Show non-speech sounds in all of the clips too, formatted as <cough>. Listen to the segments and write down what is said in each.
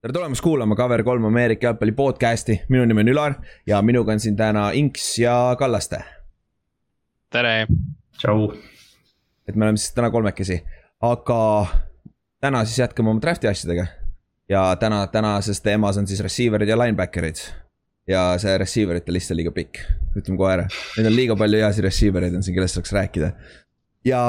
tere tulemast kuulama Cover3 Ameerika jalgpalli podcast'i, minu nimi on Ülar ja minuga on siin täna Inks ja Kallaste. tere. tšau. et me oleme siis täna kolmekesi, aga täna siis jätkame oma draft'i asjadega. ja täna, tänases teemas on siis receiver'id ja linebacker'id. ja see receiver ite list on liiga pikk, ütleme kohe ära, neid on liiga palju heasid receiver eid on siin, kellest saaks rääkida ja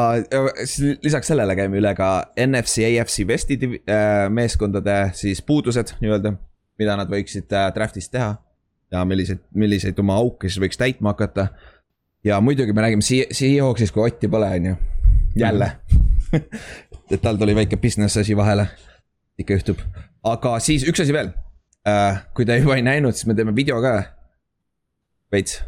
lisaks sellele käime üle ka NFC, AFC Westi äh, meeskondade siis puudused nii-öelda, mida nad võiksid äh, draft'is teha. ja milliseid, milliseid oma auke siis võiks täitma hakata. ja muidugi me räägime Seahawksist, kui Otti pole, on ju, jälle <laughs> et tal tuli väike business asi vahele, ikka juhtub, aga siis üks asi veel. Äh, kui te juba ei näinud, siis me teeme video ka. veits,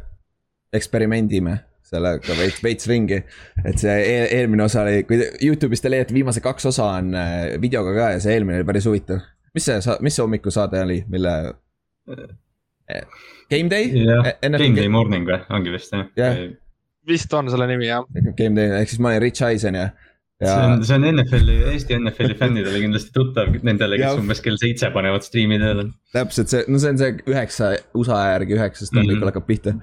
eksperimendime sellega veits, veits ringi. et see eel, eelmine osa oli, kui Youtube'is te leiate viimased kaks osa on äh, videoga ka ja see eelmine oli päris huvitav. mis see, mis see hommikusaade oli, mille? Äh, Game Day yeah,? Game Day Morning või, ongi vist jah yeah.? vist on selle nimi jah. Game Day, ehk siis ma olin Rich Eisen ja Ja... see on, see on NFL-i, Eesti NFL-i fännidele kindlasti tuttav, nendele, kes ja... umbes kell seitse panevad striimi tööle. täpselt see, no see on see üheksa, USA järgi üheksast hommikul mm -hmm. hakkab pihta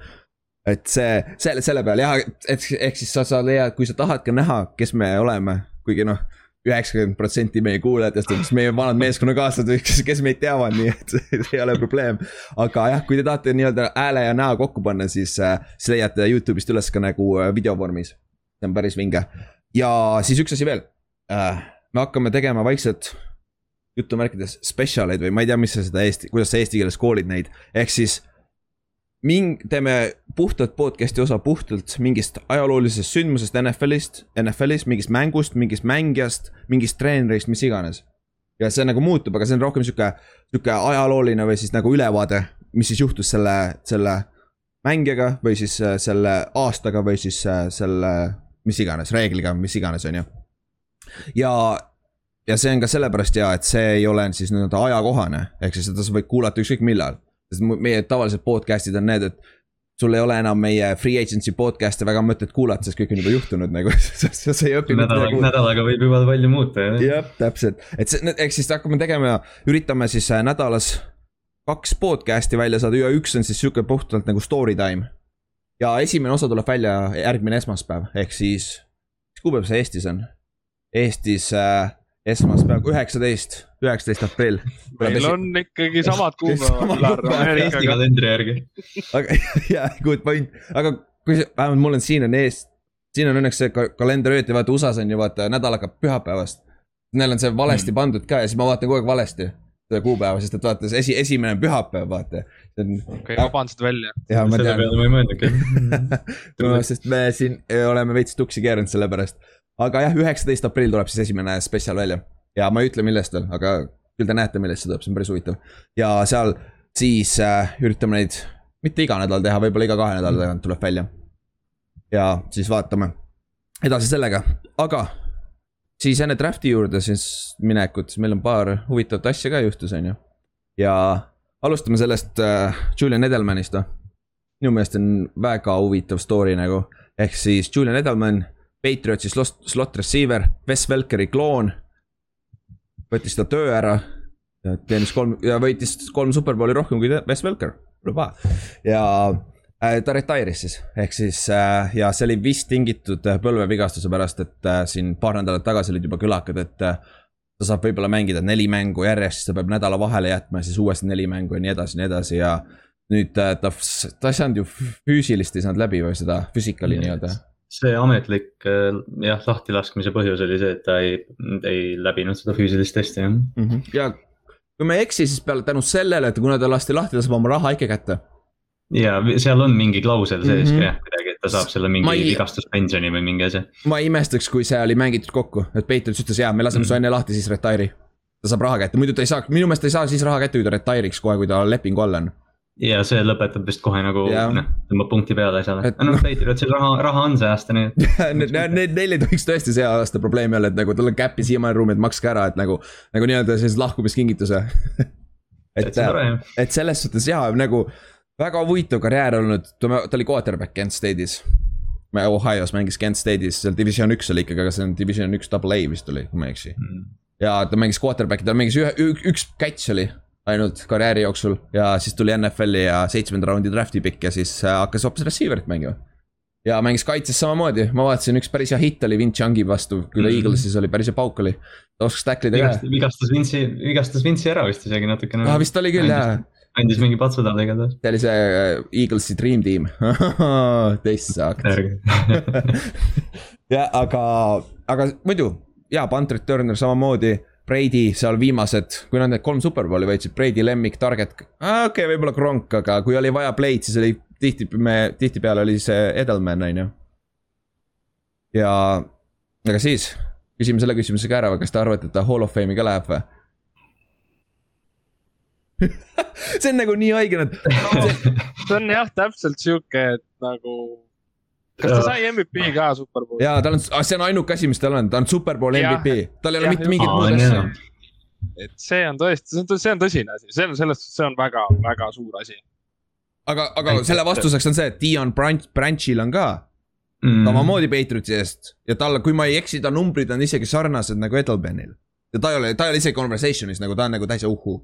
et see, selle, selle peal jah, et ehk siis sa, sa leiad, kui sa tahad ka näha, kes me oleme, kuigi noh üheksakümmend protsenti meie kuulajatest on siis meie vanad meeskonnakaaslased, kes, kes meid teavad, nii et <laughs> ei ole probleem. aga jah, kui te tahate nii-öelda hääle ja näo kokku panna, siis, äh, siis leiate Youtube'ist üles ka nagu äh, videovormis. see on päris vinge. ja siis üks asi veel. Äh, me hakkame tegema vaikselt jutumärkides spetsialeid või ma ei tea, mis sa seda eesti, kuidas sa eesti keeles koolid neid, ehk siis ming-, teeme puhtalt podcast'i osa puhtalt mingist ajaloolisest sündmusest NFL-ist, NFL-is, mingist mängust, mingist mängijast, mingist treenerist, mis iganes. ja see nagu muutub, aga see on rohkem sihuke, sihuke ajalooline või siis nagu ülevaade, mis siis juhtus selle, selle mängijaga või siis äh, selle aastaga või siis äh, selle, mis iganes, reegliga, mis iganes, on ju. ja, ja see on ka sellepärast hea, et see ei ole siis nii-öelda ajakohane, ehk siis seda sa võid kuulata ükskõik millal sest meie tavalised podcast'id on need, et sul ei ole enam meie free agency podcast'e väga mõtet kuulata, sest kõik on juba juhtunud nagu <laughs> sa, sa ei õpi. nädalaga, nädalaga võib juba palju muuta jah. jah, täpselt, et see, ehk siis hakkame tegema, üritame siis äh, nädalas kaks podcast'i välja saada ja üks on siis sihuke puhtalt nagu story time. ja esimene osa tuleb välja järgmine esmaspäev, ehk siis, mis kuupäev see Eestis on? Eestis äh, esmaspäev, üheksateist, üheksateist aprill. meil on ikkagi samad kuupäevad. Eesti kalendri järgi. aga, <laughs> jaa, good point, aga kui see, vähemalt mul on siin on ees, siin on õnneks see kalender ööti, vaata USA-s on ju vaata nädal hakkab pühapäevast. Neil on see valesti mm. pandud ka ja siis ma vaatan kogu aeg valesti seda kuupäeva, sest et vaata see esi, esimene on pühapäev, vaata. okei okay,, ma panen seda välja. selle peale ma ei mõelnudki <laughs> sest me siin oleme veits tuksi keeranud selle pärast aga jah, üheksateist aprill tuleb siis esimene spetsial välja ja ma ei ütle, millest veel, aga küll te näete, millest see tuleb, see on päris huvitav. ja seal siis äh, üritame neid mitte iga nädal teha, võib-olla iga kahe nädala tagant tuleb välja. ja siis vaatame edasi sellega, aga siis enne draft'i juurde siis minekut, meil on paar huvitavat asja ka juhtus, on ju. ja alustame sellest äh, Julian Edelmanist, noh. minu meelest on väga huvitav story nagu, ehk siis Julian Edelman Patriotsi slot, slot receiver, Wes Welkeri kloon. võttis ta töö ära ja teenis kolm ja võitis kolm superbowli rohkem kui Wes Welker, ja äh, ta retire'is siis, ehk siis äh, ja see oli vist tingitud äh, põlvevigastuse pärast, et siin paar nädalat tagasi olid juba kõlakad, et ta saab võib-olla mängida neli mängu järjest, siis ta peab nädala vahele jätma ja siis uuesti neli mängu ja nii edasi, nii edasi ja nüüd ta, ta ei saanud ju füüsilist ei saanud läbi või seda physical'i nii-öelda see ametlik äh, jah, lahtilaskmise põhjus oli see, et ta ei, ei läbinud seda füüsilist testi jah mm. -hmm. ja kui ma ei eksi, siis peale tänu sellele, et kuna ta lasti lahti, ta saab oma raha ikka kätte. ja seal on mingi klausel sees mm -hmm. jah, kuidagi, et ta saab selle mingi ei... vigastuspensioni või mingi asja. ma ei imestaks, kui see oli mängitud kokku, et Patriots ütles jaa, me laseme mm -hmm. su enne lahti, siis retire'i. ta saab raha kätte, muidu ta ei saa, minu meelest ta ei saa siis raha kätte, kui ta retire'iks kohe, kui ta lepingu all on ja see lõpetab vist kohe nagu noh, tõmbab punkti peale asjale, noh Patriotsil raha, raha on see aasta nii et <laughs> Neil ei tohiks tõesti see aasta probleemi olla, et nagu tal on cap'i siiamaani ruumi, et makske ära, et nagu, nagu nii-öelda sellise lahkumiskingituse. <laughs> Et, et selles suhtes jaa, nagu väga huvitav karjäär olnud, ta oli quarterback Kent State'is. Ohio's mängis Kent State'is, seal division üks oli ikkagi, aga see on division üks double A vist oli, kui ma ei eksi. Mm.. ja ta mängis quarterback'i, tal mängis ühe, üks catch oli ainult karjääri jooksul ja siis tuli NFL-i ja seitsmenda raundi draft'i pikk ja siis äh, hakkas hoopis receiver'it mängima. ja mängis kaitses samamoodi, ma vaatasin, üks päris hea hitt oli Vince Youngi vastu, kui ta Mhm. Eaglesis oli, päris hea pauk oli. ta oskas tacklida ka vigastas, Vince'i, vigastas Vince'i ära vist isegi natukene ah,. vist oli küll jah, andis mingi patsu talle igatahes. see oli see äh, Eaglesi dream team Teist saaks. jah, aga, aga muidu ja Pantrit Turner samamoodi. Brady seal viimased, kui nad need kolm superbowli võitsid, Brady lemmik, target, okei okay,, võib-olla Kronk, aga kui oli vaja play'd, siis oli tihti, me tihtipeale oli see Edelman, on ju. ja, aga siis küsime selle küsimuse ka ära, kas te arvate, et ta hall of fame'i ka läheb või? <laughs> see on nagu nii haige, nad, see on jah, täpselt sihuke, et nagu. Kas ta sai MVP ka Superbowli? jaa, tal on, see on ainuke asi, mis tal on, ta on superbowl. MVP, tal ei ole mitte mingit muud on asja et see on tõesti, see on, see on tõsine asi, see on selles suhtes, see on väga, väga suur asi. aga, aga selle vastuseks on see, et Dion Branch, Branchil on ka Mm. samamoodi Patriotsi eest ja tal, kui ma ei eksi, ta numbrid on isegi sarnased nagu Edelmanil. ja ta ei ole, ta ei ole isegi conversation'is nagu ta on nagu täitsa uhhu.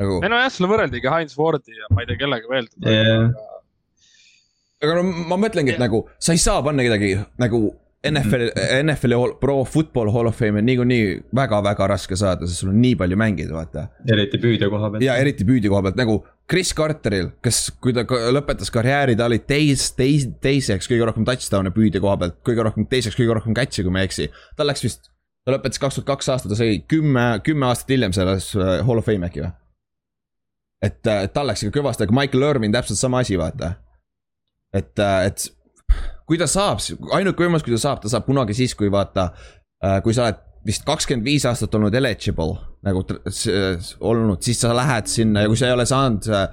nagu, ei nojah, sulle võrreldigi Heinz Fordi ja ma ei tea kellega veel. Jah. Aga no ma mõtlengi, et Jah. nagu sa ei saa panna kedagi nagu NFL, NFL-i Hall- Pro Football Hall of Fame'i on niikuinii väga-väga raske saada, sest sul on nii palju mängida, vaata. eriti püüdja koha pealt. ja eriti püüdi koha pealt nagu Chris Carteril, kes, kui ta lõpetas karjääri, ta oli teis, teis, teiseks kõige rohkem touchdown'e püüdja koha pealt, kõige rohkem, teiseks kõige rohkem catch'e, kui ma ei eksi. tal läks vist, ta lõpetas kaks tuhat kaks aastat, ta sai kümme, kümme aastat hiljem selles äh, Hall of Fame äkki või? et äh, tal läks ikka kõvasti, aga Michael Irvin täpselt sama asi, vaata. et, et kui ta saab, ainuke võimalus, kui ta saab, ta saab kunagi siis, kui vaata, kui sa oled vist kakskümmend viis aastat olnud eligible nagu olnud, siis sa lähed sinna ja kui sa ei ole saanud äh,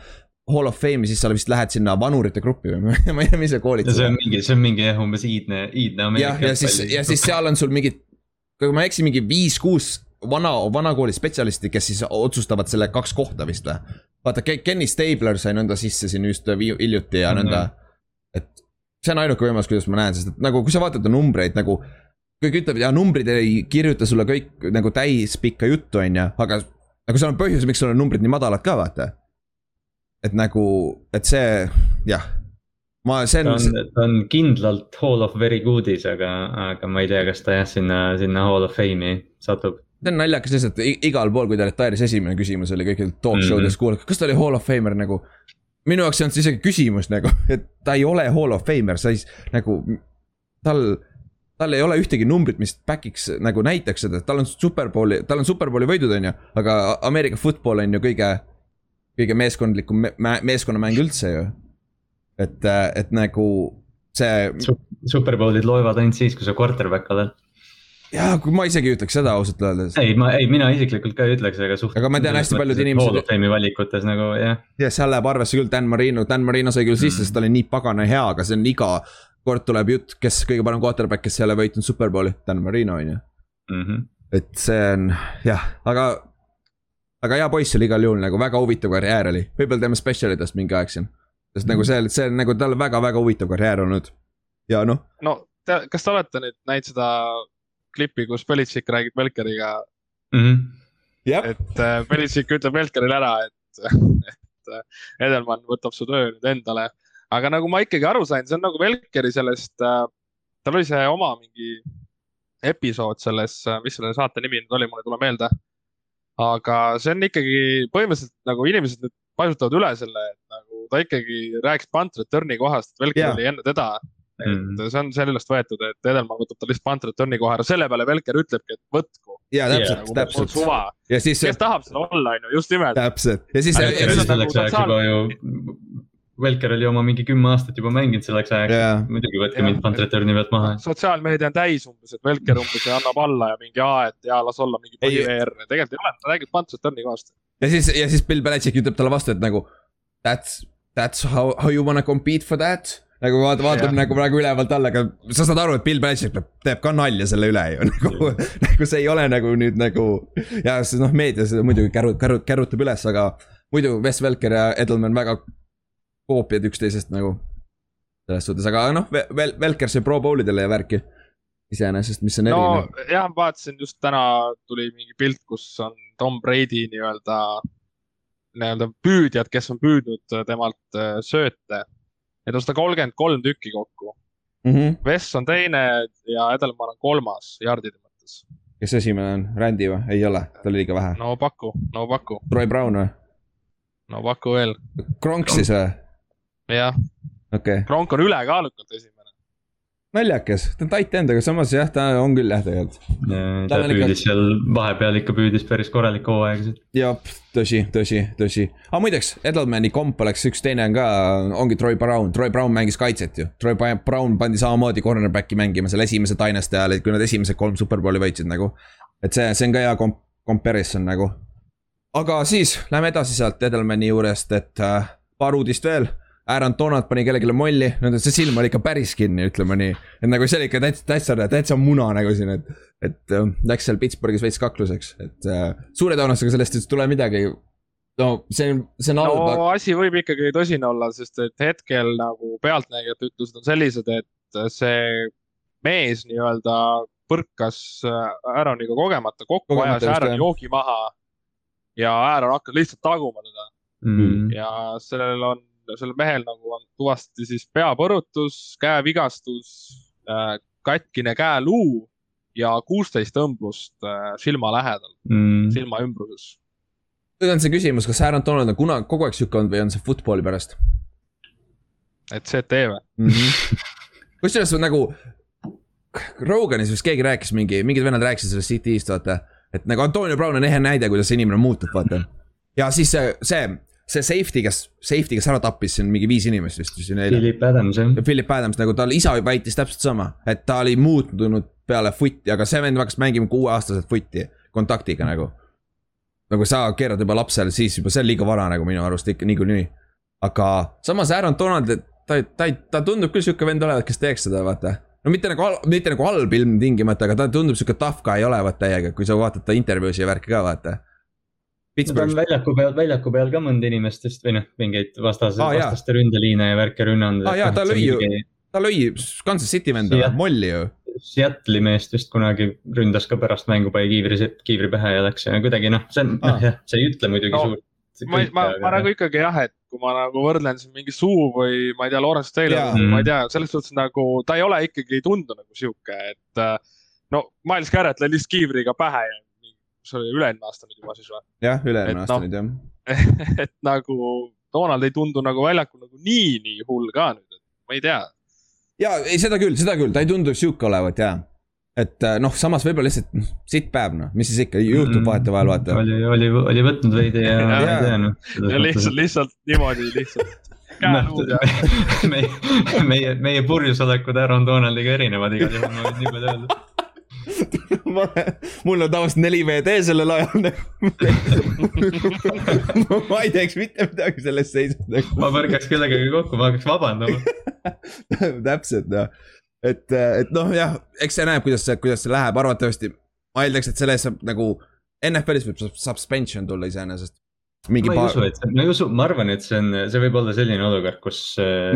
Hall of Fame'i, siis sa vist lähed sinna vanurite gruppi või <laughs> ma ei tea, mis see ja koolitus see on on. mingi, see on mingi jah, umbes iidne, iidne jah, ja siis, ja siis seal on sul mingid, kui ma ei eksi, mingi viis-kuus vana, vanakooli spetsialisti, kes siis otsustavad selle kaks kohta vist või? vaata, Kenny Stabler sai nõnda sisse siin just hiljuti ja Mhm. nõnda, et see on ainuke võimalus, kuidas ma näen, sest et nagu, kui sa vaatad numbreid nagu. kõik ütlevad ja numbrid ei kirjuta sulle kõik nagu täispikka juttu, on ju, aga, aga seal on põhjus, miks sul on numbrid nii madalad ka, vaata. et nagu, et see, jah. ma, see on, on, ta on kindlalt Hall of Very Good'is, aga, aga ma ei tea, kas ta jah, sinna, sinna Hall of Fame'i satub. see on naljakas lihtsalt igal pool, kui ta retire'is, esimene küsimus oli kõigil talk show des Mhm. kuulata, kas ta oli hall of famer nagu. Minu jaoks ei olnud see isegi küsimus nagu, et ta ei ole hall of famer, sa ei, nagu tal, tal ei ole ühtegi numbrit, mis back'iks nagu näitaks seda, tal on superbowli, tal on superbowli võidud, on ju, aga Ameerika football on ju kõige, kõige meeskondlikum me, me, meeskonnamäng üldse ju. et, et nagu see Superbowlid loevad ainult siis, kui sa quarterback oled. jaa, kui ma isegi ei ütleks seda ausalt öeldes. ei, ma, ei, mina isiklikult ka ei ütleks, aga suht-. Aga ma tean hästi paljud inimesed- Hall of Fame'i valikutes nagu jah, ja seal läheb arvesse küll Dan Marino, Dan Marino sai küll sisse, sest ta oli nii pagana hea, aga see on iga kord tuleb jutt, kes kõige parem quarterback, kes ei ole võitnud superbowli, Dan Marino on ju. Mhm. et see on jah, aga, aga hea poiss oli igal juhul nagu väga huvitav karjäär oli, võib-olla teeme spetsialidest mingi aeg siin. sest nagu see, see on nagu tal väga-väga huvitav karjäär olnud ja noh, no te, kas te olete nüüd näinud seda klippi, kus Belichik räägib Velkeriga, Mhm. jah, et äh, Belichik ütleb Velkerile ära, et, <laughs> et äh, Edelman võtab su töö nüüd endale. aga nagu ma ikkagi aru sain, see on nagu Velkeri sellest äh,, tal oli see oma mingi episood selles, mis selle saate nimi nüüd oli, mul ei tule meelde. aga see on ikkagi põhimõtteliselt nagu inimesed nüüd paisutavad üle selle, et nagu ta ikkagi rääkis punt return'i kohast, et Velker Jaa. oli enne teda. Et Mhm. see on sellest võetud, et Edelman võtab ta lihtsalt punt return'i koha ära, selle peale Velker ütlebki, et võtku. ja täpselt nagu yeah,, täpselt suva, ja siis, kes tahab seal olla, onju, just nimelt. täpselt ja siis, Velker oli on nagu ju, oma mingi kümme aastat juba mänginud selleks ajaks yeah., muidugi võtke mind punt return'i pealt maha. sotsiaalmeedia on täis umbes, et Velker umbes annab alla ja mingi aa, et jaa, las olla mingi põhi-VR, tegelikult ei ole, ta räägib punt return'i kohast. ja siis, ja siis Bill Belichik ütleb talle vastu, et nagu that's, that's how, how you wanna compete for that. Nagu vaata, vaatab nagu praegu ülevalt alla, aga sa saad aru, et Bill Belichik teeb, ka nalja selle üle ju <laughs> nagu, nagu see ei ole nagu nüüd nagu. ja siis noh, meedia seda muidugi kärut-, kärut-, kärutab üles, aga muidu Wes Welker ja Edelman väga koopiad üksteisest nagu. selles suhtes, aga noh, Vel-, Welker sai pro bowl idele ja värki. iseenesest, mis on no erinev. jah, vaatasin just täna tuli mingi pilt, kus on Tom Brady nii-öelda, nii-öelda püüdjad, kes on püüdnud temalt äh, sööte. Neid on sada kolmkümmend kolm tükki kokku. Mhm. Vess on teine ja Edelman on kolmas jardide mõttes. kes esimene on, Randy või? ei ole, tal oli liiga vähe. no paku, no paku, Troy Brown või? no paku veel. Kronk siis või? jah, okei okay., Kronk on ülekaalukalt esimene. naljakas, ta on tight end, aga samas jah, ta on küll jah, tegelikult. ta Tal on ikka- püüdis seal vahepeal ikka püüdis päris korralikku hooaegasid. jah, tõsi, tõsi, tõsi. aga muideks, Edelmani komp oleks üks teine on ka, ongi Troy Brown, Troy Brown mängis kaitset ju. Troy Brown pandi samamoodi cornerback'i mängima seal esimese Dynasty ajal, kui nad esimesed kolm superbowli võitsid nagu. et see, see on ka hea komp-, comparison nagu. aga siis lähme edasi sealt Edelmani juurest, et äh, paar uudist veel. Aaron Donald pani kellelegi molli, no see silm oli ikka päris kinni, ütleme nii. et nagu see oli ikka täitsa, täitsa, täitsa muna nagu siin, et, et äh, läks seal Pittsburghis veits kakluseks, et äh, suure tõenäosusega sellest ei tule midagi. no see on, see on halb no asi võib ikkagi tõsine olla, sest et hetkel nagu pealtnägijate ütlused on sellised, et see mees nii-öelda põrkas äh, Aaroniga kogemata kokku, ajas Aaroni joogi maha. ja Aaron hakkas lihtsalt taguma teda Mm. ja sellel on, sellel mehel nagu on, tuvastati siis peapõrutus, käevigastus, katkine käeluu ja kuusteist õmblust äh, silma lähedal, Mm. silma ümbruses. nüüd on see küsimus, kas Aaron Donald on kunagi kogu aeg sihuke olnud või on see football'i pärast et CT või? mm -hmm. <laughs> kusjuures nagu Roganis vist keegi rääkis mingi, mingid vennad rääkisid sellest City'st, vaata. et nagu Antonio Brown on ehe näide, kuidas see inimene muutub, vaata. ja siis see, see, see safety, kes, safety, kes ära tappis siin mingi viis inimest vist. Philip Adams jah. Philip Adams nagu tal isa väitis täpselt sama, et ta oli muutunud peale footi, aga see vend hakkas mängima kuueaastaselt footi kontaktiga nagu. nagu sa keerad juba lapsele, siis juba see on liiga vara nagu minu arust ikka niikuinii. aga samas Aaron Donald, ta, ta, ta tundub küll sihuke vend olevat, kes teeks seda, vaata. no mitte nagu, mitte nagu halb ilmtingimata, aga ta tundub sihuke tough guy olevat täiega, kui sa vaatad ta intervjuusid ja värki ka, vaata. Pittsburghis, väljaku peal, väljaku peal ka mõnda inimestest või noh, mingeid vastase Aa, ah,, vastaste ründeliine ja värke rünnanud. Aa, jaa, ta lõi ju- ta lõi Kansas City venda Jah. molli ju. Seattle'i meest vist kunagi ründas ka pärast mängu, pani kiivri, kiivri pähe ja läks ja kuidagi noh, see on, Aa. noh jah, see ei ütle muidugi No, suurt. ma, ma, ma nagu ikkagi jah, et kui ma nagu võrdlen siin mingi suu või ma ei tea, Lawrence Taylor ma ei tea, selles suhtes nagu ta ei ole ikkagi, ei tundu nagu sihuke, et äh, no Miles Garrett lõi lihtsalt kiivriga pähe ja see oli üle-eelmine aasta nüüd juba siis või? jah, üle-eelmine Et aasta noh. nüüd jah. <laughs> et nagu Donald ei tundu nagu väljakul nagu nii, nii hull ka nüüd, et ma ei tea. ja ei, seda küll, seda küll, ta ei tundu sihuke olevat ja. et äh, noh, samas võib-olla lihtsalt noh, sitt päev noh, mis siis ikka juhtub vahetevahel vaata. Mm. oli, oli, oli võtnud veidi ja ma <laughs> Jaa. ei tea noh. lihtsalt, lihtsalt niimoodi lihtsalt <laughs> käeluud ja meie, meie, meie purjusolekud Aaron Donaldiga erinevad igal juhul, ma võin nii palju öelda. <laughs> mul on tavaliselt neli VD sellel ajal. <laughs> ma ei teeks mitte midagi selles seisus nagu. ma põrkaks kellegagi kokku, ma hakkaks vabandama. <laughs> täpselt noh, et, et noh, jah, eks see näeb, kuidas see, kuidas see läheb, arvatavasti. ma eeldaks, et selle eest saab nagu NFL-is võib suspension tulla iseenesest. mingi ma ei paar usu, et ma ei usu, ma arvan, et see on, see võib olla selline olukord, kus.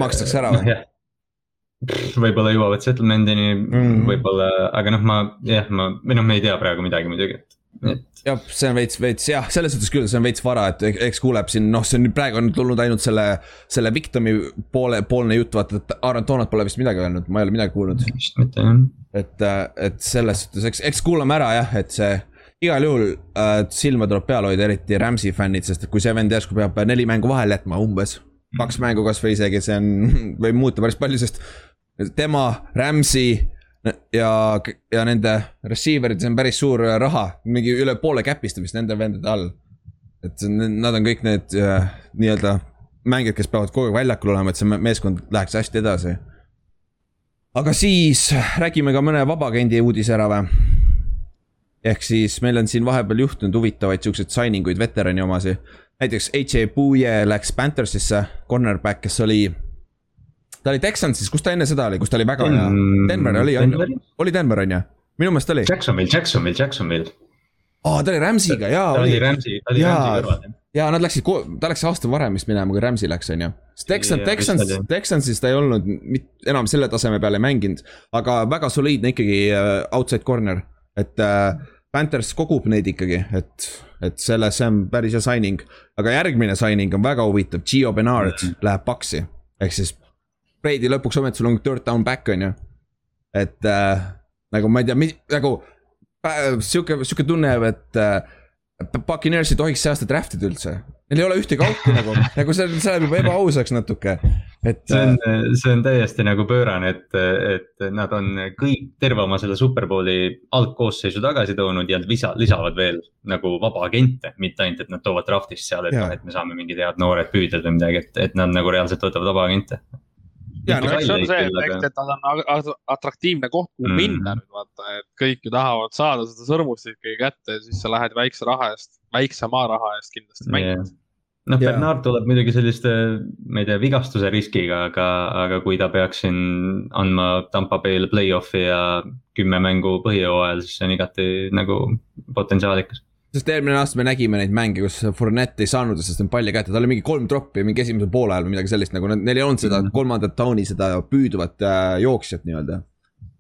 Makstakse ära või? või? Võib-olla jõuavad settlement'ini mm võib-olla, aga noh, ma jah, ma, või noh, me ei tea praegu midagi muidugi, et, et jah, see on veits, veits jah, selles suhtes küll, see on veits vara, et eks kuuleb siin, noh, see on nüüd praegu on tulnud ainult selle, selle victim'i poole, poolne jutt, vaata, et Aaron Donald pole vist midagi öelnud, ma ei ole midagi kuulnud. vist mitte jah. et, et selles suhtes, eks, eks kuulame ära jah, et see igal juhul äh, silma tuleb peal hoida, eriti Rams'i fännid, sest et kui see vend järsku peab neli mängu vahele jätma umbes, kaks mängu kasvõi isegi, see on, võib muuta päris palju, sest tema, Rams'i ja, ja nende receiver'id, see on päris suur raha, mingi üle poole cap'ist on vist nende vendade all. et nad on kõik need äh, nii-öelda mängijad, kes peavad kogu aeg väljakul olema, et see me- meeskond läheks hästi edasi aga siis räägime ka mõne vabaagendi uudise ära või? ehk siis meil on siin vahepeal juhtunud huvitavaid siukseid signing uid veterani omasi. näiteks AJ Puye läks Panthersisse, cornerback, kes oli. Ta oli Texansis, kus ta enne seda oli, kus ta oli väga hea? Denver oli, oli Denver on ju? minu meelest oli. Jacksonville, Jacksonville, Jacksonville. aa, ta oli Rams'iga, jaa ta oli. Rams'i, ta oli. Rams'i kõrval. ja nad läksid, ta läks aasta varem vist minema, kui Rams'i läks, on ju. Texan, Texans Texansis ta ei olnud mit, enam selle taseme peal ei mänginud, aga väga soliidne ikkagi äh, outside corner, et äh, Panthers kogub neid ikkagi, et, et selle, see on päris hea signing. aga järgmine signing on väga huvitav, Gio Bernard mm. -hmm. läheb Paxi, ehk siis Brady lõpuks ometi sul on third down back on ju. et äh, nagu ma ei tea, nagu pä- sihuke, sihuke tunne, et äh, Buccaneers ei tohiks see aasta draft ida üldse. Neil ei ole ühtegi auku <laughs> nagu, nagu see, see läheb juba ebaausaks natuke, et. äh, see on, see on täiesti nagu pöörane, et, et nad on kõik, terve oma selle superbowli algkoosseisu tagasi toonud ja lisa, lisavad veel nagu vabaagente, mitte ainult, et nad toovad draft'ist seal, et noh, et me saame mingid head noored püüdjad või midagi, et, et nad nagu reaalselt võtavad vabaagente. Jaa, no eks see on see, et, aga- et nad on atraktiivne koht, kuhu Mm. minna nüüd vaata, et kõik ju tahavad saada seda sõrmustikku ikkagi kätte ja siis sa lähed väikse raha eest, väiksema raha eest kindlasti mängima. noh, Jaa. Bernard tuleb muidugi selliste, ma ei tea, vigastuse riskiga, aga, aga kui ta peaks siin andma Tampa Bay'le play-off'i ja kümme mängu põhijooajal, siis see on igati nagu potentsiaalikas. Sest eelmine aasta me nägime neid mänge, kus Fournette ei saanud sellest palli kätte, tal oli mingi kolm troppi mingi esimesel poolajal või midagi sellist, nagu neil ei olnud seda Mhm. kolmandat tauni, seda püüdvat äh, jooksjat nii-öelda.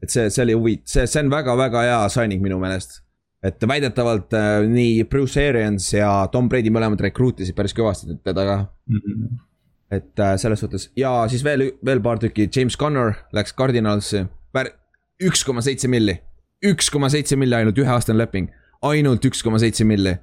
et see, see oli huvitav, see, see on väga-väga hea signing minu meelest. et väidetavalt äh, nii Bruce Arians ja Tom Brady mõlemad rekruutisid päris kõvasti teda ka. et äh, selles suhtes ja siis veel, veel paar tükki, James Conner läks Cardinalsi, üks koma seitse milli, üks koma seitse milli ainult üheaastane leping, ainult üks koma seitse milli.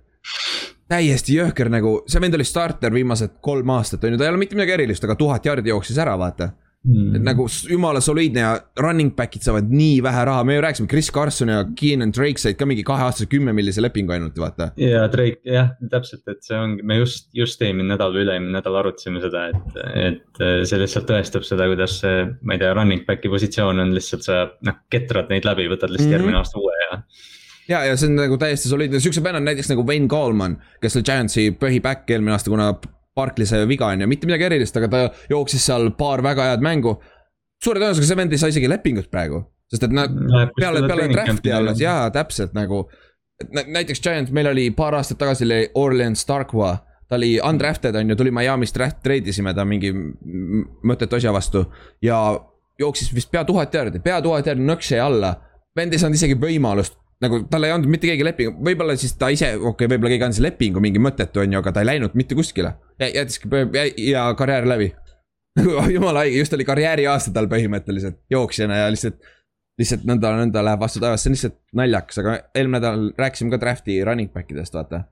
täiesti jõhker nagu, see vend oli starter viimased kolm aastat on ju, ta ei ole mitte midagi erilist, aga tuhat jardi jooksis ära, vaata. et nagu jumala soliidne ja running back'id saavad nii vähe raha, me ju rääkisime, Chris Carson ja Keenan Drake said ka mingi kaheaastase kümme millise lepingu ainult, vaata. ja Drake, jah, täpselt, et see ongi, me just, just eelmine nädal või üle-eelmine nädal arutasime seda, et, et see lihtsalt tõestab seda, kuidas see, ma ei tea, running back'i positsioon on lihtsalt sa noh, ketrad neid läbi, võtad lihtsalt mm -hmm. järgmine aasta uue ja. ja, ja see on nagu täiesti soliidne, siukse vennad näiteks nagu Wayne Gallman, kes oli Giantsi põhiback eelmine aasta, kuna Barkley sai viga on ju, mitte midagi erilist, aga ta jooksis seal paar väga head mängu. suure tõenäosusega see vend ei saa isegi lepingut praegu, sest et nad peale, peale draft'i alles, jaa, täpselt nagu. näiteks Giant, meil oli paar aastat tagasi oli Orleans Starkwa, ta oli undrafted on ju, tuli Miami'st draft, treidisime ta mingi mõttetu asja vastu ja jooksis vist pea tuhat jaardi, pea tuhat jaardi nõks jäi alla. vend ei saanud isegi võimalust, nagu tal ei andnud mitte keegi lepingu, võib-olla siis ta ise, okei okay,, võib-olla keegi andis lepingu mingi mõttetu on ju, aga ta ei läinud mitte kuskile. jättiski ja, ja karjäär läbi. <laughs> nagu jumala haige, just oli karjääriaasta tal põhimõtteliselt jooksjana ja lihtsalt lihtsalt nõnda, nõnda läheb vastu taevast, see on lihtsalt naljakas, aga eelmine nädal rääkisime ka draft'i running back idest, vaata.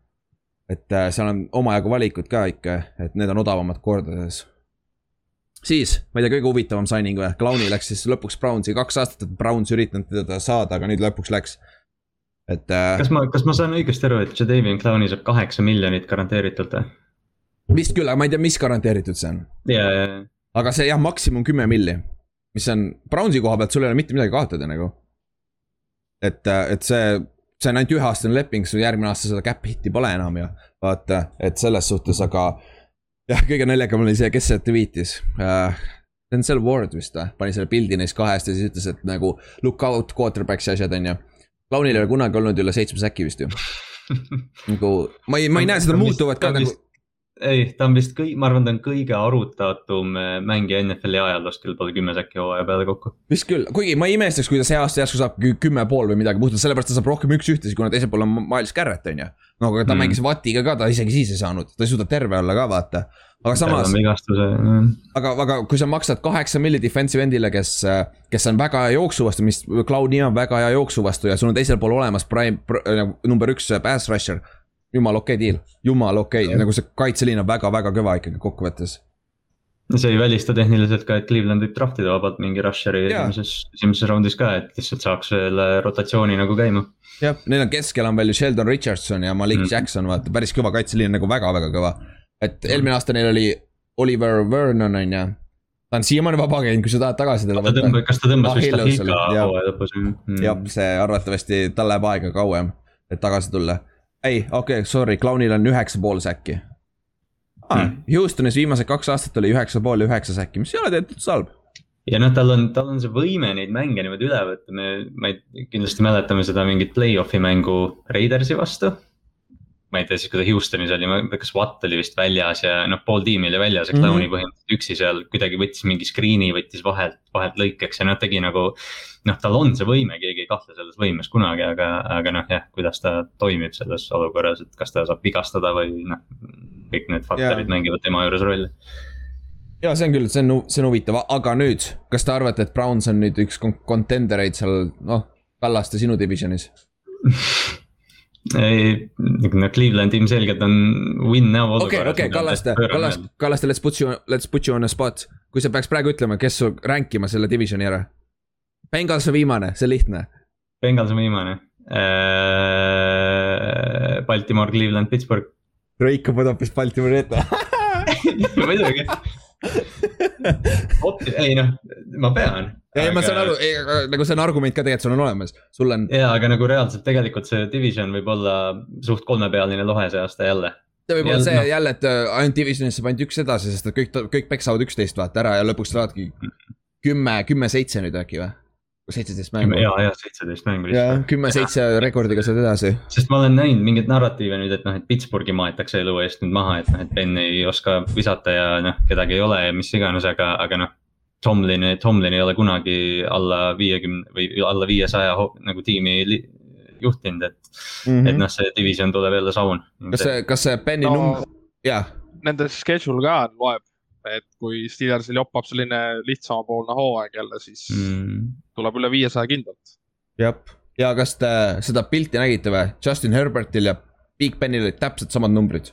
et äh, seal on omajagu valikud ka ikka, et need on odavamad kordades. siis, ma ei tea, kõige huvitavam signing või, Clowni läks siis lõpuks Brownsi, kaks aastat, et Browns üritanud teda saada, aga nüüd lõpuks läks. Et äh, kas ma, kas ma saan õigesti aru, et Jadavion Clowni saab kaheksa miljonit garanteeritult või? vist küll, aga ma ei tea, mis garanteeritud see on. ja, ja, aga see jah, maksimum kümme milli, mis on Brownsi koha pealt, sul ei ole mitte midagi kaotada nagu. et, et see, see on ainult üheaastane leping, sul järgmine aasta seda cap hit'i pole enam ja vaata, et selles suhtes, aga jah, kõige naljakam oli see, kes see tweetis uh,. Denzel Ward vist või, pani selle pildi neist kahest ja siis ütles, et nagu look out quarterback'i asjad on ju. Clownil ei ole kunagi olnud üle seitsme säki vist ju, nagu ma ei, ma ei näe seda muutuvat ka nagu. ei, ta on vist kõik, ma arvan, ta on kõige arutatuum äh, mängija NFL-i ajaloos, kellel pole kümme säki hooaja peale kokku. vist küll, kuigi ma ei imestaks, kui ta see aasta järsku saab kü- kümme pool või midagi puhtalt sellepärast ta saab rohkem üks-ühtesi, kuna teisel pool on Miles Garrett on ju. no aga ta Mm. mängis Watiga ka, ta isegi siis ei saanud, ta ei suuda terve olla ka vaata. Aga samas, vigastuse, aga, aga kui sa maksad kaheksa milli defensive end'ile, kes, kes on väga hea jooksu vastu, mis Cloud'i on väga hea jooksu vastu ja sul on teisel pool olemas prime pr,, number üks pass rusher. jumala okei okay deal, jumala okei okay., nagu see kaitseliin on väga-väga kõva ikkagi kokkuvõttes. see ei välista tehniliselt ka, et Cleveland võib draftida vabalt mingi rusher'i esimeses, esimeses raundis ka, et lihtsalt saaks selle rotatsiooni nagu käima. jah, neil on keskel on veel ju Sheldon Richardson ja Malik mm. Jackson, vaata päris kõva kaitseliin nagu väga-väga kõva. Et eelmine aasta neil oli Oliver Vernon on ju, ta on siiamaani vaba käinud, kui sa tahad tagasi teda ta tõmbas, kas ta tõmbas vist Achilleusele, Ahika jah. hooaja lõpus mm.? jah, see arvatavasti, tal läheb aega kauem, et tagasi tulla. ei, okei okay,, sorry, Clownil on üheksa pool säkki ah, Hmm.. Houstonis viimased kaks aastat oli üheksa pool ja üheksa säkki, mis ei ole tegelikult halb. ja noh, tal on, tal on see võime neid mänge niimoodi üle võtta, me, ma ei, kindlasti mäletame seda mingit play-off'i mängu Raidersi vastu. Ma ei tea, siis kui ta Houstonis oli, kas Watt oli vist väljas ja noh, pool tiimi oli väljas, Mhm. Clowni põhimõtteliselt üksi seal kuidagi võttis mingi screen'i, võttis vahelt, vahelt lõikeks ja noh, tegi nagu. noh, tal on see võime, keegi ei kahtle selles võimes kunagi, aga, aga noh, jah, kuidas ta toimib selles olukorras, et kas ta saab vigastada või noh. kõik need faktorid Jaa. mängivad tema juures rolli ja see on küll, see on, see on huvitav, aga nüüd, kas te arvate, et Browns on nüüd üks kon- contendereid seal, noh, Kallaste sinu divisionis? <laughs> ei, no Cleveland ilmselgelt on win now okei, olukorras. okei, Kallaste, Kallaste, Kallaste, let's put you, let's put you on a spot. kui sa peaks praegu ütlema, kes sul rank ima selle divisioni ära? Bengals on viimane, see on lihtne. Bengals on viimane. Baltimore, Cleveland, Pittsburgh. Drake on hoopis Baltimori ette. <laughs> muidugi. Ei noh, ma pean. ei, ma saan aru, nagu see on argument ka tegelikult sul on olemas, sul on, ja, aga nagu reaalselt tegelikult see division võib olla suht kolmepealine lohe see aasta jälle. see võib olla see noh. jälle, et äh, ainult divisionis saab ainult üks edasi, sest et kõik, kõik peksavad üksteist vaata ära ja lõpuks saadki kümme, kümme-seitse nüüd äkki või? Seitseteist mängu. ja, ja seitseteist mängu lihtsalt. kümme-seitse rekordiga saad edasi. sest ma olen näinud mingeid narratiive nüüd, et noh, et Pittsburghi maetakse elu eest nüüd maha, et noh, et Ben ei oska visata ja noh, kedagi ei ole ja mis iganes, aga, aga noh. Tomlin, Tomlin ei ole kunagi alla viiekümne või alla viiesaja nagu tiimi juhtinud, et mm, -hmm. et noh, see division tuleb jälle saun. Mhm. kas see, kas see Benny no num-, jah, nende schedule ka loeb, et kui Steelersil joppab selline lihtsamapoolne hooaeg jälle, siis mm.. tuleb üle viiesaja kindlalt. jah. ja kas te seda pilti nägite või? Justin Herbertil ja Big Benil olid täpselt samad numbrid.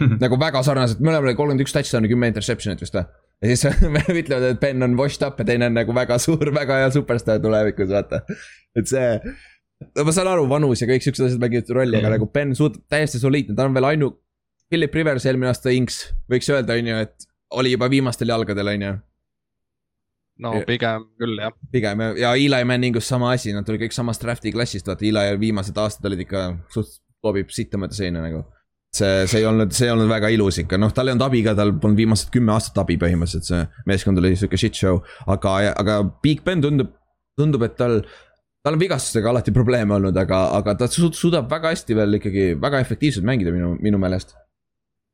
<laughs> nagu väga sarnased, mõlemal oli kolmkümmend üks touchdown'i, kümme interception'it vist või? ja siis <laughs> me ütlevad, et Ben on washed up ja teine on nagu väga suur, väga hea superstaar tulevikus, vaata. et see, no ma saan aru, vanus ja kõik siuksed asjad mängivad rolli, aga Jah. nagu Ben suudab täiesti soliidne, ta on veel ainu-. Philip Rivers eelmine aasta Inks, võiks öelda, on ju, et oli juba viimastel jalgadel, on ju no Ja- pigem küll jah. pigem ja, Eli Manningus sama asi, nad tulid kõik samast draft'i klassist, vaata Eli viimased aastad olid ikka suht loobib sitta mööda seina nagu. see, see ei olnud, see ei olnud väga ilus ikka, noh, tal ei olnud abi ka, tal polnud viimased kümme aastat abi põhimõtteliselt, see meeskond oli sihuke shit show. aga, aga Big Ben tundub, tundub, et tal, tal on vigastustega alati probleeme olnud, aga, aga ta su- suudab väga hästi veel ikkagi väga efektiivselt mängida minu, minu meelest.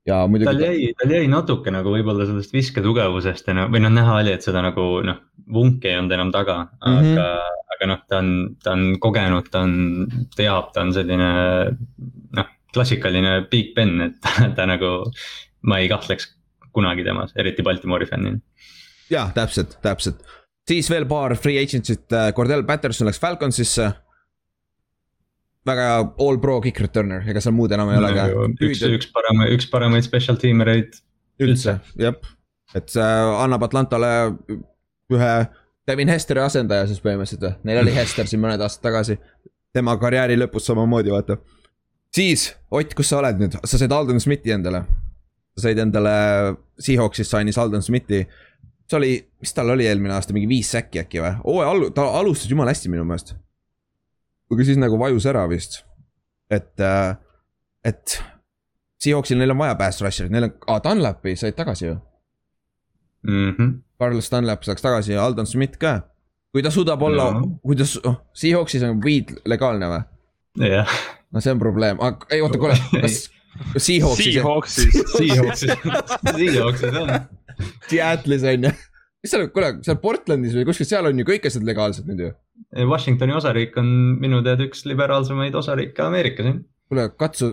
Ja tal muidugi, jäi, tal jäi natuke nagu võib-olla sellest visketugevusest ja noh, või noh, näha oli, et seda nagu noh, vunk ei olnud enam taga, aga mm. -hmm. aga noh, ta on, ta on kogenud, ta on, teab, ta on selline noh, klassikaline Big Ben, et <laughs> ta, ta nagu, ma ei kahtleks kunagi temas, eriti Baltimoori fännina. jaa, täpselt, täpselt. siis veel paar free agent'it, Cordell Patterson läks Falconsisse. Väga hea all pro kick returner, ega seal muud enam ei ole ka. üks, üks paremaid, üks paremaid special teamereid üldse, jah. et see annab Atlantale ühe Devin Hesteri asendaja siis põhimõtteliselt või, neil oli Hester siin mõned aastad tagasi. tema karjääri lõpus samamoodi, vaata. siis, Ott, kus sa oled nüüd, sa said Alden Smithi endale. sa said endale, Seahawksist sainis Alden Smithi. see oli, mis tal oli eelmine aasta, mingi viis säkki äkki või? hooaja alu-, ta alustas jumala hästi minu meelest. Kuigi siis nagu vajus ära vist. et, et Seahawksil neil on vaja pass rusher'it, neil on, aa Dunlapi said tagasi ju. mm. -hmm. Carlos Dunlap saaks tagasi ja Aldon Smith ka. kui ta suudab olla No. kui ta, oh, Seahawksis on weed legaalne või? jah, no see on probleem, aga ei oota, kuule, <laughs> kas Seahawksis, Seahawksis, <laughs> Seahawksis, <laughs> Seahawksis on. Seattle'is on ju. Mis seal, kuule, seal Portlandis või kuskil seal on ju kõik asjad legaalsed nüüd ju. Washingtoni osariik on minu teada üks liberaalsemaid osariike Ameerikas, jah. kuule, katsu,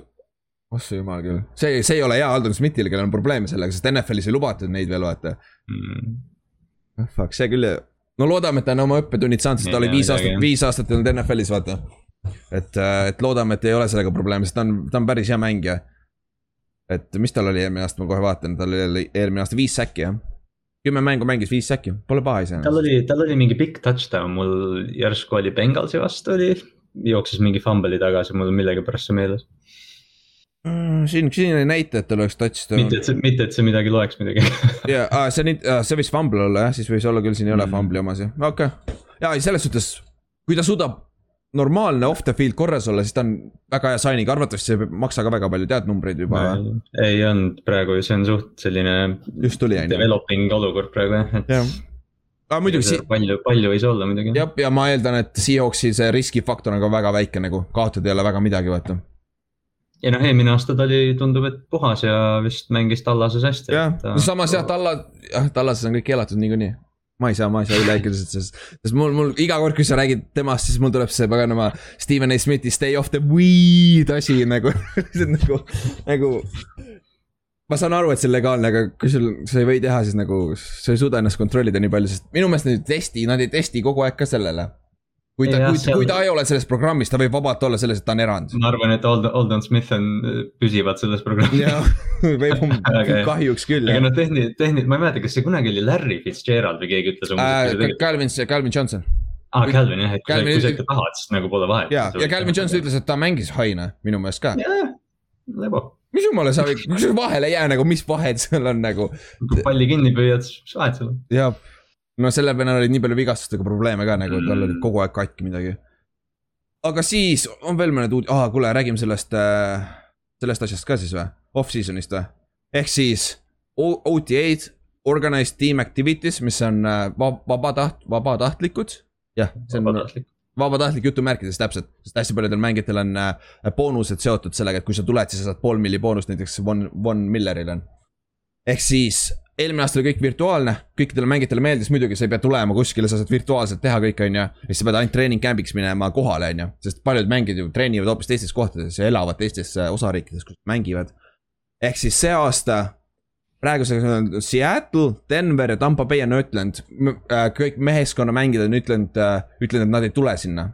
ossa jumal küll, see, see ei ole hea Aldon Smithile, kellel on probleeme sellega, sest NFL-is ei lubatud neid veel vaata. Mm. noh, fuck, see küll, no loodame, et ta on oma õppetunnid saanud, sest ta Ei oli viis aastat, viis aastat olnud NFL-is, vaata. et, et loodame, et ei ole sellega probleeme, sest ta on, ta on päris hea mängija. et mis tal oli eelmine aasta, ma kohe vaatan, tal oli eelmine aasta viis säkki jah. Kümme mängu mängis viis säkki, pole paha tal iseenesest. oli, tal oli mingi pikk touchdown, mul järsku oli Bengalsi vastu oli, jooksis mingi fumble'i tagasi, mul millegipärast see meeles. Mm, siin, siin ei näita, et tal oleks touchdown mitte, et see, mitte, et see midagi loeks muidugi. <laughs> ja, see on, see võis fumble olla jah, siis võis olla küll, siin ei ole Mm. fumble'i omas jah, okei okay.. ja selles suhtes, kui ta suudab normaalne off the field korras olla, siis ta on väga hea signing, arvatavasti see ei maksa ka väga palju, tead numbreid juba või? ei olnud praegu, see on suht selline just tuli on ju. developing olukord praegu jah, et. jah, aga muidugi si-, palju, palju võis olla muidugi. jah, ja ma eeldan, et Seahawksi see riskifaktor on ka väga väike nagu, kaotada ei ole väga midagi, vaata. ja noh, eelmine aasta ta oli, tundub, et puhas ja vist mängis Tallases hästi. jah, samas jah, Talla, jah, Tallases on kõik keelatud niikuinii. Ma ei saa, ma ei saa üle rääkida sellest, sest mul, mul iga kord, kui sa räägid temast, siis mul tuleb see paganama Stephen A Smithi Stay off the weed asi nagu, <laughs> nagu, nagu. ma saan aru, et see on legaalne, aga kui sul, sa ei või teha, siis nagu sa ei suuda ennast kontrollida nii palju, sest minu meelest nad ei testi, nad ei testi kogu aeg ka sellele. Kui ta, Jah, kui, seal- kui ta ei ole selles programmis, ta võib vabalt olla selles, et ta on erand. ma arvan, et Oldon, Oldon Smith on püsivalt selles programmis. jah, <laughs> võib <laughs> jah. kahjuks küll aga jah noh, tehni-, tehni-, ma ei mäleta, kas see kunagi oli Larry Fitzgerald või keegi ütles umbes, äh,. Calvin, Calvin Johnson aa, Calvin jah, et kui Calvin- kui sa ikka tahad, siis nagu pole vahet. ja, ja Calvin Johnson ütles, et ta mängis haine minu meelest ka. jah, lebo. mis jumala sa, kui sul vahele ei jää nagu, mis vahet seal on nagu kui palli kinni püüad, siis vahet seal on. ja. No selle peale oli nii palju vigastustega probleeme ka nagu, et tal oli Mm. kogu aeg katki midagi. aga siis on veel mõned uud-, aa kuule, räägime sellest äh,, sellest asjast ka siis või? Off-season'ist või? ehk siis OTA-d, organized team activities, mis on äh, va- vabataht-, vabatahtlikud. jah, see on vabatahtlik. vabatahtlik jutumärkides täpselt, sest hästi paljudel mängijatel on äh, boonused seotud sellega, et kui sa tuled, siis sa saad pool milli boonust, näiteks Von, Von Milleril on. ehk siis eelmine aasta oli kõik virtuaalne, kõikidele mängijatele meeldis muidugi, sa ei pea tulema kuskile, sa saad virtuaalselt teha kõik, on ju. ja siis sa pead ainult treening camp'iks minema kohale, on ju, sest paljud mängijad ju treenivad hoopis teistes kohtades ja elavad teistes äh, osariikides, kus mängivad. ehk siis see aasta praeguseks on Seattle, Denver ja Tampa Bay on ütlenud, kõik meeskonna mängijad on ütlenud, ütlenud, et nad ei tule sinna.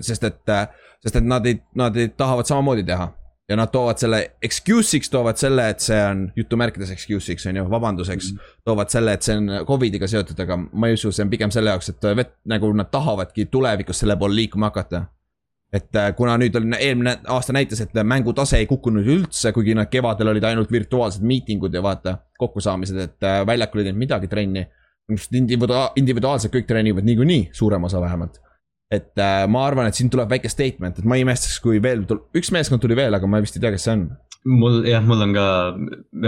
sest et, sest et nad ei, nad ei tahavad samamoodi teha ja nad toovad selle excuse'iks toovad selle, et see on jutumärkides excuse'iks on ju, vabanduseks mm. -hmm. toovad selle, et see on Covidiga seotud, aga ma ei usu, see on pigem selle jaoks, et vet, nagu nad tahavadki tulevikus selle poole liikuma hakata. et äh, kuna nüüd on eelmine aasta näitas, et mängutase ei kukkunud üldse, kuigi nad kevadel olid ainult virtuaalsed miitingud ja vaata, kokkusaamised, et äh, väljakul ei teinud midagi trenni. individua-, individuaalselt kõik treenivad niikuinii, suurem osa vähemalt. Et äh, ma arvan, et siin tuleb väike statement, et ma ei imestaks, kui veel, üks meeskond tuli veel, aga ma vist ei tea, kes see on. mul jah, mul on ka,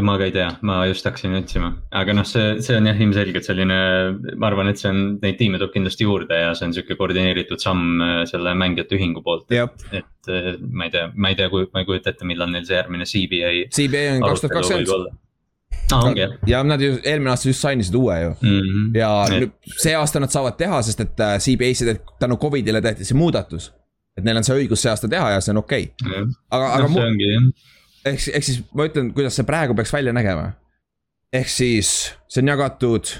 ma ka ei tea, ma just hakkasin otsima, aga noh, see, see on jah, ilmselgelt selline, ma arvan, et see on, neid tiime tuleb kindlasti juurde ja see on sihuke koordineeritud samm äh, selle mängijate ühingu poolt. et äh, ma ei tea, ma ei tea, ma ei kujuta ette, millal neil see järgmine CBA. CBA on kaks tuhat kakskümmend. aa, ongi jah ja nad ju eelmine aasta just sainisid uue ju mm. -hmm. ja nüüd see aasta nad saavad teha, sest et äh, CBA-sse te- tänu Covidile tehti see muudatus. et neil on see õigus see aasta teha ja see on okei okay., aga, aga mu- ongi jah, ehk, ehk siis ma ütlen, kuidas see praegu peaks välja nägema. ehk siis see on jagatud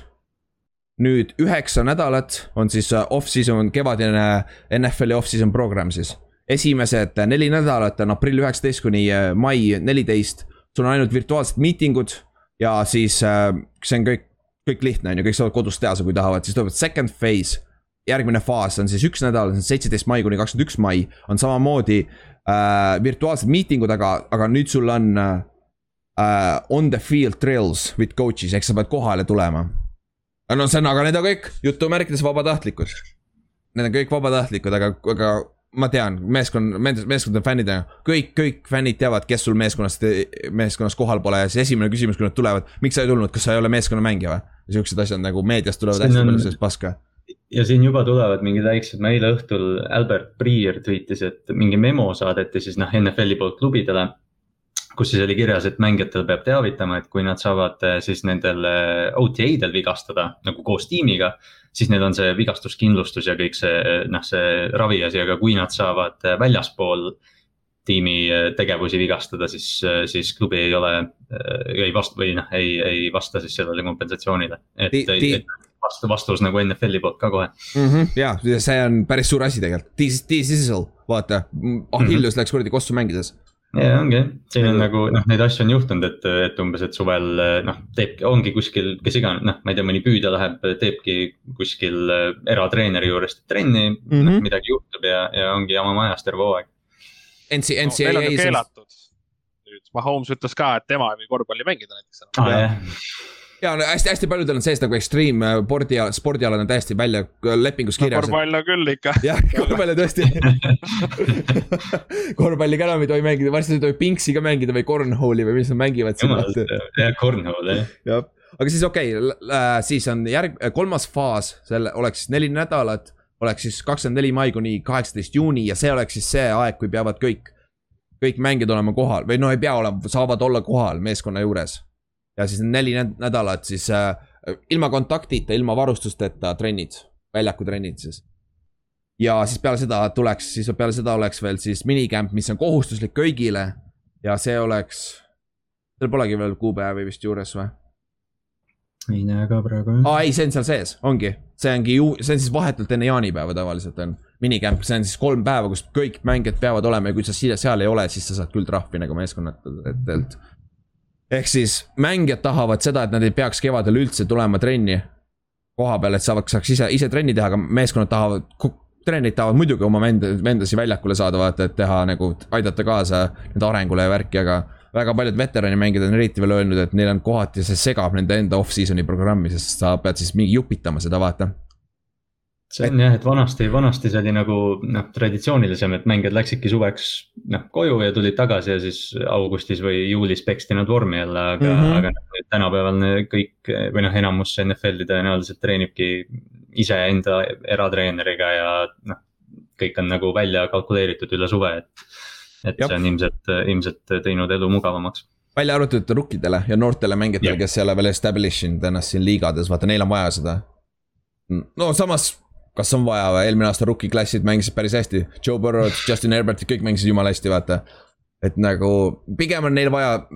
nüüd üheksa nädalat on siis äh, off-season, kevadine NFL-i off-season program siis. esimesed äh, neli nädalat on aprill üheksateist kuni äh, mai neliteist, sul on ainult virtuaalsed miitingud ja siis äh, see on kõik, kõik lihtne on ju, kõik saavad kodus teha seda, kui tahavad, siis tuleb second phase. järgmine faas on siis üks nädal, see on seitseteist mai kuni kakskümmend üks mai, on samamoodi äh, virtuaalsed miitingud, aga, aga nüüd sul on äh, on the field drills with coaches ehk sa pead kohale tulema. no see on, aga need on kõik jutumärkides vabatahtlikud. Need on kõik vabatahtlikud, aga, aga ma tean, meeskond, fännid on, kõik, kõik fännid teavad, kes sul meeskonnast, meeskonnas kohal pole ja siis esimene küsimus, kui nad tulevad, miks sa ei tulnud, kas sa ei ole meeskonnamängija või? siuksed asjad nagu meediast tulevad hästi on- palju sellest paska. ja siin juba tulevad mingid väiksed, ma eile õhtul Albert Breer tweetis, et mingi memo saadeti siis noh NFL-i poolt klubidele. Kus siis oli kirjas, et mängijatel peab teavitama, et kui nad saavad eh, siis nendel eh, OTA-del vigastada nagu koos tiimiga. siis neil on see vigastuskindlustus ja kõik see noh, see raviasi, aga kui nad saavad eh, väljaspool tiimi eh, tegevusi vigastada, siis, siis klubi ei ole, ei vasta või noh, ei, ei vasta siis sellele kompensatsioonile. et et vastu, vastus nagu NFL-i poolt ka kohe mm. -hmm, ja see on päris suur asi tegelikult, T-Sizzle, vaata, Achilles läks kuradi kossu mängides. Ja ongi, siin on Nagu- nagu noh, neid asju on juhtunud, et, et umbes, et suvel noh, teebki, ongi kuskil, kes iganes, noh, ma ei tea, mõni püüdja läheb, teebki kuskil äh, eratreeneri juures trenni mm, Mhm. -hmm. midagi juhtub ja, ja ongi jama majas terve hooaeg. NC, no, neil on ju keelatud. nüüd Mahomes ütles ka, et tema ei või korvpalli mängida näiteks enam. jah, ja no hästi-hästi paljudel on sees nagu extreme äh, spordi, spordialad on täiesti välja äh, lepingus kirjas. korvpall on küll ikka. <laughs> jah, <laughs> korvpalli tõesti. korvpalli ka enam ei tohi mängida, varsti ei tohi pingsi ka mängida või cornhole'i või mis nad mängivad jah, cornhole jah. jah, aga siis okei okay,, siis on järg, kolmas faas, selle oleks siis neli nädalat, oleks siis kakskümmend neli mai kuni kaheksateist juuni ja see oleks siis see aeg, kui peavad kõik kõik mängijad olema kohal või no ei pea olema, saavad olla kohal meeskonna juures. Ja siis neli näd- nädalat siis äh, ilma kontaktita, ilma varustusteta trennid, väljakutrennid siis. ja siis peale seda tuleks, siis peale seda oleks veel siis minicamp, mis on kohustuslik kõigile ja see oleks, seal polegi veel kuupäevi vist juures või? ei näe ka praegu. aa ei, see on seal sees, ongi, see ongi ju, see on siis vahetult enne jaanipäeva tavaliselt on. minicamp, see on siis kolm päeva, kus kõik mängijad peavad olema ja kui sa siia- seal ei ole, siis sa saad küll trahvi nagu meeskonnatelt. Ehk siis mängijad tahavad seda, et nad ei peaks kevadel üldse tulema trenni koha peale, et saaks, saaks ise, ise trenni teha, aga meeskonnad tahavad, trennid tahavad muidugi oma venda, vendasid väljakule saada, vaata, et teha nagu, aidata kaasa nende arengule ja värki, aga väga paljud veteranimängijad on eriti veel öelnud, et neil on kohati, see segab nende enda off-season'i programmi, sest sa pead siis mingi jupitama seda, vaata. See on jah, et vanasti, vanasti see oli nagu noh, traditsioonilisem, et mängijad läksidki suveks noh koju ja tulid tagasi ja siis augustis või juulis peksti nad vormi jälle, aga mm. -hmm. aga nüüd tänapäeval kõik või noh, enamus NFL-i tõenäoliselt treenibki iseenda eratreeneriga ja noh, kõik on nagu välja kalkuleeritud üle suve, et. et Jah. see on ilmselt, ilmselt teinud elu mugavamaks. välja arvatud rukkidele ja noortele mängijatele, Jah. kes ei ole veel establish inud ennast siin liigades, vaata neil on vaja seda. no samas, kas on vaja või, eelmine aasta rookie klassid mängisid päris hästi, Joe Burrow, Justin Herbert, kõik mängisid jumala hästi, vaata. et nagu pigem on neil vaja,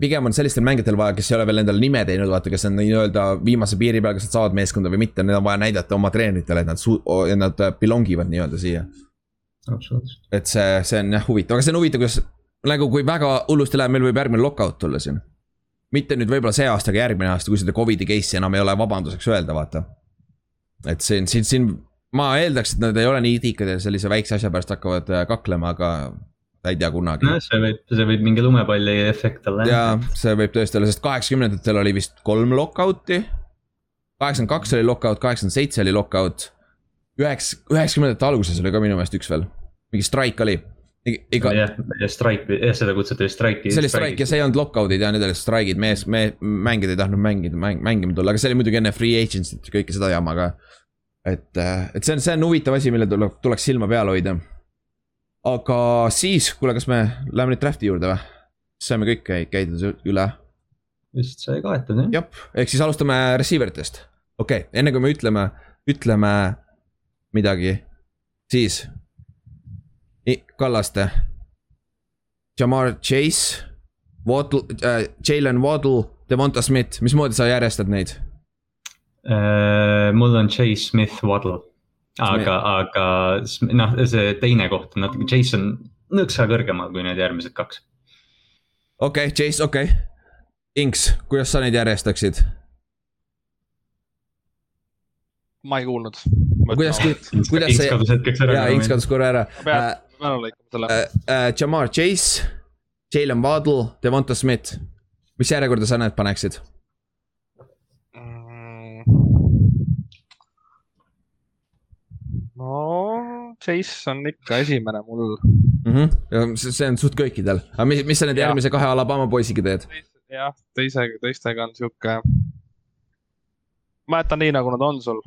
pigem on sellistel mängijatel vaja, kes ei ole veel endale nime teinud, vaata, kes on nii-öelda viimase piiri peal, kas nad saavad meeskonda või mitte, neil on vaja näidata oma treeneritele, et nad suu-, et nad belong ivad nii-öelda siia et see, see on jah huvitav, aga see on huvitav, kuidas nagu kui väga hullusti läheb, meil võib järgmine lockout tulla siin. mitte nüüd võib-olla see aasta, aga järgmine aasta, kui seda Covidi case'i enam ei ole vabanduseks öelda, vaata. et siin, siin, siin ma eeldaks, et nad ei ole nii itikad ja sellise väikse asja pärast hakkavad äh, kaklema, aga sa ei tea kunagi. nojah, see võib, see võib mingi lumepalli efekt olla. ja see võib tõesti olla, sest kaheksakümnendatel oli vist kolm lockout'i. kaheksakümmend kaks oli lockout, kaheksakümmend seitse oli lockout. üheks, üheksakümnendate alguses oli ka minu meelest üks veel, mingi strike oli. iga, jah, ja strike, jah seda kutsuti strike'i. see oli strike ja see ei olnud lockout'id ja need olid strike'id, mees, me, mängijad ei tahtnud mängida, mäng, mängima tulla, aga see oli muidugi enne free agency't ja kõike seda jama ka. et, et see on, see on huvitav asi, mille tuleb, tuleks silma peal hoida. aga siis, kuule, kas me läheme nüüd draft'i juurde või? saime kõik käi- käidud üle. vist sai kaetud jah. jah, ehk siis alustame receiver itest. okei okay,, enne kui me ütleme, ütleme midagi, siis. Kallaste. Jamar Chase, Waddle äh,, Jalen Waddle, Devonta Smith, mismoodi sa järjestad neid? Äh, mul on Chase Smith Waddle. aga, aga noh, see teine koht on natuke, Chase on nõksa kõrgemal kui need järgmised kaks. okei okay,, Chase, okei okay.. Inks, kuidas sa neid järjestaksid? ma ei kuulnud. kuidas, kuidas Inks see, kadus hetkeks ära. jaa, Inks kadus korra ära pean äh,. ära lõikama selle. äh, äh, Jamar Chase, Jalen Waddle, Devonta Smith. mis järjekorda sa need paneksid? No Chase on ikka esimene mul. mm. -hmm. see see on suht kõikidel, aga mis, mis sa nüüd järgmise kahe Alabama poisiga teed? jah, teise, teistega on sihuke. ma jätan nii, nagu nad on sul,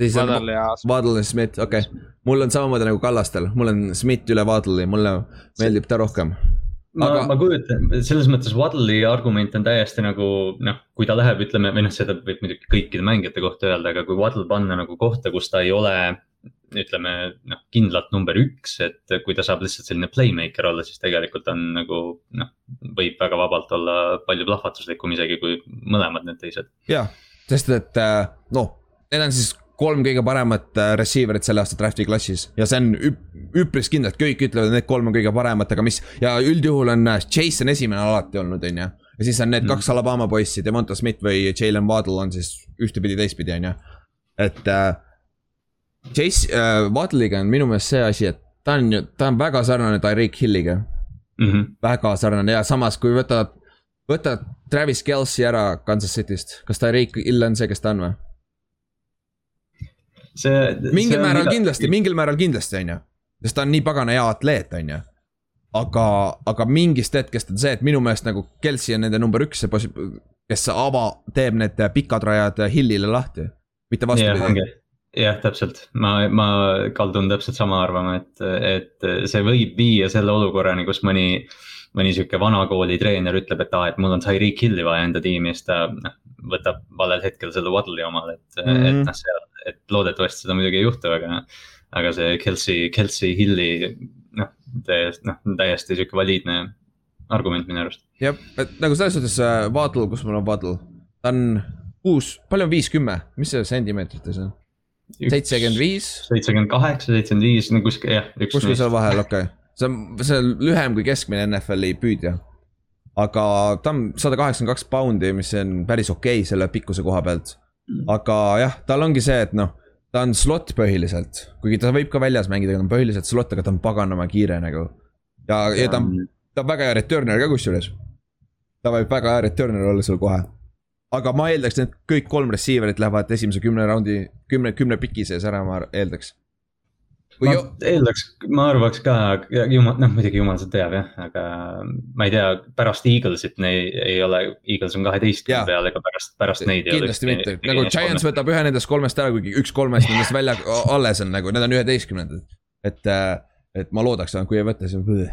siis on Padel ja. Waddle ja Smith, okei okay.. mul on samamoodi nagu Kallastel, mul on Smith üle Waddle'i, mulle meeldib ta rohkem. Ma Aga- ma kujutan, selles mõttes Waddle'i argument on täiesti nagu noh, kui ta läheb, ütleme või noh, seda võib muidugi kõikide mängijate kohta öelda, aga kui Waddle panna nagu kohta, kus ta ei ole. ütleme noh, kindlalt number üks, et kui ta saab lihtsalt selline playmaker olla, siis tegelikult on nagu noh, võib väga vabalt olla palju plahvatuslikum isegi kui mõlemad need teised. jaa, sest et äh, noh, need on siis kolm kõige paremat äh, receiver'it selle aasta draft'i klassis ja see on üp, üpris kindlalt, kõik ütlevad, et need kolm on kõige paremad, aga mis ja üldjuhul on äh, Chase on esimene alati olnud, on ju. ja siis on need Mm. kaks Alabama poissi, Devonta Smith või Jalen Waddle on siis ühtepidi, teistpidi, on ju. et äh, Chase äh,, Waddle'iga on minu meelest see asi, et ta on ju, ta on väga sarnane Tyreek Hilliga Mm -hmm. väga sarnane ja samas, kui võtad, võtad Travis Kelci ära Kansas City'st, kas Tyreek Hill on see, kes ta on või? see. mingil määral kindlasti, mingil määral kindlasti, on ju. sest ta on nii pagana hea atleet, on ju. aga, aga mingist hetkest on see, et minu meelest nagu Kelci on nende number üks, see kes ava, teeb need pikad rajad Hillile lahti. mitte vastupidi., jah, täpselt, ma, ma kaldun täpselt sama arvama, et, et see võib viia selle olukorrani, kus mõni. mõni sihuke vanakooli treener ütleb, et aa, et mul on Tyreek Hilli vaja enda tiimi ja siis ta noh, võtab valel hetkel selle Waddle'i omale, et mm, -hmm. et mhm. noh, seal, et loodetavasti seda muidugi ei juhtu, aga. aga see Kelsey, Kelsey Hilli noh, täiesti, noh täiesti sihuke valiidne argument minu arust. jah, et nagu selles suhtes äh, Waddle, kus mul on Waddle, ta on kuus, palju on viis, kümme, mis see sentimeetrites on? seitsekümmend viis. seitsekümmend kaheksa, seitsekümmend viis, no kuskil jah. kuskil seal vahel, okei okay., see on, see on lühem kui keskmine NFL-i püüdja. aga ta on sada kaheksakümmend kaks poundi, mis on päris okei okay selle pikkuse koha pealt. Aga jah, tal ongi see, et noh, ta on slot põhiliselt, kuigi ta võib ka väljas mängida, ta on põhiliselt slot, aga ta on paganama kiire nagu. ja, ja ta on, ta on väga hea returner ka kusjuures. ta võib väga hea returner olla seal kohe aga ma eeldaks, et kõik kolm receiver'it lähevad esimese kümne raundi, kümne, kümne piki sees ära, ma eeldaks. Ma jo... eeldaks, ma arvaks ka, jumal, noh muidugi jumal seda teab jah, aga ma ei tea, pärast Eaglesit nei, ei ole, Eagles on kaheteistkümne peal, ega pärast, pärast neid ei ole. kindlasti mitte, nagu Giants võtab ühe nendest kolmest ära, kuigi üks kolmest nendest välja alles on nagu, need on üheteistkümnendad. et, äh, et ma loodaks, kui ei võta, siis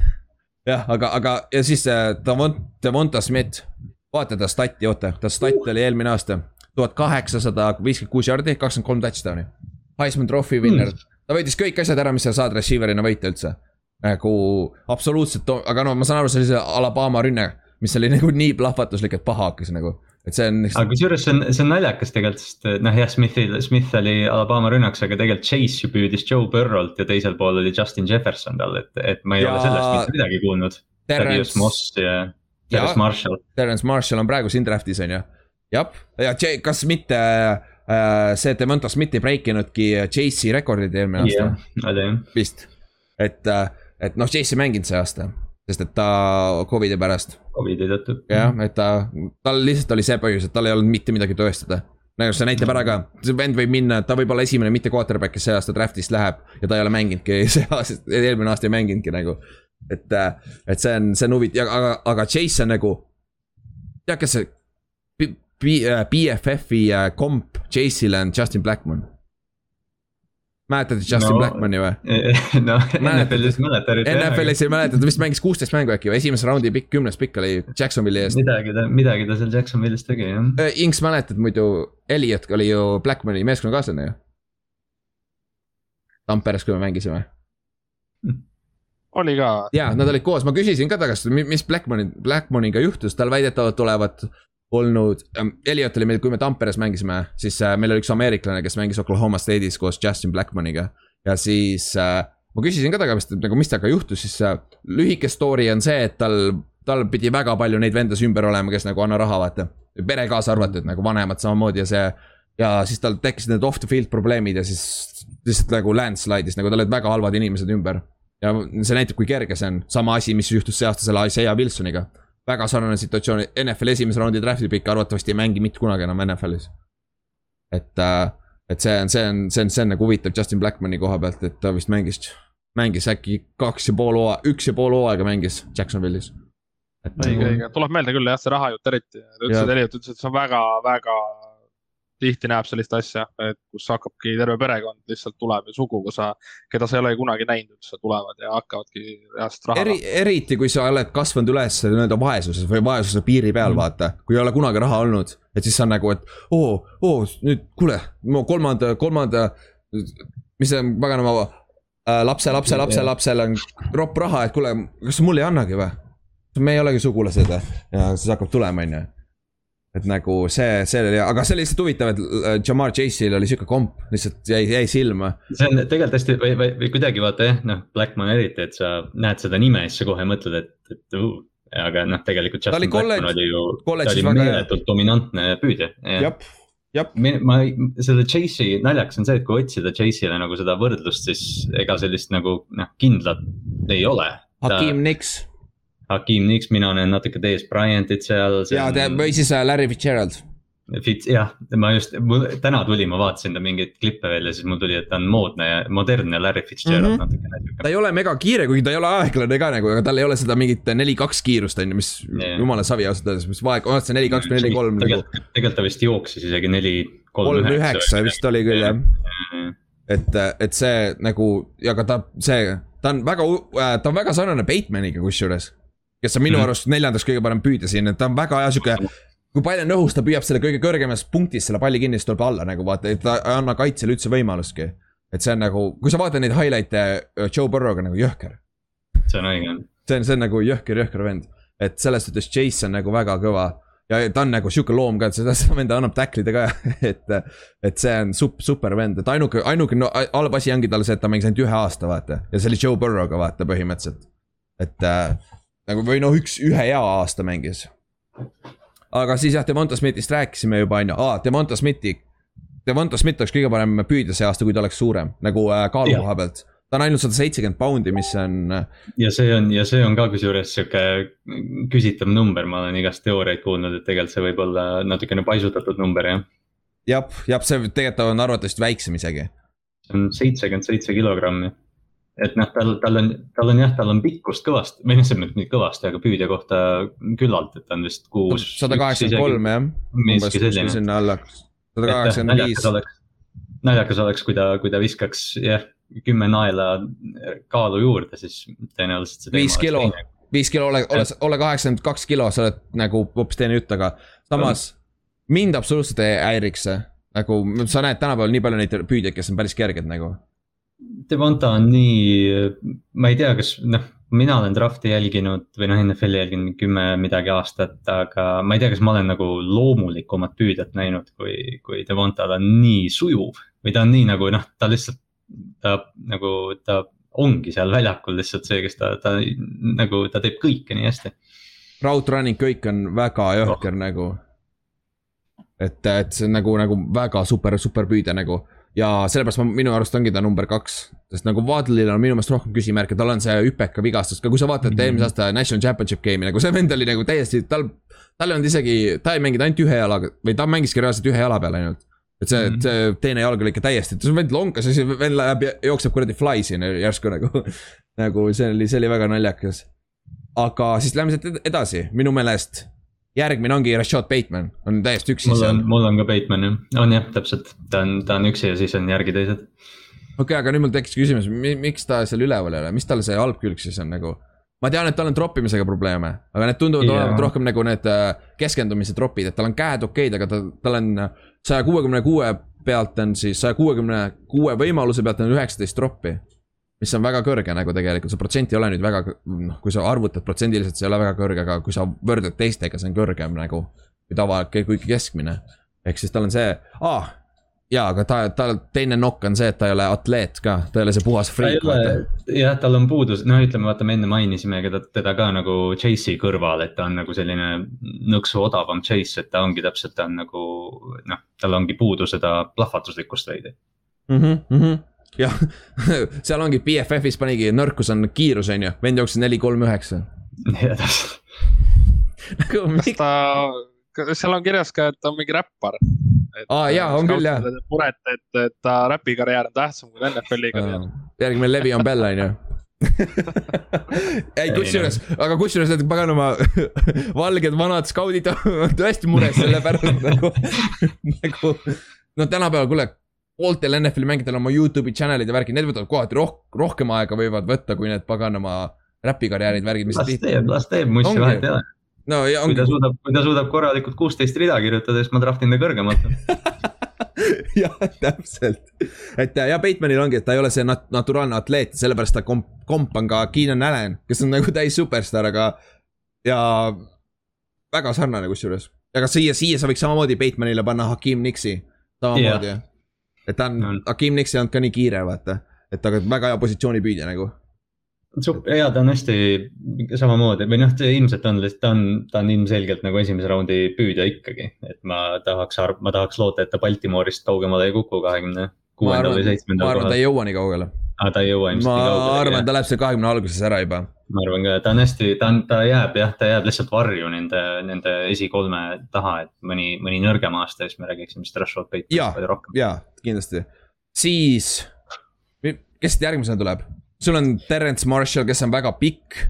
jah, aga, aga ja siis äh, Davont-, Davonta Smith vaata ta stati, oota, ta stat oli eelmine aasta tuhat kaheksasada viiskümmend kuus jardi, kakskümmend kolm touchdown'i. Heisman Trophy winner mm., ta võitis kõik asjad ära, mis sa saad receiver'ina võita üldse. nagu absoluutselt, aga no ma saan aru, see oli see Alabama rünne, mis oli <laughs> nagu nii plahvatuslik, et paha hakkas nagu et see on. aga kusjuures see on, see on naljakas tegelikult, sest noh, jah, Smithil, Smith oli Alabama rünnaks, aga tegelikult Chase ju püüdis Joe Burrow't ja teisel pool oli Justin Jefferson tal, et, et ma ei ja... ole sellest mitte midagi kuulnud. Terence Moss ja Terence Marshall. Terence Marshall on praegu siin draft'is on ju. jah, ja kas mitte äh, see Demonta Smith ei break inudki Chase'i rekordid eelmine aasta yeah,? oli jah. vist, et, äh, et noh, Chase ei mänginud see aasta, sest et ta Covidi pärast. Covidi tõttu. jah, et ta, tal lihtsalt oli see põhjus, et tal ei olnud mitte midagi tõestada nagu see näitab ära ka, see vend võib minna, ta võib olla esimene mitte quarterback, kes see aasta draft'ist läheb ja ta ei ole mänginudki, <laughs> see aasta, eelmine aasta ei mänginudki nagu et, äh, et see on, see on huvitav, aga, aga Chase on nagu, tead, kes see BFF-i äh, äh, komp Chase'ile on Justin Blackman mäletate Justin no, Blackmani või? <laughs> no NFL-is mäletan. NFL-is ei mäleta, ta vist mängis kuusteist mängu äkki või, esimese raundi pikk, kümnes pikk oli Jacksonville'i eest. midagi ta, midagi ta seal Jacksonville'is tegi jah. Inks mäletad muidu, Elliot oli ju Blackmani meeskonnakaaslane ju. Tamperes, kui me mängisime oli ka. ja, nad olid koos, ma küsisin ka ta käest, mis Blackmoni, Blackmoniga juhtus, tal väidetavalt olevat olnud ähm,, Elliot oli meil, kui me Tamperes mängisime, siis äh, meil oli üks ameeriklane, kes mängis Oklahoma State'is koos Justin Blackmoniga. ja siis äh, ma küsisin ka ta käest, et nagu mis temaga juhtus, siis äh, lühike story on see, et tal, tal pidi väga palju neid vendasid ümber olema, kes nagu anna raha, vaata. pere kaasa arvatud, nagu vanemad samamoodi ja see ja siis tal tekkisid need off the field probleemid ja siis lihtsalt nagu landslide'is, nagu tal olid väga halvad inimesed ümber ja see näitab, kui kerge see on, sama asi, mis juhtus see aasta selle Isaiah Wilsoniga. Väga sarnane situatsioon, NFL esimese raundi draft'i pikk arvatavasti ei mängi mitte kunagi enam NFL-is. et, äh, et see on, see on, see on, see on nagu huvitav Justin Blackmani koha pealt, et ta vist mängis, mängis äkki kaks ja pool hooaega, üks ja pool hooaega mängis Jacksonville'is. õige, nagu- õige, tuleb meelde küll jah, see rahajutt eriti, ta ütles, et Elliot ütles, et see on väga, väga tihti näeb sellist asja, et kus hakkabki terve perekond lihtsalt tuleb ja suguvõsa, keda sa ei ole kunagi näinud üldse, tulevad ja hakkavadki reaalselt raha Eri,. eriti kui sa oled kasvanud üles nii-öelda vaesuses või vaesuse piiri peal mm., vaata, kui ei ole kunagi raha olnud. et siis sa nagu, et oo, oo nüüd kuule, mu kolmanda, kolmanda, mis see paganama äh, lapse, lapse, lapse, lapsel on ropp raha, et kuule, kas sa mulle ei annagi või? me ei olegi sugulased või? ja siis hakkab tulema, on ju et nagu see, see oli, aga see oli lihtsalt huvitav, et äh, Jamar Chase'il oli sihuke komp, lihtsalt jäi, jäi silma. see on tegelikult hästi või, või, või kuidagi vaata jah, noh, Blackman eriti, et sa näed seda nime, siis sa kohe mõtled, et, et uh, aga noh, tegelikult Justin oli Blackman kolledž, ta oli meeletult dominantne püüdja. jah, jah. ma, selle Chase'i naljakas on see, et kui otsida Chase'ile nagu seda võrdlust, siis ega sellist nagu noh, kindlat ei ole. Hakim Nix Hakim Nix, mina näen natuke Dez Bryantit seal. ja on... või siis äh, Larry Fitzgerald. Fitz, jah, ma just, mul täna tuli, ma vaatasin ta mingeid klippe veel ja siis mul tuli, et ta on moodne ja modernne Larry Fitzgerald mm -hmm. natukene. ta ei ole mega kiire, kuigi ta ei ole aeglane ka nagu, aga tal ei ole seda mingit neli-kaks kiirust on ju, mis yeah. jumala savi ausalt öeldes, mis vaeg-, on see neli-kaks või neli-kolm nagu. tegelikult ta vist jooksis isegi neli, kolm, üheksa vist oli küll jah et, et see nagu ja ka ta, see, ta on väga, ta on väga sarnane Batemaniga kusjuures. Kes on minu Mhm. arust neljandas kõige parem püüdja siin, et ta on väga hea sihuke. kui pall on õhus, ta püüab selle kõige kõrgemas punktis selle palli kinni, siis tuleb alla nagu vaata, et ta ei anna kaitsjale üldse võimalustki. et see on nagu, kui sa vaatad neid highlight'e äh, Joe Burrow'ga nagu jõhker. see on õige. see on, see on nagu jõhker, jõhker vend. et selles suhtes Chase on nagu väga kõva. ja ta on nagu sihuke loom ka, et seda, seda venda annab tacklida ka, <laughs> et, et see on sup-, super vend, et ainuke, ainuke no, halb asi ongi tal see, et ta mängis ainult ühe aasta, vaata. ja see oli Joe Burrow'ga, vaata põhimõtteliselt. et äh, nagu või noh, üks, ühe hea aasta mängis. aga siis jah, Devonta Smithist rääkisime juba on ju, aa, Devonta Smithi. Devonta Smith oleks kõige parem püüdja see aasta, kui ta oleks suurem, nagu äh, kaalu koha pealt. ta on ainult sada seitsekümmend poundi, mis on äh, ja see on, ja see on ka kusjuures sihuke küsitav number, ma olen igast teooriaid kuulnud, et tegelikult see võib olla natukene paisutatud number jah. jah, jah, see tegelikult on arvatavasti väiksem isegi. see on seitsekümmend seitse kilogrammi. Et noh, tal, tal on, tal on jah, tal on pikkust kõvasti, või noh, mõttes mitte kõvasti, aga püüdja kohta küllalt, et ta on vist kuus. sada kaheksakümmend kolm jah. miski selline. sinna alla, sada kaheksakümmend viis naljakas oleks, kui ta, kui ta viskaks jah, kümme naela kaalu juurde, siis tõenäoliselt see. Viis kilo. viis kilo, ole, ole, ole kaheksakümmend kaks kilo, sa oled nagu hoopis teine jutt, aga samas mind absoluutselt ei häiriks see. nagu sa näed tänapäeval nii palju neid püüdjaid, kes on päris kerged nagu. Devonta on nii, ma ei tea, kas noh, mina olen draft'i jälginud või noh, NFL-i jälginud kümme midagi aastat, aga ma ei tea, kas ma olen nagu loomulikumat püüdjat näinud, kui, kui Devonta, ta on nii sujuv või ta on nii nagu noh, ta lihtsalt, ta nagu, ta ongi seal väljakul lihtsalt see, kes ta, ta nagu, ta teeb kõike nii hästi. Route running kõik on väga jõhker oh. nagu. et, et see on nagu, nagu väga super, super püüdja nagu ja sellepärast ma, minu arust ongi ta number kaks, sest nagu Waddle'il on minu meelest rohkem küsimärke, tal on see hüpeka vigastus ka, kui sa vaatad mm -hmm. eelmise aasta National Championship game'i nagu see vend oli nagu täiesti, tal, tal ei olnud isegi, ta ei mänginud ainult ühe jalaga või ta mängiski reaalselt ühe jala peal ainult. et see mm, -hmm. see teine jalg oli ikka täiesti, see vend lonkas ja siis vend läheb ja jookseb kuradi fly siin järsku nagu, <laughs> nagu see oli, see oli väga naljakas. aga siis lähme ed- edasi, minu meelest järgmine ongi Rashad Bateman, on täiesti üksi mul on, mul on ka Bateman jah, on jah, täpselt, ta on, ta on üksi ja siis on järgi teised. okei okay,, aga nüüd mul tekkis küsimus, miks ta seal üleval ei ole, mis tal see halb külg siis on nagu? ma tean, et tal on troppimisega probleeme, aga need tunduvad Jaa. olevat rohkem nagu need äh, keskendumise tropid, et tal on käed okeid, aga ta, tal on saja kuuekümne kuue pealt on siis saja kuuekümne kuue võimaluse pealt on üheksateist troppi. Mis on väga kõrge nagu tegelikult, see protsent ei ole nüüd väga, noh, kui sa arvutad protsendiliselt, see ei ole väga kõrge, aga kui sa võrdled teistega, see on kõrgem nagu kui tava, kui keskmine. ehk siis tal on see ah,, jaa, aga ta, tal teine nokk on see, et ta ei ole atleet ka, ta ei ole see puhas vaata., jah, tal on puudus, no ütleme, vaata, me enne mainisime teda, teda ka nagu Chase'i kõrval, et ta on nagu selline nõksu odavam Chase, et ta ongi täpselt, ta on nagu noh, tal ongi puudu seda plahvatuslikkust veidi. mm. -hmm. <laughs> jah, seal ongi BFF-is panigi, nõrkus on kiirus, on ju, vend jooksis neli, kolm, üheksa. ja täpselt, nagu kas ta, seal on kirjas ka, et ta on mingi räppar. Aa, jaa, on küll, jah. muret, et, et ta räpikarjäär on tähtsam kui NFL-i karjäär. järgmine levi on Bell, on ju. ei, kusjuures, aga kusjuures need paganama <laughs> valged vanad skaudid on <laughs> tõesti mures selle pärast nagu, nagu. no tänapäeval, kuule, pooltel NFL-i mängijatel on oma Youtube'i channel'id ja värgid, need võtavad kohati roh-, rohkem aega võivad võtta, kui need paganama räpikarjäärid, värgid, mis las teeb, las teeb, Ongi. vahet ei ole. no ja kui ongi ta, suudab, kui ta suudab korralikult kuusteist rida kirjutada, siis ma draftin ta kõrgemalt. <laughs> jah, täpselt. et ja Batemanil ongi, et ta ei ole see nat-, naturaalne atleet, sellepärast ta komp-, komp on ka Keenan Allan, kes on nagu täis superstaar, aga. ja väga sarnane kusjuures. aga siia, siia sa võiks samamoodi Batemanile panna Hakim Nixi, samamoodi yeah.. Et ta on Hakim Nix ei olnud ka nii kiire, vaata. et aga väga hea positsioonipüüdja nagu. ja ta on hästi samamoodi või noh, ilmselt on, ta on, ta on ilmselgelt nagu esimese raundi püüdja ikkagi, et ma tahaks, ma tahaks loota, et ta Baltimoorist kaugemale ei kuku kahekümne ma kuuendal või, ma seitsmendal arvan, ta ei jõua nii kaugele. Aga ta ei jõua ilmselt ma arvan, ta läheb seal kahekümne alguses ära juba. ma arvan ka, ta on hästi, ta on, ta jääb jah, ta jääb lihtsalt varju nende, nende esikolme taha, et mõni, mõni nõrgem aasta ja siis me räägiksime vist Rashad Jaa. Batemanist palju rohkem. jaa, kindlasti. siis, kes järgmisena tuleb? sul on Terence Marshall, kes on väga pikk,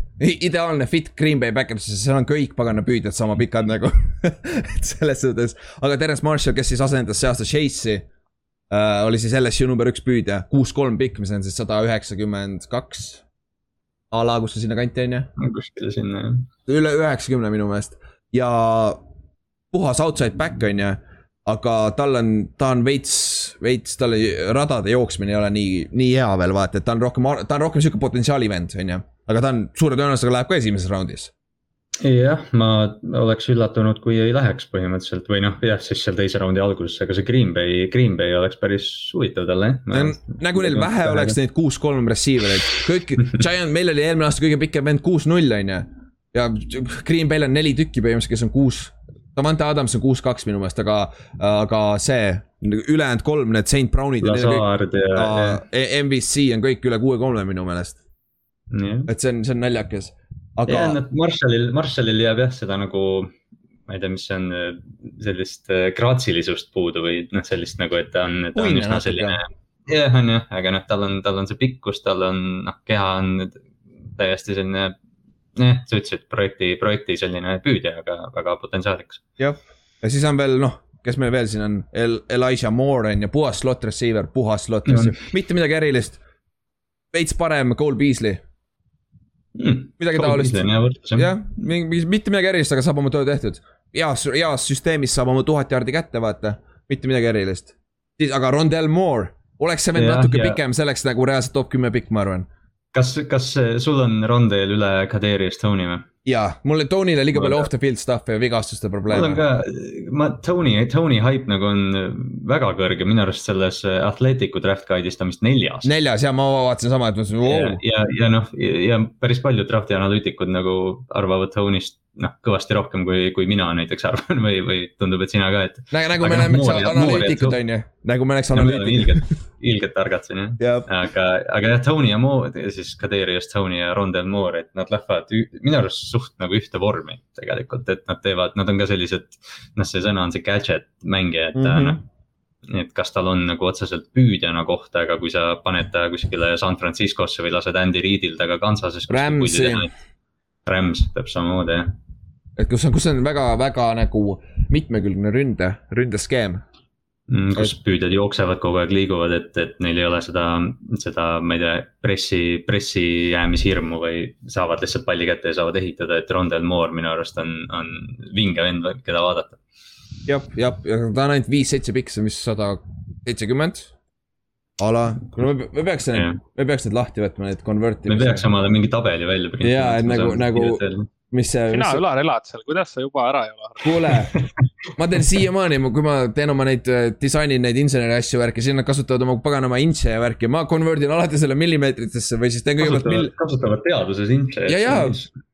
ideaalne fit Green Bay Packersisse, seal on kõik pagana püüdjad sama pikad nagu. <laughs> et selles suhtes, aga Terence Marshall, kes siis asendas see aasta Chase'i äh, oli siis LSU number üks püüdja, kuus-kolm pikk, mis on siis sada üheksakümmend kaks. a la, kus see sinna kanti on ju, kuskile sinna jah. üle üheksakümne minu meelest ja puhas outside back on ju. aga tal on, ta on veits, veits, tal radade jooksmine ei ole nii, nii hea veel vaata, et ta on rohkem, ta on rohkem sihuke potentsiaali vend, on ju. aga ta on suure tõenäosusega läheb ka esimeses raundis. jah, ma oleks üllatunud, kui ei läheks põhimõtteliselt või noh, jah, siis seal teise raundi alguses, aga see Green Bay, Green Bay oleks päris huvitav talle jah. nagu neil vähe oleks neid kuus-kolm receiver'eid, kõik, <laughs> Giant, meil oli eelmine aasta kõige pikem vend kuus-null on ju. ja Green Bay'l on neli tükki põhimõtteliselt, kes on kuus, Davante Adams on kuus-kaks minu meelest, aga, aga see, ülejäänud kolm, need St Brownid Lazard ja, äh, MVC on kõik üle kuue-kolme minu meelest, et see on, see on naljakas. Aga nad Marshallil, Marshallil jääb jah seda nagu, ma ei tea, mis see on, sellist äh, graatsilisust puudu või noh, sellist nagu, et ta on, ta on Uine üsna natuke. selline. jah, on jah, aga noh, tal on, tal on see pikkus, tal on noh, keha on täiesti selline. jah, sa ütlesid projekti, projekti selline püüdja, aga väga potentsiaalikas. jah, ja siis on veel noh, kes meil veel siin on El, Elijah Moore on ju, puhas slot receiver, puhas slot Mhm. receiver, mitte midagi erilist. veits parem Cole Beasley, midagi taolist. jah, mingi, mitte midagi erilist, aga saab oma töö tehtud. heas, heas süsteemis saab oma tuhat jaardi kätte, vaata, mitte midagi erilist. siis, aga Rondell Moore, oleks see vend natuke ja- pikem, see oleks nagu reaalselt top kümme pikk, ma arvan. kas, kas äh, sul on Rondel üle Kadri Estonia või? jaa, mul Tonile liiga palju off the field stuff'i ja vigastuste mul on probleeme. ka, ma Tony, Tony hype nagu on väga kõrge, minu arust selles Athleticu draft guide'is ta on vist neljas. neljas ja ma vaatasin sama, et ma mõtlesin, ja vau,, ja, ja noh, ja päris paljud drafti analüütikud nagu arvavad Tony'st noh, kõvasti rohkem kui, kui mina näiteks arvan või, või tundub, et sina ka, et. nagu, me Moore ja- analüütikud, ja- on ju, nagu me no oleme analüütikud. ilgelt, ilgelt targad siin jah. aga, aga jah, Tony ja Moore, siis Kadrius Tony ja Rondel Moore, et nad lähevad minu arust suht nagu ühte vormi tegelikult, et nad teevad, nad on ka sellised. noh, see sõna on see gadget mängija, et mm -hmm. noh. et kas tal on nagu otseselt püüdjana kohta, aga kui sa paned ta kuskile San Franciscosse või lased Andy Reidil ta ka Kansases. Rams'i. Rams täpselt samamoodi jah. et kus on, kus on väga-väga nagu mitmekülgne ründe, ründeskeem. Mm, kus püüdjad jooksevad kogu aeg, liiguvad, et, et neil ei ole seda, seda, ma ei tea, pressi, pressi jäämishirmu või saavad lihtsalt palli kätte ja saavad ehitada, et Rondel Moore minu arust on, on vinge vend, keda vaadata. jah, jah, ja ta on ainult viis-seitse pikk, see on vist sada seitsekümmend. A la, kuule me, me peaks Jah., me peaks need lahti võtma, need me convert'i. peaks omale mingi tabeli välja printima. Jaa, et nagu- nagu- mis see, sina, Ülar, elad seal, kuidas sa juba ära ei ole? kuule, <laughs> ma teen siiamaani, kui ma teen oma neid, disainin neid inseneri asju värki, siis nad kasutavad oma paganama intše ja värki, ma convert in alati selle millimeetritesse või siis teen kõigepealt mill- kasutavad, teaduses intše. ja, ja,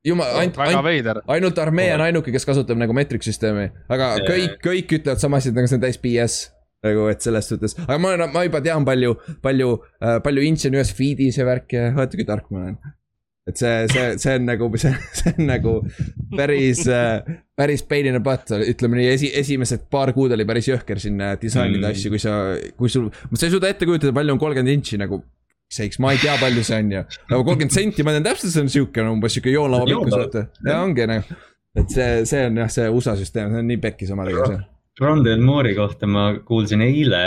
jumal, ainult, ainult, ainult armee on ainuke, kes kasutab nagu metric süsteemi, aga kõik, kõik ütlevad sama asja, et nagu see on täis BS. nagu, et selles suhtes, aga ma, ma juba tean palju, palju äh,, palju intše on ühes feed'is ja värki ja vaata kui tark ma olen. et see, see, see on nagu, <laughs> see, see on nagu päris äh,, päris pain in the butt, ütleme nii, esi, esimesed paar kuud oli päris jõhker siin disainida Mm. asju, kui sa, kui sul, sa ei suuda ette kujutada, palju on kolmkümmend intši nagu. seiks, ma ei tea, palju see on ju, nagu kolmkümmend senti, ma tean täpselt, see on sihuke umbes sihuke joonlava pikkus, vaata. ja ongi nagu, et see, see on jah, see USA süsteem, see on nii pekkis omadega see. Rondel Moore'i kohta ma kuulsin eile,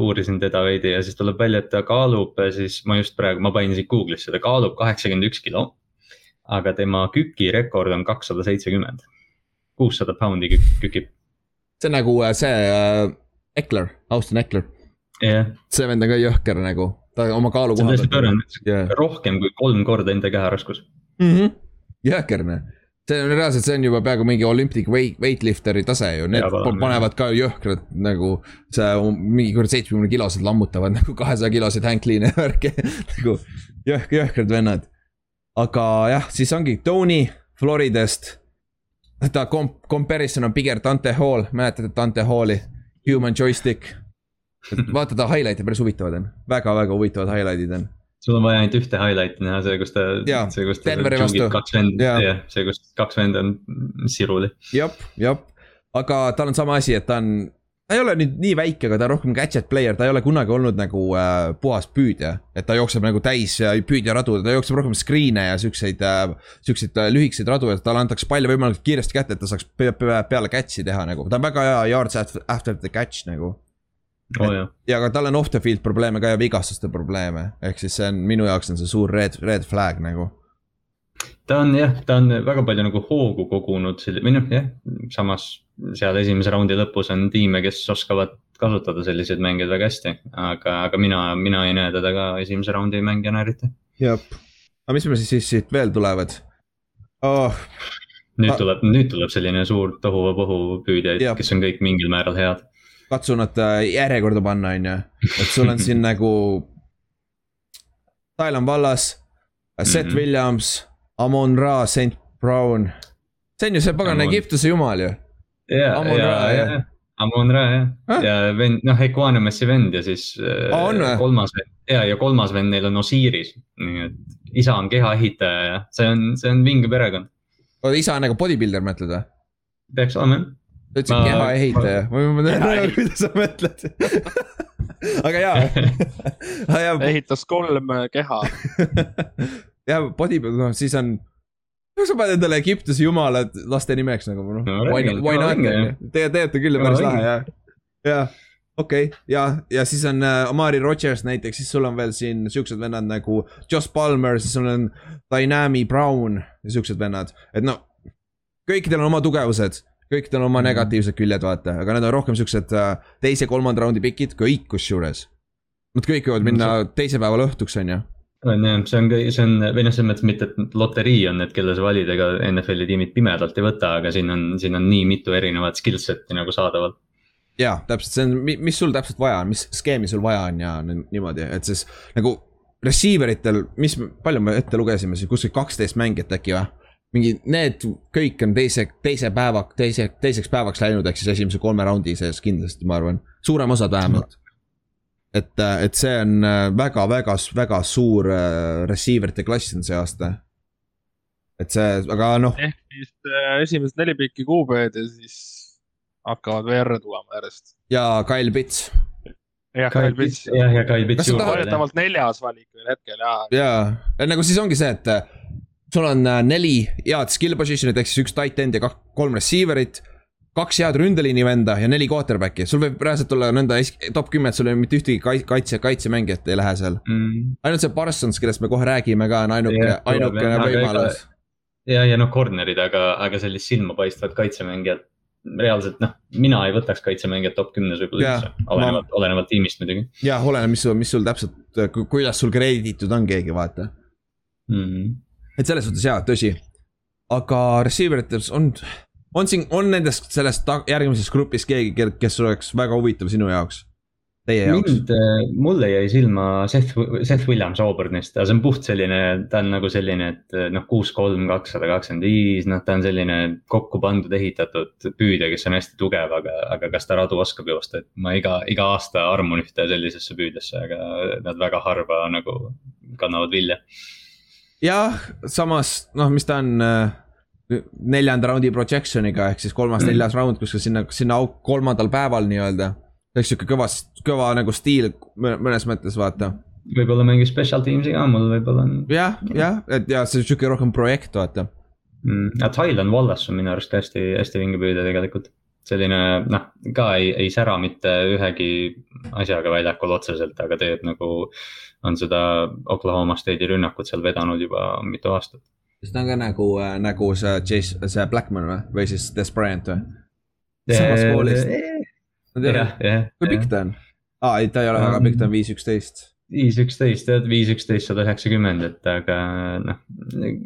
uurisin teda veidi ja siis tuleb välja, et ta kaalub siis, ma just praegu, ma panin siit Google'isse, ta kaalub kaheksakümmend üks kilo. aga tema küki rekord on kakssada seitsekümmend, kuussada poundi kük- kükib. see on nagu äh, see äh, Eckler, Austin Eckler, jah, see vend on ka jõhker nagu, ta oma kaalu koha pöörane, yeah.. rohkem kui kolm korda enda kehäraskus. mm. -hmm. jõhker noh, see on reaalselt, see on juba peaaegu mingi olympic weight, weightlifteri tase ju, need palun, panevad ka jõhkrad nagu. see um- mingi kuradi seitsmekümne kilosed lammutavad <laughs> nagu kahesaja kiloseid hand clean'e ja <laughs> värki nagu jõhk-, jõhkrad vennad. aga jah, siis ongi Tony Floridast. ta komp-, comparison on pigem Dante Hall, mäletate Dante Halli, Human Joystick. vaata ta highlight'e päris huvitavad on, väga-väga huvitavad highlight'id on. Sul on vaja ainult ühte highlight'i näha, see, kus ta see, kus ta vastu. kaks venda, Jaa. jah, see, kus kaks venda on siruli. jep, jep, aga tal on sama asi, et ta on, ta ei ole nüüd nii väike, aga ta on rohkem gadget player, ta ei ole kunagi olnud nagu äh, puhas püüdja. et ta jookseb nagu täis äh, püüdjaradu, ta jookseb rohkem screen'e ja siukseid äh,, siukseid äh, lühikeseid radu, et talle antakse pall võimalikult kiiresti kätte, et ta saaks pe pe peale catch'i teha nagu, ta on väga hea yards after, after the catch nagu. Oh ja aga tal on off the field probleeme ka ja vigastuste probleeme, ehk siis see on minu jaoks on see suur red, red flag nagu. ta on jah, ta on väga palju nagu hoogu kogunud või noh, jah, samas seal esimese raundi lõpus on tiime, kes oskavad kasutada selliseid mängijaid väga hästi, aga, aga mina, mina ei näe teda ka esimese raundi mängijana eriti. jah, aga mis meil siis, siis siit veel tulevad oh,? nüüd Ah. tuleb, nüüd tuleb selline suur tohuvabohu püüdjaid kes on kõik mingil määral head. Katsu nad äh, järjekorda panna, on ju, et sul on siin <laughs> nagu. Tylan Vallas, Seth Mhm. Williams, Amon Ra, St Brown. see on ju see pagana Egiptuse jumal ju. ja, Amon ja ja, Amon Ra jah Häh? ja vend, noh, Equanimus'i vend ja siis äh, Aa, on või? kolmas ja, ja kolmas vend neil on Osiris, nii et isa on kehaehitaja ja see on, see on vinge perekond, oota, isa on nagu bodybuilder, mõtled või? peaks olema jah. Ta ütles Ma- kehaehitaja, ma ei mõtle, Kehaehitaja. kuidas sa mõtled. <laughs> aga jaa, <laughs> jaa, ehitas kolm keha. <laughs> jah, bodybuilder, noh siis on. sa paned endale Egiptuse jumalad laste nimeks nagu noh No why why not on ju, te teete küll Kõva päris lahe jah. jah, okei okay. ja, ja siis on äh, Amari Rodgers näiteks, siis sul on veel siin siuksed vennad nagu Josh Palmer, siis sul on Dynami Brown ja siuksed vennad, et no. kõikidel on oma tugevused, kõikidel on oma Mhm. negatiivsed küljed, vaata, aga need on rohkem siuksed äh, teise-kolmanda raundi pikid, kõik kusjuures. Nad kõik võivad minna teise päeva õhtuks, on ju. on jah, see on, see on või noh, selles mõttes mitte, et loterii on need, kelle sa valid, ega NFL-i tiimid pimedalt ei võta, aga siin on, siin on nii mitu erinevat skill set'i nagu saadaval. jaa, täpselt, see on, mis sul täpselt vaja on, mis skeemi sul vaja on ja ni- niimoodi, et siis nagu receiver itel, mis, palju me ette lugesime siis, kuskil kaksteist mängijat äkki või? Mingi need kõik on teise, teise päeva, teise, teiseks päevaks läinud, ehk siis esimese kolme raundi sees kindlasti, ma arvan, suurem osa vähemalt. et, et see on väga-väga, väga suur äh, receiver'ite klass on see aasta. et see, aga noh, ehk siis äh, esimesed neli pikki kuupäevad ja siis hakkavad VR-e tulema järjest. ja Kyle Pitts jah, Kyle Pitts. jah, ja Kyle Pitts Kas sa tahad- juurde. vaidetavalt neljas valik veel hetkel ja. jaa, nagu siis ongi see, et äh, sul on äh, neli head skill position'it ehk siis üks tight end ja kak- kolm receiver'it. kaks head ründeliini venda ja neli quarterback'i, sul võib reaalselt olla nõnda top kümme, et sul ei ole mitte ühtegi kai- kaitse, kaitsemängijat ei lähe seal. mm.. ainult see Parsons, kellest me kohe räägime ka, on ainukene aga võimalus. ja, ja noh, corner'id, aga, aga sellist silmapaistvat kaitsemängijat. reaalselt noh, mina ei võtaks kaitsemängijat top kümnes võib-olla üldse, olenevalt, olenevalt tiimist muidugi jah, oleneb, mis sul, mis sul täpselt, kuidas sul krediiditud on keegi, vaata. mm.. Et selles suhtes jaa, tõsi. aga receiver ites on, on siin, on nendest sellest järgmisest grupist keegi, kes oleks väga huvitav sinu jaoks? Teie jaoks? mind, mulle jäi silma Seth, Seth Williams Auburnist, aga see on puht selline, ta on nagu selline, et noh, kuus, kolm, kakssada kakskümmend viis, noh, ta on selline kokku pandud, ehitatud püüdja, kes on hästi tugev, aga, aga kas ta radu oskab joosta, et ma iga, iga aasta armun ühte sellisesse püüdjasse, aga nad väga harva nagu kannavad vilja. jah, samas noh, mis ta on äh, neljanda raundi projection'iga ehk siis kolmas-neljas round kuskil sinna, sinna kolmandal päeval nii-öelda. oleks sihuke kõva, kõva nagu stiil mõ- mõnes mõttes vaata. võib-olla mängib special teams'i ka, mul võib-olla on jah, jah, et ja see on sihuke rohkem projekt vaata. mm,. aga Tylan Wallace on minu arust hästi, hästi vinge püüdja tegelikult. selline noh, ka ei, ei sära mitte ühegi asjaga väljakul otseselt, aga teeb nagu, on seda Oklahoma State'i rünnakut seal vedanud juba mitu aastat. siis ta on ka nagu, nagu see Chase, see Blackman või, või siis Des Bryant või? samast koolist. kui pikk ta on? aa, ei, ta ei ole väga pikk, ta on viis, üksteist. viis, üksteist, tead, viis, üksteist, sada üheksakümmend, et aga noh,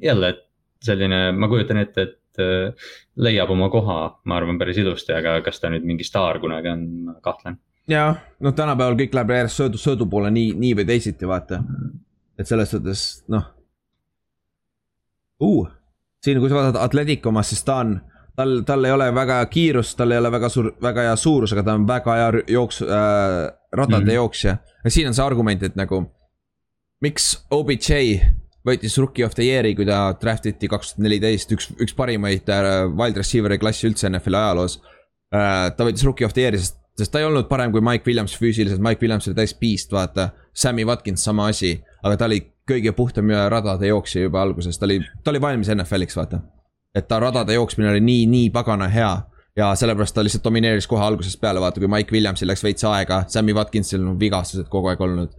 jälle et selline, ma kujutan ette, et äh, leiab oma koha, ma arvan, päris ilusti, aga kas ta nüüd mingi staar kunagi on, ma kahtlen. jah, noh, tänapäeval kõik läheb järjest söödu, söödu poole nii, nii või teisiti, vaata. et selles suhtes, noh uh,. siin, kui sa vaatad Atletico omast, siis ta on, tal, tal ei ole väga kiirust, tal ei ole väga suur, väga hea suurus, aga ta on väga hea jooks- äh,, radade mm jooksja. ja siin on see argument, et nagu. miks OBJ võitis rookie of the year'i, kui ta draft iti kaks tuhat neliteist, üks, üks parimaid äh, wild receiver'i klassi üldse NFL-i ajaloos äh,. ta võitis rookie of the year'i, sest, sest ta ei olnud parem kui Mike Williams füüsiliselt, Mike Williams oli täis beast, vaata. Sammy Watkins sama asi, aga ta oli kõige puhtam radade jooksja juba alguses, ta oli, ta oli valmis NFL-iks, vaata. et ta radade jooksmine oli nii, nii pagana hea ja sellepärast ta lihtsalt domineeris kohe algusest peale, vaata kui Mike Williamsil läks veits aega, Sammy Watkinsil on vigastused kogu aeg olnud.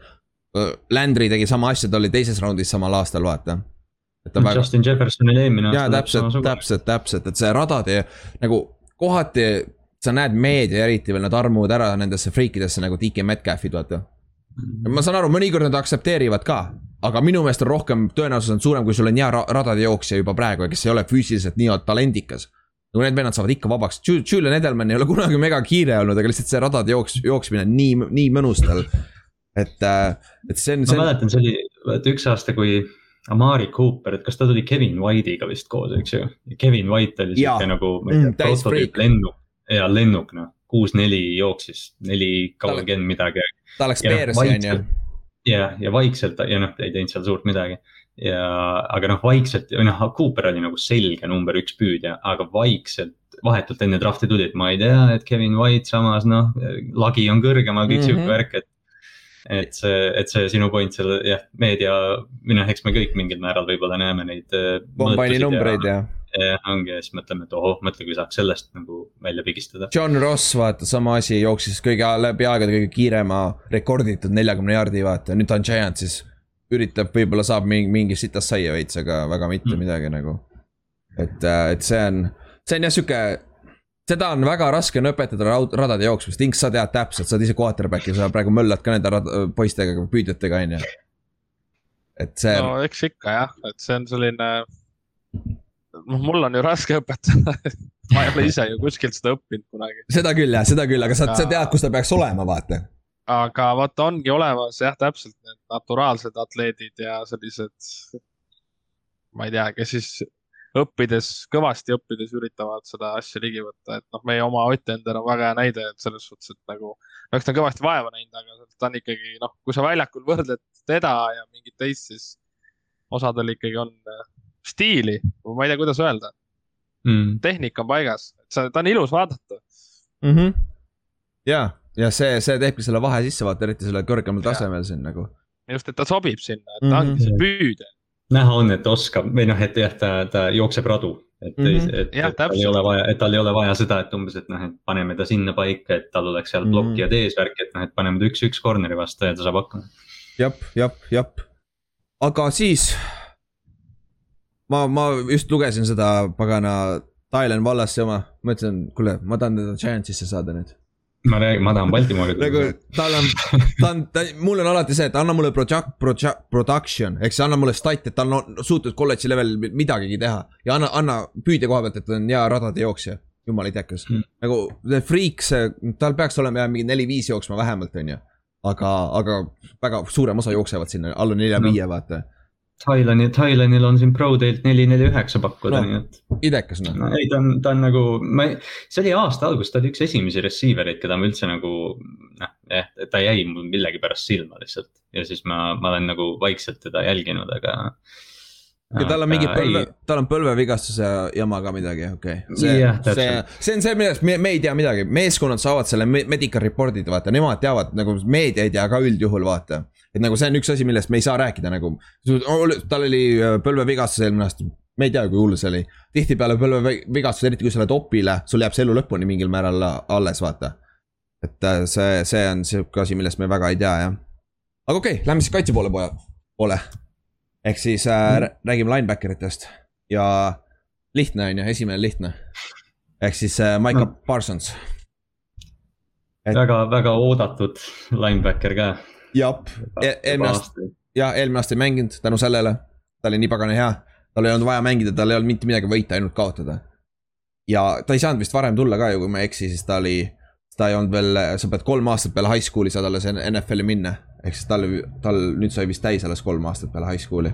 Landry tegi sama asja, ta oli teises raundis samal aastal, vaata. Väga... Justin Jeffersonil eelmine aasta. jaa, täpselt, täpselt, täpselt, et see radade nagu kohati sa näed meedia eriti veel, nad armuvad ära nendesse friikidesse nagu DK Metcalfid, vaata. Mhm. ma saan aru, mõnikord nad aktsepteerivad ka, aga minu meelest on rohkem, tõenäosus on suurem, kui sul on hea radade jooksja juba praegu, kes ei ole füüsiliselt nii talendikas. nagu need vennad saavad ikka vabaks, Julian Edelman ei ole kunagi mega kiire olnud, aga lihtsalt see radade jooks, jooksmine on nii, nii mõnus tal. et, äh, et see on. ma mäletan, see oli, vaata üks aasta, kui Amari Cooper, et kas ta tuli Kevin White'iga vist koos, eks ju. Kevin White oli sihuke nagu, mm, lennuk ja lennuk noh, kuus-neli jooksis, neli kolmkümmend midagi. ta läks Bearsi on ju. ja, ja vaikselt ja noh, ei teinud seal suurt midagi ja, aga noh, vaikselt või noh, Cooper oli nagu selge number üks püüdja, aga vaikselt vahetult enne draft'i tuli, et ma ei tea, et Kevin White samas noh, lagi on kõrgemal, kõik mm -hmm. sihuke värk, et. et see, et see sinu point seal jah, meedia, või noh, eks me kõik mingil määral võib-olla näeme neid. Äh, numbreid ja, ja ongi ja siis mõtleme, et ohoh, mõtle, kui saaks sellest nagu välja pigistada. John Ross, vaata, sama asi, jooksis kõige läbi aegade kõige kiirema rekorditud neljakümne jaardi, vaata, nüüd ta on Giantsis. üritab, võib-olla saab mingi, mingi sitast saia veits, aga väga mitte mm. midagi nagu. et, äh, et see on, see on jah sihuke seda on väga raske on õpetada radade jooksmist, Inks, sa tead täpselt, sa oled ise quarterback'i, sa praegu möllad ka nende poistega, püüdjatega, on ju. et see. no eks ikka jah, et see on selline noh, mul on ju raske õpetada <laughs> ma ei ole ise ju kuskilt seda õppinud kunagi. seda küll jah, seda küll, aga sa, sa tead, kus ta peaks olema, vaata. aga vaata, ongi olemas jah, täpselt need naturaalsed atleedid ja sellised. ma ei tea, kes siis õppides, kõvasti õppides üritavad seda asja ligi võtta, et noh, meie oma Ott Ender on väga hea näide, et selles suhtes, et nagu. no eks ta on kõvasti vaeva näinud, aga ta on ikkagi noh, kui sa väljakul võrdled teda ja mingit teist, siis osadel ikkagi on stiili, ma ei tea, kuidas öelda mm.. tehnika on paigas, ta on ilus vaadata mm. -hmm. ja, ja see, see teebki selle vahe sisse vaata, eriti sellel kõrgemal tasemel siin nagu. just, et ta sobib sinna, et ta ongi mm -hmm. see püüdja. näha on, et oskab või noh, et jah, ta, ta jookseb radu. et mm, -hmm. et, et, et tal ei ole vaja, et tal ei ole vaja seda, et umbes, et noh, et paneme ta sinna paika, et tal oleks seal blokkijad mm -hmm. eesvärk, et noh, et paneme ta üks-üks corner'i vastu ja ta saab hakkama. jep, jep, jep. aga siis ma, ma just lugesin seda pagana Tylen Wallace'i oma, mõtlesin, kuule, ma tahan teda Giantsisse saada nüüd. ma räägin, ma tahan Baltimoori nagu tal on, ta on, ta, mul on alati see, et anna mulle project, project, production, ehk siis anna mulle stat, et ta on suutnud kolledži level midagigi teha. ja anna, anna püüdja koha pealt, et ta on hea radade jooksja, jumala idekas hmm.. nagu the freak, see, tal peaks olema jah mingi neli-viis jooksma vähemalt, on ju. aga, aga väga suurem osa jooksevad sinna alla nelja-viie no., vaata Thailandil, Thailandil on siin ProTeilt neli, neli, üheksa pakkuda no,, nii et. idekas noh no,. ei, ta on, ta on nagu, ma ei, see oli aasta algus, ta oli üks esimesi receiver eid, keda ma üldse nagu noh, jah, ta jäi mul millegipärast silma lihtsalt. ja siis ma, ma olen nagu vaikselt teda jälginud, aga. ja tal on mingi põlve, tal on põlvevigastuse jama ka midagi, okei okay.. see see, see on see, millest me, me ei tea midagi, meeskonnad saavad selle medical report'id, vaata, nemad teavad nagu meedia ei tea ka üldjuhul, vaata et nagu see on üks asi, millest me ei saa rääkida nagu. tal oli äh, põlvevigastus eelmine aasta, me ei tea, kui hull see oli. tihtipeale põlvevigastus, eriti kui sa oled opile, sul jääb see elu lõpuni mingil määral alles, vaata. et äh, see, see on sihuke asi, millest me väga ei tea, jah. aga okei okay,, lähme siis kaitse poole poole. ehk siis äh, mm. räägime linebacker itest ja lihtne on ju, esimene lihtne. ehk siis äh, Micah no. Parsons et.... väga, väga oodatud linebacker ka jep, e-, eelmine aasta, jah, eelmine aasta ei mänginud tänu sellele, ta oli nii pagana hea. tal ei olnud vaja mängida, tal ei olnud mitte midagi võita, ainult kaotada. ja ta ei saanud vist varem tulla ka ju, kui ma ei eksi, siis ta oli, ta ei olnud veel, sa pead kolm aastat peale high school'i saad alles NFL-i minna. ehk siis tal, tal nüüd sai vist täis alles kolm aastat peale high school'i.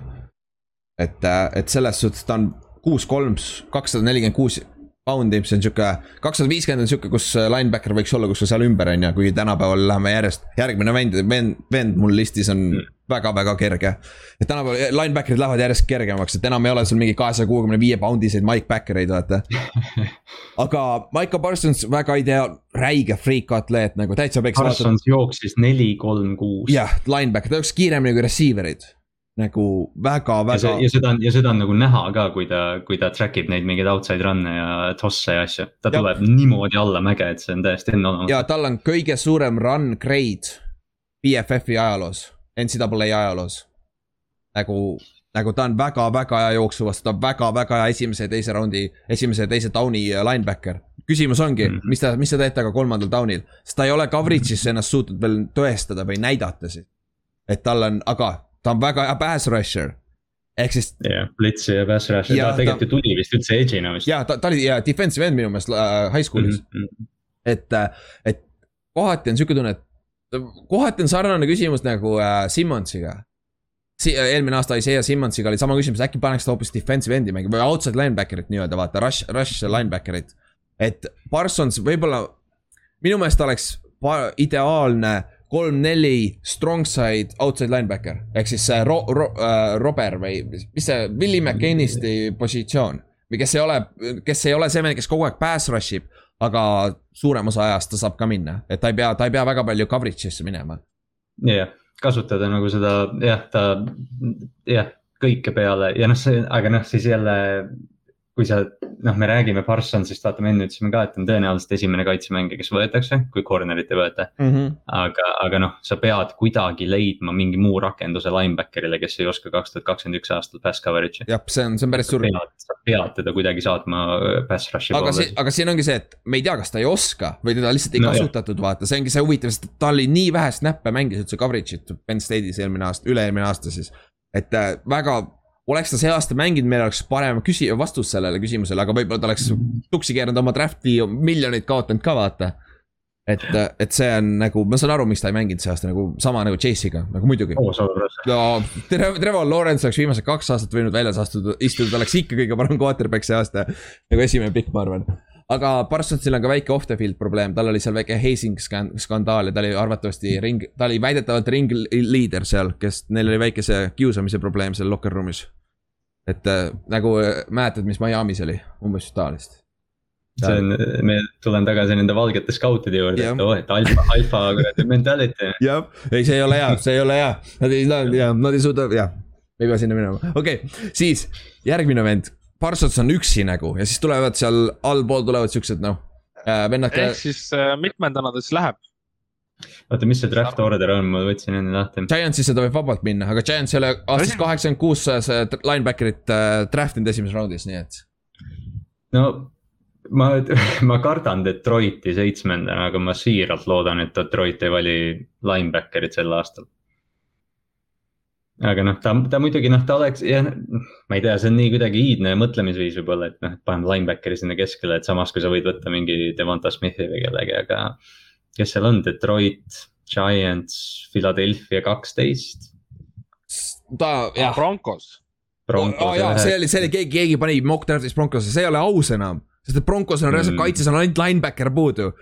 et, et selles suhtes ta on kuus, kolm, kakssada nelikümmend kuus pound'i, see on sihuke, kakssada viiskümmend on sihuke, kus äh, linebacker võiks olla kuskil seal ümber, on ju, kuigi tänapäeval läheme järjest, järgmine vend, vend, vend mul listis on väga-väga mm. kerge. et tänapäeval eh, linebacker'id lähevad järjest kergemaks, et enam ei ole sul mingi kahesaja kuuekümne viie pound iseid Mike Backereid, vaata. <laughs> aga Michael Parsons, väga idea, räige freak atleet nagu täitsa. Parsons vaatad... jooksis neli, kolm, kuus. jah, linebacker, ta jooksis kiiremini kui receiver'id nagu väga, ja ja seda on, ja seda on nagu näha ka, kui ta, kui ta track ib neid mingeid outside run'e ja toss'e ja asju. ta Jah. tuleb niimoodi alla mäge, et see on täiesti enneolematu. ja tal on kõige suurem run grade BFF-i ajaloos, NCAA ajaloos. nagu, nagu ta on väga-väga hea jooksu vastu, ta on väga-väga hea esimese ja teise raundi, esimese ja teise down'i linebacker. küsimus ongi mm, mis ta, mis te teete aga kolmandal down'il, sest ta ei ole coverage'is ennast suutnud veel tõestada või näidata siis. et tal on, aga ta on väga hea pass rusher. ehk siis jah, Blitz ja Pass Rush, ta tegelikult ju tuli vist üldse edge'ina vist. ja ta, ta oli ja defensive end minu meelest äh, high school'is mm. -hmm. et, et kohati on sihuke tunne, et kohati on sarnane küsimus nagu äh, Simmonsiga. Si-, eelmine aasta Isaiah Simmonsiga oli sama küsimus, äkki paneks ta hoopis defensive end'i mängima või outside linebacker'it nii-öelda vaata, rush, rush linebacker'it. et Parsons võib-olla, minu meelest oleks ideaalne kolm-neli strong side outside linebacker ehk siis see ro-, ro-, Robert või mis see, Willie McCainisti positsioon. või kes ei ole, kes ei ole see mees, kes kogu aeg pass rush ib, aga suurem osa ajast ta saab ka minna, et ta ei pea, ta ei pea väga palju coverage'isse minema. jah, kasutada nagu seda jah, ta jah, kõike peale ja noh, see, aga noh, siis jälle. Kui sa noh, me räägime Parsonsist, vaata, me enne ütlesime ka, et on tõenäoliselt esimene kaitsemängija, kes võetakse, kui corner'it ei võeta. aga, aga noh, sa pead kuidagi leidma mingi muu rakenduse linebacker'ile, kes ei oska kaks tuhat kakskümmend üks aastal pass coverage'i. jah, see on, see on päris suur. sa pead teda kuidagi saatma äh, pass rush'i aga poole see, aga siin ongi see, et me ei tea, kas ta ei oska või teda lihtsalt ei No kasutatud, vaata, see ongi see huvitav, sest ta oli nii vähe snappe mängis üldse coverage'it Penn State'is eelmine aasta, üle-eelmine aasta siis. et äh, väga, oleks ta see aasta mänginud, meil oleks parem küsi-, vastus sellele küsimusele, aga võib-olla ta oleks tuksi keeranud oma draft'i miljoneid kaotanud ka vaata. et, et see on nagu, ma saan aru, miks ta ei mänginud see aasta nagu sama nagu Chase'iga, nagu muidugi. olukorras. no Tre- Trevor Lawrence oleks viimased kaks aastat võinud väljas astuda, istuda, ta oleks ikka kõige parem quarterback see aasta. nagu esimene pikk, ma arvan. Aga Parsonsil on ka väike off the field probleem, tal oli seal väike hazing skan- skandaal ja ta oli arvatavasti ring, ta oli väidetavalt ring leader seal, kes, neil oli väike see kiusamise probleem seal locker room'is. et äh, nagu äh, mäletad, mis Miami's oli, umbes taolist. see on, me tulen tagasi nende valgete skautide juurde, et oo, et alfa, alfa kuradi mentality. <laughs> jah, ei, see ei ole hea, see ei ole hea, nad ei, nad ei suuda, jah, ei pea sinna minema, okei okay,, siis järgmine vend. Parsons on üksi nagu ja siis tulevad seal allpool tulevad siuksed noh, vennad, ehk siis äh, mitmendana ta siis läheb? oota, mis see draft order on, ma võtsin enne lahti. Giantsisse ta võib vabalt minna, aga Giants ei ole aastast kaheksakümmend kuus see linebacker'it äh, draft inud esimeses raundis, nii et. no ma, <laughs> ma kardan Detroiti seitsmendana, aga ma siiralt loodan, et Detroit ei vali linebacker'it sel aastal. Aga noh, ta, ta muidugi noh, ta oleks jah, ma ei tea, see on nii kuidagi iidne mõtlemisviis võib-olla, et noh, et paneme linebackeri sinna keskele, et samas kui sa võid võtta mingi Devonta Smithi või kellegi, aga. kes seal on, Detroit, Giants, Philadelphia kaksteist. ta jah, Broncos. oh, jaa, see oli, see oli keegi, keegi pani mock draft'is Broncos'e, see ei ole aus enam. sest et Broncos on reaalselt Mm. kaitses on ainult linebacker puudu.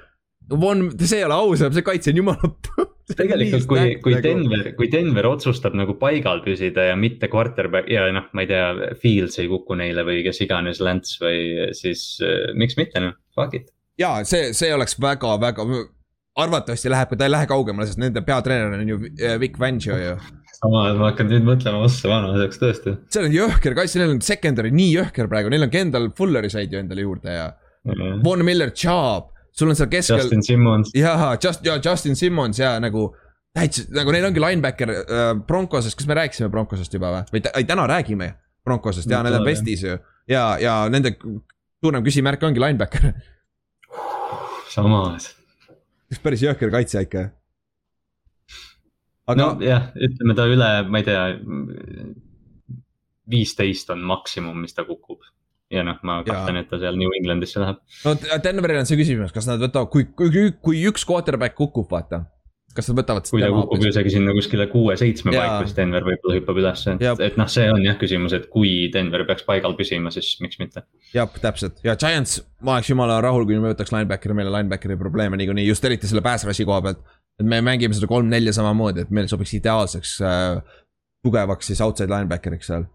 Von, see ei ole aus, see kaitse on jumala. <laughs> tegelikult, kui, nagu- kui Denver, kui Denver otsustab nagu paigal püsida ja mitte quarterback ja noh, ma ei tea, Fields ei kuku neile või kes iganes, Lance või siis äh, miks mitte noh, fuck it. jaa, see, see oleks väga-väga, arvatavasti läheb, kui ta ei lähe kaugemale, sest nende peatreener on ju äh, Vic Fangio ju. samas ma hakkan nüüd mõtlema, ossa vanuseks tõesti. seal on jõhker kaitse, neil on secondary nii jõhker praegu, neil on Kendall Fulleri said ju endale juurde ja Von Miller, Chubb, sul on seal keskel Justin Simmons, jaa, Just, ja Justin Simmons ja nagu täitsa nagu neil ongi linebacker äh, Broncosest, kas me rääkisime Broncosest juba või, või ei, täna räägime Broncosest ja need on. Westis ju ja, ja nende suurem küsimärk ongi linebacker, samas. päris jõhker kaitse ikka. aga no, nojah, ütleme ta üle, ma ei tea. viisteist on maksimum, mis ta kukub. Ja noh, ma kahtlen, et ta seal New Englandisse läheb. no Denveril on see küsimus, kas nad võtavad, kui, kui, kui üks quarterback kukub, vaata. kas nad võtavad kui ta kukub isegi sinna kuskile kuue-seitsme paiku, siis Denver võib-olla hüppab Jaa. et, et noh, see on jah küsimus, et kui Denver peaks paigal püsima, siis miks mitte. jah, täpselt ja Giants, ma oleks jumala rahul, kui me võtaks linebackeri, meil on linebackeri probleeme niikuinii, just eriti selle pass rush'i koha pealt. et me mängime seda kolm-nelja samamoodi, et meil sobiks ideaalseks äh, tugevaks siis outside linebackeriks seal.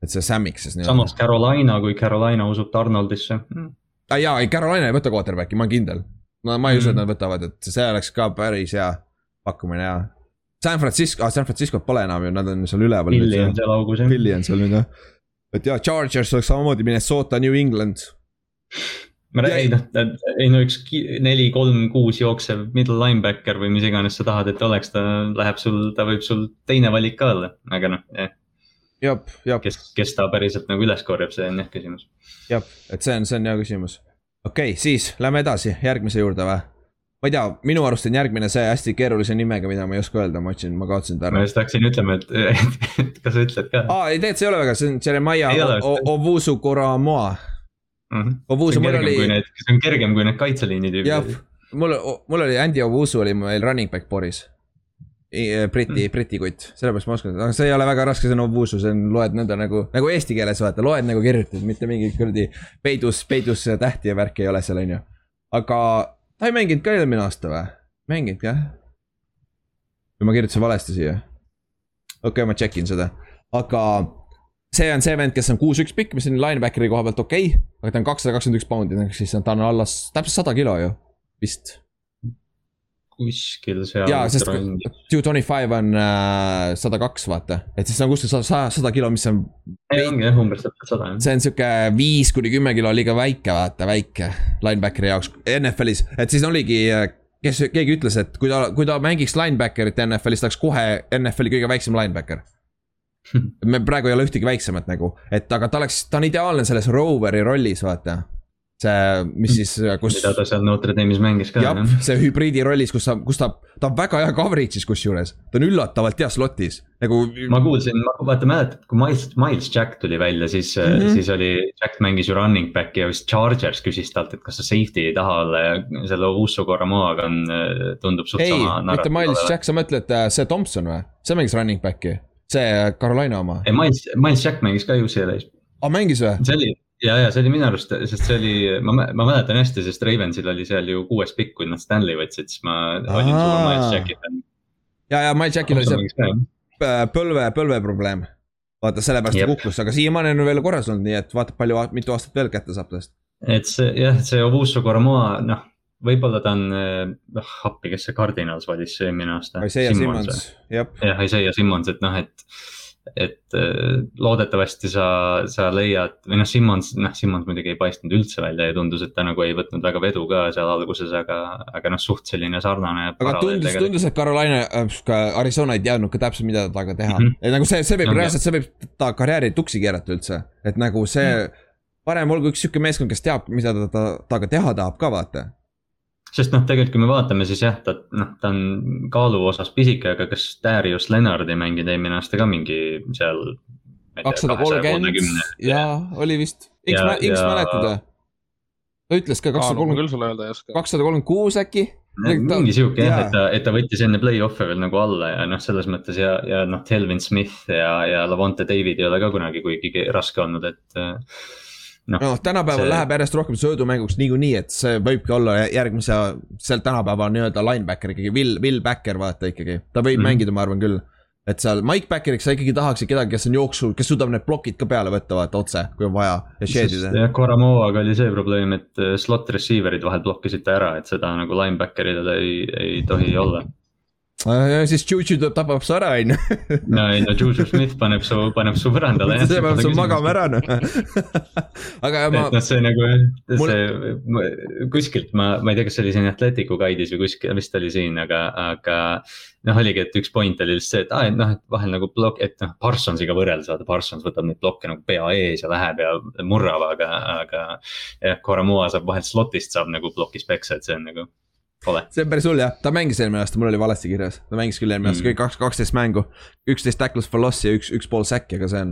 Et see nii-öelda samas. Carolina, kui Carolina usub Donaldisse mm.. ah,. jaa, ei Carolina ei võta quarterback'i, ma olen kindel. no ma ei usu, et Mm. nad võtavad, et see oleks ka päris hea pakkumine ja. San Francisco ah,, San Francisco't pole enam ju, nad on seal üleval. Philly on seal augus jah. Philly on seal nüüd jah. et jaa, Chargers oleks samamoodi Minnesota, New England. ma räägin, noh, ei no üks neli, kolm, kuus jooksev middle linebacker või mis iganes sa tahad, et oleks, ta läheb sul, ta võib sul teine valik ka olla, aga noh eh.. Kes, kes ta päriselt nagu üles korjab, see on jah küsimus. jah, et see on, see on hea küsimus. okei okay,, siis lähme edasi järgmise juurde või? ma ei tea, minu arust on järgmine see hästi keerulise nimega, mida ma ei oska öelda, ma otsin, ma kaotasin ta ära. ma just hakkasin ütlema, et, et kas sa ütled ka? aa, ei tegelikult see ei ole väga, see on Jeremiah Ovusu Koramoa. -hmm. Ovusu, mul oli. see on kergem kui need kaitseliini tüübid. jah, mul, mul oli Andy Ovusu oli meil running back board'is. Briti mm., Briti kutt, sellepärast ma oskan, aga see ei ole väga raske, see on Ovusu, see on, loed nõnda nagu, nagu eesti keeles vaata, loed nagu kirjutad, mitte mingit kuradi peidus, peidus tähti ja värki ei ole seal, on ju. aga ta ei mänginud ka eelmine aasta või? mänginud kah? või ma kirjutasin valesti siia? okei okay,, ma check in seda, aga see on see vend, kes on kuus-üks pikk, mis on linebackeri koha pealt okei okay,, aga ta on kakssada kakskümmend üks poundi, siis ta on alla täpselt sada kilo ju, vist kuskil seal. jaa, sest two twenty five on äh, sada uh, kaks, vaata, et siis on kuskil sada, sada kilo, mis on. ei, ongi jah, umbes täpselt sada jah. see on sihuke viis kuni kümme kilo liiga väike, vaata, väike linebackeri jaoks NFL-is, et siis oligi kes, keegi ütles, et kui ta, kui ta mängiks linebacker'it NFL-is, ta oleks kohe NFL-i kõige väiksem linebacker <laughs> me praegu ei ole ühtegi väiksemat nagu, et aga ta oleks, ta on ideaalne selles roveri rollis, vaata see, mis siis, kus. mida ta seal Notre Dame'is mängis ka. jah, see hübriidi rollis, kus ta, kus ta, ta on väga hea coverage'is kusjuures, ta on üllatavalt hea slot'is, nagu. ma kuulsin, vaata mäletad, kui Miles, Miles Jack tuli välja, siis mm, -hmm. siis oli, Jack mängis ju running back'i ja vist Chargers küsis talt, et kas sa safety ei taha olla ja selle Usso Koramoaga on, tundub suht ei, sama. ei, mitte Miles Jack, sa mõtled äh, see Thompson või, see mängis running back'i, see Carolina oma. ei, Miles, Miles Jack mängis ka UCLA-s. aa, ah, mängis või? see oli ja, ja see oli minu arust, sest see oli, ma, ma mäletan hästi, sest Ravensil oli seal ju kuues pikk, kui nad Stanley võtsid, siis ma Aa. olin suur Miles Jacki fänn. ja, ja Miles Jackil oli see põlve, põlveprobleem. vaata, sellepärast ta kukkus, aga siiamaani on veel korras olnud, nii et vaata, palju, mitu aastat veel kätte saab tast. et see jah, see Ovusu Koromoa, noh, võib-olla ta on, noh appi, kes see Cardinals valis eelmine aasta. Isaiah Simmons, jah. jah, Isaiah Simmons, et noh, et et äh, loodetavasti sa, sa leiad, või noh, Simmons, noh, Simmons muidugi ei paistnud üldse välja ja tundus, et ta nagu ei võtnud väga vedu ka seal alguses, aga, aga noh, suht selline sarnane. aga tundus, tundus, et Carolina äh,, ka Arizona ei teadnud ka täpselt, mida temaga teha mm. -hmm. et nagu see, see võib no, reaalselt, see võib ta karjääri tuksi keerata üldse, et nagu see mm. -hmm. parem olgu üks sihuke meeskond, kes teab, mida ta, ta, temaga teha tahab ka vaata sest noh, tegelikult kui me vaatame, siis jah, ta noh, ta on kaalu osas pisike, aga kas Darius Leonard ei mänginud eelmine aasta ka mingi seal. kakssada kolmkümmend, jaa, oli vist, X, X mäletad või? ta ütles ka kakssada kolmkümmend, kakssada kolmkümmend kuus äkki. mingi sihuke jah, et ta, et ta võttis enne play-off'e veel nagu alla ja noh, selles mõttes ja, ja noh, Delvin Smith ja, ja Lavonte David ei ole ka kunagi kuigi raske olnud, et noh no, tänapäeval see... läheb järjest rohkem söödumänguks niikuinii, et see võibki olla järgmise, seal tänapäeval nii-öelda linebacker ikkagi, Will, Will Backer vaata ikkagi, ta võib mm -hmm. mängida, ma arvan küll. et seal Mike Backeriks sa ikkagi tahaksid kedagi, kes on jooksul, kes suudab need plokid ka peale võtta, vaata otse, kui on vaja ja shed ida. jah, Koramoaga oli see probleem, et äh, slot receiver'id vahel blokkisid ta ära, et seda nagu linebacker'idel ei, ei tohi olla siis Juju tapab su ära, on ju. no ei no Juju Smith paneb su, paneb su põrandale. <laughs> see paneb su magama ära noh <laughs> aga ma. noh, see nagu, see mul... kuskilt ma, ma ei tea, kas see oli siin Atleticu guide'is või kuskil, vist oli siin, aga, aga. noh, oligi, et üks point oli lihtsalt see, et aa, et noh, et vahel nagu plokk, et noh, Parsonsiga võrreldes, vaata Parsons võtab neid blokke nagu pea ees ja läheb ja murrab, aga, aga. jah, Coramoa saab vahel slot'ist saab nagu plokis peksa, et see on nagu Ole. see on päris hull jah, ta mängis eelmine aasta, mul oli valesti kirjas, ta mängis küll eelmine aasta mm. kõik kaks, kaksteist mängu. üksteist tackles for loss'i ja üks, üks pool säkki, aga see on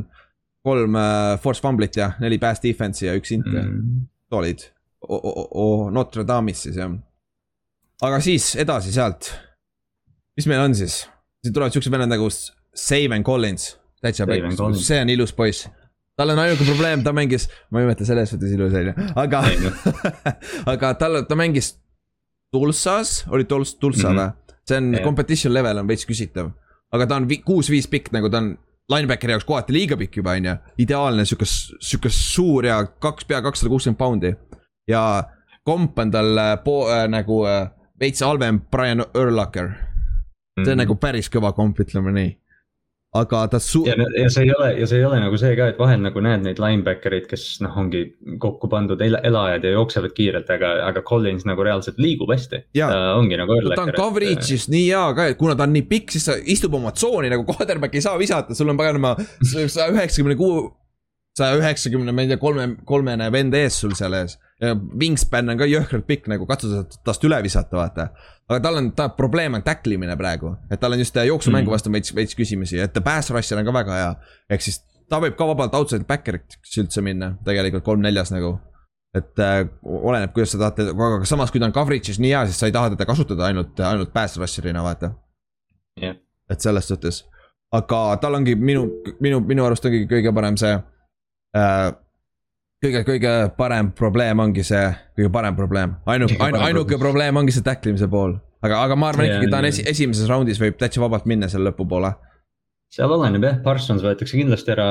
kolm uh, force fumblit ja neli pass defense'i ja üks int mm., olid. Notre Dame'is siis jah. aga siis edasi sealt. mis meil on siis? siin tulevad siuksed vennad nagu Saven Collins, täitsa pekk, see on ilus poiss tal on ainuke probleem, ta mängis, ma ei mäleta selles suhtes ilus on ju, aga <laughs> aga tal, ta mängis Tulsas, oli Tuls-, Tulsa mm -hmm. või? see on yeah., competition level on veits küsitav. aga ta on kuus-viis pikk, nagu ta on linebackeri jaoks kohati liiga pikk juba, on ju. ideaalne sihuke, sihuke suur ja kaks, pea kakssada kuuskümmend poundi. ja komp on tal äh, po- äh, nagu äh, veits halvem Brian Urlacher. see on nagu päris kõva komp, ütleme nii. Aga ta su- ja, ja see ei ole, ja see ei ole nagu see ka, et vahel nagu näed neid linebacker'id, kes noh, ongi kokku pandud el elajad ja jooksevad kiirelt, aga, aga Collins nagu reaalselt liigub hästi. Ta ongi nagu ta on coverage'is nii hea ka, et kuna ta on nii pikk, siis ta istub oma tsooni nagu quarterback ei saa visata, sul on paganama <laughs> saja üheksakümne kuue, saja üheksakümne, ma ei tea, kolme, kolmene vend ees sul seal ees. Wingspan on ka jõhkralt pikk nagu, katsu tast üle visata, vaata. aga tal on, ta probleem on tackle imine praegu, et tal on just jooksumängu Mhm. vastu veits, veits küsimusi, et pass rusher on ka väga hea. ehk siis ta võib ka vabalt outside backer'iks üldse minna, tegelikult kolm-neljas nagu et äh, oleneb, kuidas sa tahad, aga samas, kui ta on coverage'is nii hea, siis sa ei taha teda kasutada ainult, ainult pass rusher'ina, vaata. Jah. et selles suhtes, aga tal ongi minu, minu, minu arust ongi kõige parem see äh,. kõige, kõige parem probleem ongi see, kõige parem probleem, ainu, parem ainuke probleem. ongi see tackle imise pool. aga, aga ma arvan Jaa, ikkagi, ta on esi, esimeses raundis võib täitsa vabalt minna seal lõpupoole. seal oleneb jah, Parsons võetakse kindlasti ära,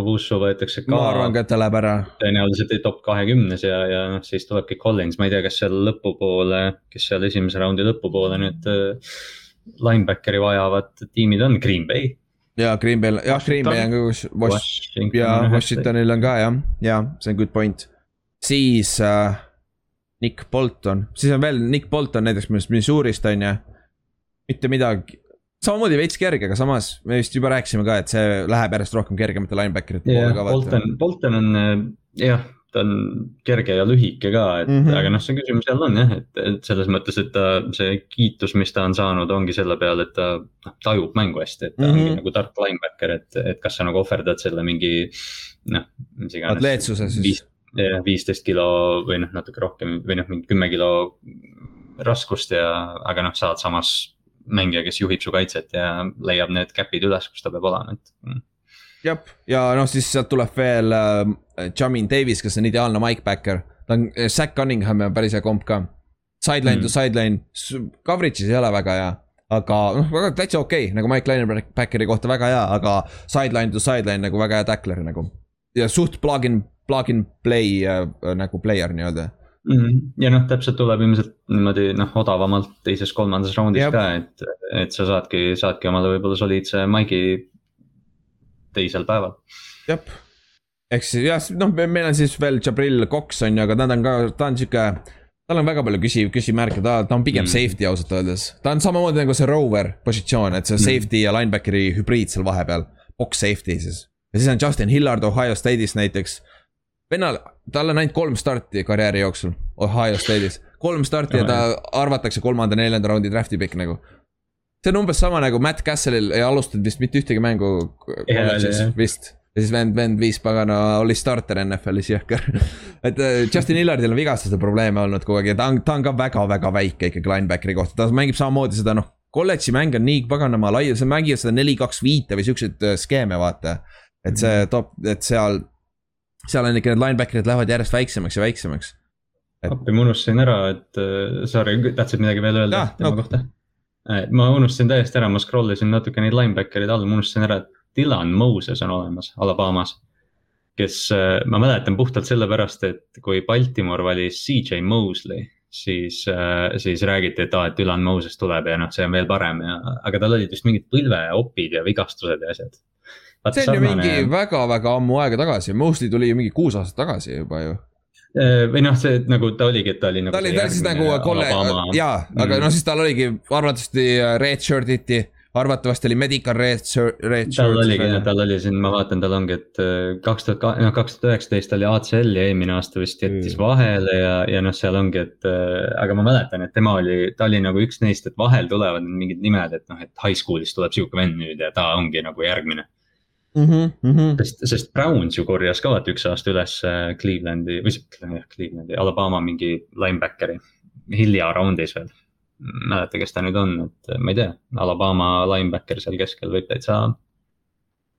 Ovusu võetakse ka. ma arvan ka, et ta läheb ära. tõenäoliselt top kahekümnes ja, ja noh, siis tulebki Collins, ma ei tea, kas seal lõpupoole, kes seal esimese raundi lõpupoole nüüd äh, linebackeri vajavad tiimid on, Green Bay. Ja Green Bay, jah, Green Bay on ka kus, Wash- ja Washingtonil on ka jah, ja see on good point. siis äh, Nick Bolton, siis on veel Nick Bolton näiteks arust Missourist on ju. mitte midagi, samamoodi veits kerge, aga samas me vist juba rääkisime ka, et see läheb järjest rohkem kergemate linebacker'ite jah poole, ka. Bolton, Bolton on äh, jah, ta on kerge ja lühike ka, et mm Mhm. -hmm. aga noh, see küsimus jälle on jah, et, et selles mõttes, et ta, see kiitus, mis ta on saanud, ongi selle peale, et ta noh, tajub mängu hästi, et ta mm Mhm. -hmm. ongi nagu tark linebacker, et, et kas sa nagu ohverdad selle mingi noh, mis iganes. Atleetsuse siis. viis, viisteist kilo või noh, natuke rohkem või noh, mingi kümme kilo raskust ja, aga noh, saad samas mängija, kes juhib su kaitset ja leiab need käpid üles, kus ta peab olema, et mm. jah, ja noh, siis sealt tuleb veel äh, Jamin Davis, kes on ideaalne Mike Backer. ta on, Zack Cunningham on päris hea komp ka. Sideline mm. Mm. to sideline, coverage'is ei ole väga hea. aga noh, väga täitsa okei okay,, nagu Mike Linebackeri kohta väga hea, aga sideline to sideline nagu väga hea tackler nagu. ja suht plug-in, plug-in play äh, nagu player nii-öelda. Mhm. ja noh, täpselt tuleb ilmselt niimoodi noh, odavamalt teises-kolmandas raundis Jep. ka, et, et sa saadki, saadki omale võib-olla soliidse maigi teisel päeval. jah, eks jah, noh, meil on siis veel Jabril Cox on ju, aga ta on ka, ta on sihuke. tal on väga palju küsi, küsimärke, ta, ta on pigem mm. Safety ausalt öeldes. ta on samamoodi nagu see rover positsioon, et see Mm. safety ja linebackeri hübriid seal vahepeal. Box safety siis. ja siis on Justin Hillard Ohio State'is näiteks. vennal, tal on ainult kolm starti karjääri jooksul Ohio State'is. kolm starti ja ta arvatakse kolmanda-neljanda raundi draft'i pikk nagu see on umbes sama nagu Matt Castle'il ei alustanud vist mitte ühtegi mängu vist. Ja siis vend, vend viis pagana oli starter NFL-is jõhker. <laughs> et äh, Justin Hillardil on vigastuste probleeme olnud kogu aeg ja ta on, ta on ka väga-väga väike ikkagi linebackeri kohta, ta mängib samamoodi seda noh. kolledži mäng on nii paganama lai, sa mängid seda neli, kaks, viite või siukseid äh, skeeme, vaata. et see toob, et seal, seal on ikka need linebacker'id lähevad järjest väiksemaks ja väiksemaks. Et- appi, ma unustasin ära, et äh, sorry, tahtsid midagi veel öelda Jah, tema no. kohta? ma unustasin täiesti ära, ma scroll isin natuke neid linebacker'id all, ma unustasin ära, et Dylan Moses on olemas Alabamas. kes, ma mäletan puhtalt sellepärast, et kui Baltimore valis CJ Mosley, siis, siis räägiti, et aa, et Dylan Moses tuleb ja noh, see on veel parem ja, aga tal olid vist mingid põlveopid ja vigastused ja asjad. see on ju mingi väga-väga ammu aega tagasi, Mostly tuli ju mingi kuus aastat tagasi juba ju. või noh, see nagu ta oligi, et ta oli nagu. ta oli, ta oli siis nagu kolle, jaa, aga Mm. no siis tal oligi arvatavasti red shirt iti, arvatavasti oli medical red shirt, tal oligi, shirt. tal oli siin, ma vaatan, tal ongi, et äh, kaks tuhat, noh kaks tuhat üheksateist oli ACL ja eelmine aasta vist jättis Mm. vahele ja, ja noh, seal ongi, et äh, aga ma mäletan, et tema oli, ta oli nagu üks neist, et vahel tulevad mingid nimed, et noh, et high school'is tuleb sihuke vend nüüd ja ta ongi nagu järgmine. Mhm, sest, sest Browns ju korjas ka vaata üks aasta üles äh, Clevelandi või jah, Clevelandi, Alabama mingi linebackeri hilja raundis veel. mäleta, kes ta nüüd on, et ma ei tea, Alabama linebacker seal keskel võib täitsa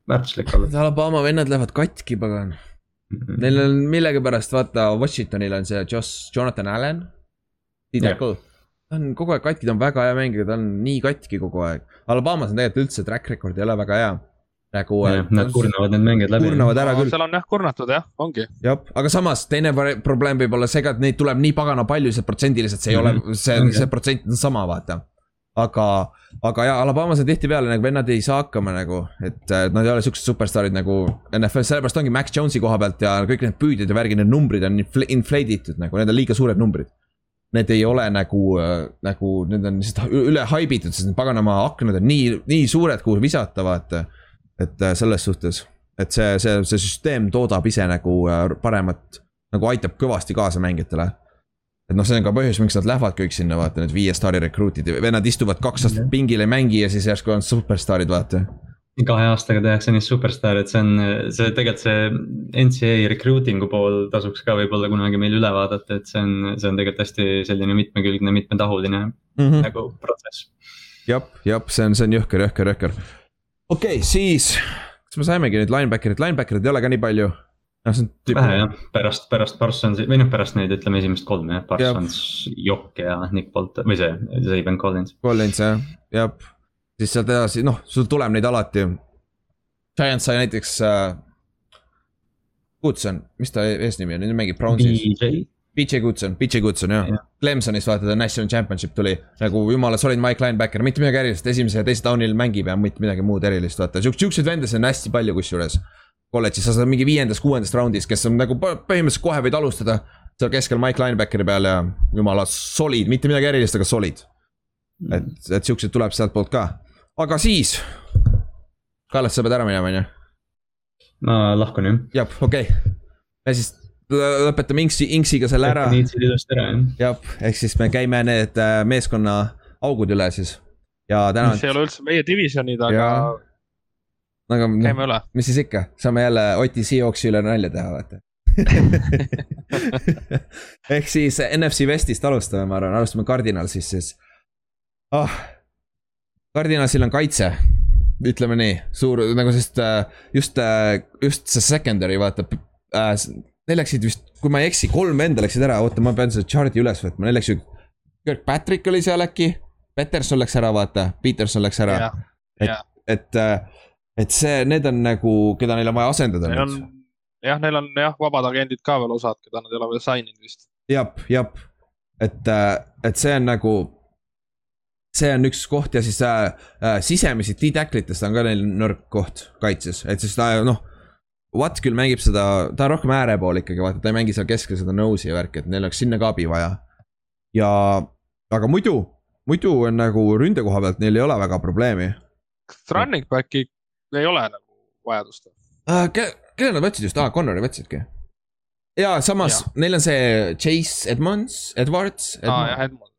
väärtuslik olla. Alabama vennad lähevad katki, pagan. Neil on millegipärast, vaata, Washingtonil on see Josh, Jonathan Allan. D-Tackle. ta on kogu aeg katki, ta on väga hea mängija, ta on nii katki kogu aeg. Alabamas on tegelikult üldse track record ei ole väga hea. nagu. Nad kurnavad need mängijad läbi. kurnavad ära küll, seal on jah kurnatud jah, ongi. jah, aga samas teine probleem võib olla see ka, et neid tuleb nii pagana palju, see protsendiliselt, see ei mm -hmm. Mhm. ole, see see protsent on sama, vaata. aga, aga jaa, Alabamas on tihtipeale nagu vennad ei saa hakkama nagu, et äh, nad ei ole siuksed superstaarid nagu NFL, sellepärast ongi Max Jones'i koha pealt ja kõik need püüdjad ja värgid, need numbrid on infl inflate itud nagu, need on liiga suured numbrid. Need ei ole nagu äh,, nagu need on lihtsalt üle haibitud, sest need paganama aknad on nii, nii suured, kuhu visata, vaata. Et äh, selles suhtes, et see, see, see süsteem toodab ise nagu äh, paremat, nagu aitab kõvasti kaasa mängijatele et noh, see on ka põhjus, miks nad lähevad kõik sinna, vaata need viie staari rekruutid, vennad istuvad kaks aastat pingil ei mängi ja siis järsku on superstaarid, vaata. kahe aastaga tehakse neist superstaar, et see on, see tegelikult see NCAA recruiting'u pool tasuks ka võib-olla kunagi meil üle vaadata, et see on, see on tegelikult hästi selline mitmekülgne, mitmetahuline mm -hmm. nagu protsess. jah, jah, see on, see on jõhker, jõhker, jõhker. Okei okay,, siis, kas me saimegi nüüd linebacker'it, linebacker'id ei ole ka nii palju noh, see on tüüp.... vähe jah, pärast, pärast Parsonsi või noh, pärast neid ütleme esimest kolme jah, Parsons, Jokk ja Nick Bolton või see, Zaven Collins. Collins jah, jah, siis sealt edasi, noh, sul tuleb neid alati. Giants sai näiteks äh,. Goodson, mis ta eesnimi on, nüüd mängib Brownsis. BJ. BJ Goodson, BJ Goodson jah ja. Clemsonist vaata, ta national championship tuli nagu jumala solid Mike linebacker, mitte midagi erilist, esimese ja teise down'il mängib ja mitte midagi muud erilist, vaata siukseid vendasid on hästi palju kusjuures kolledžis, sa saad mingi viiendast-kuuendast raundist, kes on nagu põhimõtteliselt kohe võid alustada. seal keskel Mike linebackeri peal ja jumala solid, mitte midagi erilist, aga solid. et, et siukseid tuleb sealtpoolt ka, aga siis. Kallas, sa pead ära minema, on ju? ma lahkun jah. jah, okei okay., me siis lõpetame Inksi, Inksiga selle ära. jah, ehk siis me käime need äh, meeskonna augud üle siis ja täna. mis ei ole üldse meie divisjonid, aga aga noh, käime üle. mis siis ikka, saame jälle Oti Seahawksi üle nalja teha, vaata <laughs> ehk siis NFC Westist alustame, ma arvan, alustame Cardinalsist siis oh.. Cardinalsil on kaitse, ütleme nii, suur nagu sest äh, just, äh, just see secondary vaata äh,. Neil läksid vist, kui ma ei eksi, kolm venda läksid ära, oota, ma pean selle chart'i üles võtma, neil läks ju. Kirkpatrick oli seal äkki, Peterson läks ära, vaata, Peterson läks ära. et, et äh, et see, need on nagu, keda neil on vaja asendada neil nüüd. jah, neil on jah, vabad agendid ka veel osad, keda nad ei ole veel sign inud vist. jah, jah, et, äh, et see on nagu, see on üks koht ja siis äh, äh, sisemisi D-tacklitest on ka neil nõrk koht kaitses, et siis ta noh. Watt küll mängib seda, ta on rohkem ääre pool ikkagi, vaata, ta ei mängi seal keskel seda nose'i ja värki, et neil oleks sinna ka abi vaja. ja, aga muidu, muidu on nagu ründe koha pealt neil ei ole väga probleemi. Running back'i ei ole nagu vajadust uh,. kelle nad võtsid just, aa ah,, Connori võtsidki. ja samas ja. neil on see Chase Edmonds, Edwards. aa ah, jah, Edmonds.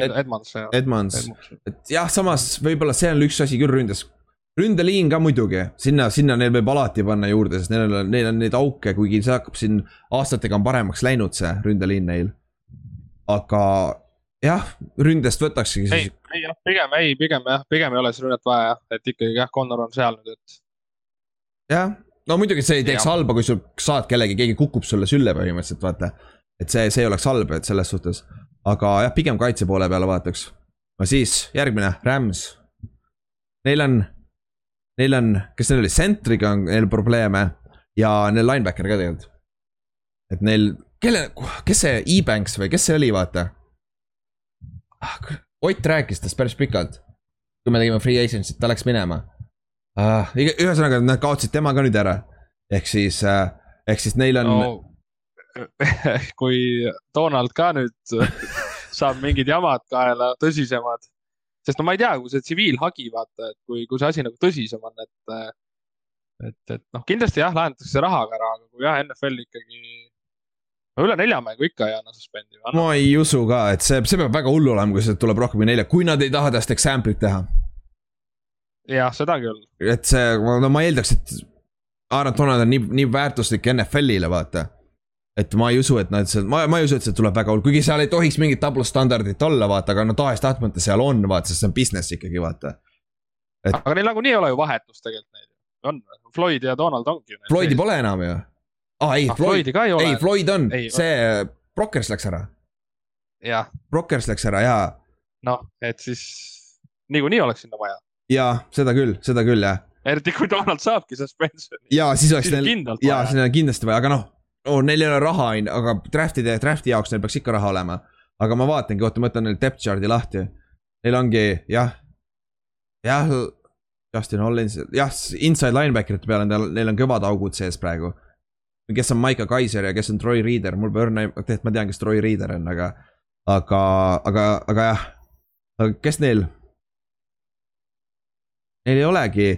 Ed, Edmonds, jah. Edmonds, et jah, samas võib-olla see on üks asi küll ründes. Ründeliin ka muidugi, sinna, sinna neil võib alati panna juurde, sest neil on, neil on neid auke, kuigi see hakkab siin aastatega on paremaks läinud, see ründeliin neil. aga jah, ründest võtakski siis. ei, ei jah, pigem ei, pigem jah, pigem ei ole siis rünnet vaja jah, et ikkagi jah, Connor on seal nüüd, et. jah, no muidugi see ei teeks ja. halba, kui sul saad kellegi, keegi kukub sulle sülle põhimõtteliselt, vaata. et see, see ei oleks halb, et selles suhtes. aga jah, pigem kaitse poole peale vaataks. no siis järgmine, Rams. Neil on, neil on, kes neil oli, sentriga on neil probleeme ja neil linebacker ka tegelikult. et neil, kelle, kes see E-Banks või kes see oli, vaata Ah, Ott rääkis tast päris pikalt. kui me tegime free agency't, ta läks minema uh,. ühesõnaga, nad kaotasid tema ka nüüd ära. ehk siis uh,, ehk siis neil on no,. <laughs> kui Donald ka nüüd <laughs> saab mingid jamad kaela, tõsisemad. Sest no ma ei tea, kui see tsiviilhagi vaata, et kui, kui see asi nagu tõsisem on, et. et, et noh, kindlasti jah, lahendatakse rahaga ära, aga kui jah, NFL ikkagi no üle nelja mängu ikka ei anna suspendi. ma ei usu ka, et see, see peab väga hull olema, kui sealt tuleb rohkem kui nelja, kui nad ei taha tast example'it teha. jah, seda küll. et see, no ma eeldaks, et Aaron Donald on nii, nii väärtuslik NFL-ile, vaata. Et ma ei usu, et nad, ma, ma ei usu, et see tuleb väga hull, kuigi seal ei tohiks mingit tablostandardit olla, vaata, aga no tahes-tahtmata seal on, vaata, sest see on business ikkagi, vaata et.... aga neil nagunii ei ole ju vahetust tegelikult neil, on, Floyd ja Donald ongi. Floydi pole enam ju aa ah, ei ah,, Floyd, ei ole. ei, Floyd on, see Brockers läks ära. jah. Brockers läks ära ja. noh, et siis niikuinii oleks sinna vaja. jaa, seda küll, seda küll jah. eriti kui Donald saabki suspension'i. jaa, siis oleks neil, jaa, siis neil on kindlasti vaja, aga noh oh,, neil ei ole raha, aga draft'ide, draft'i jaoks neil peaks ikka raha olema. aga ma vaatangi, oota, ma võtan neil depth chart'i lahti. neil ongi jah, jah, Justin Hollins, jah, inside linebacker'ite peal on tal, neil on kõvad augud sees praegu. kes on Maiko Kaiser ja kes on Troy Reader, mul pole õrna, tegelikult ma tean, kes Troy Reader on, aga, aga, aga, aga jah. kes neil? Neil ei olegi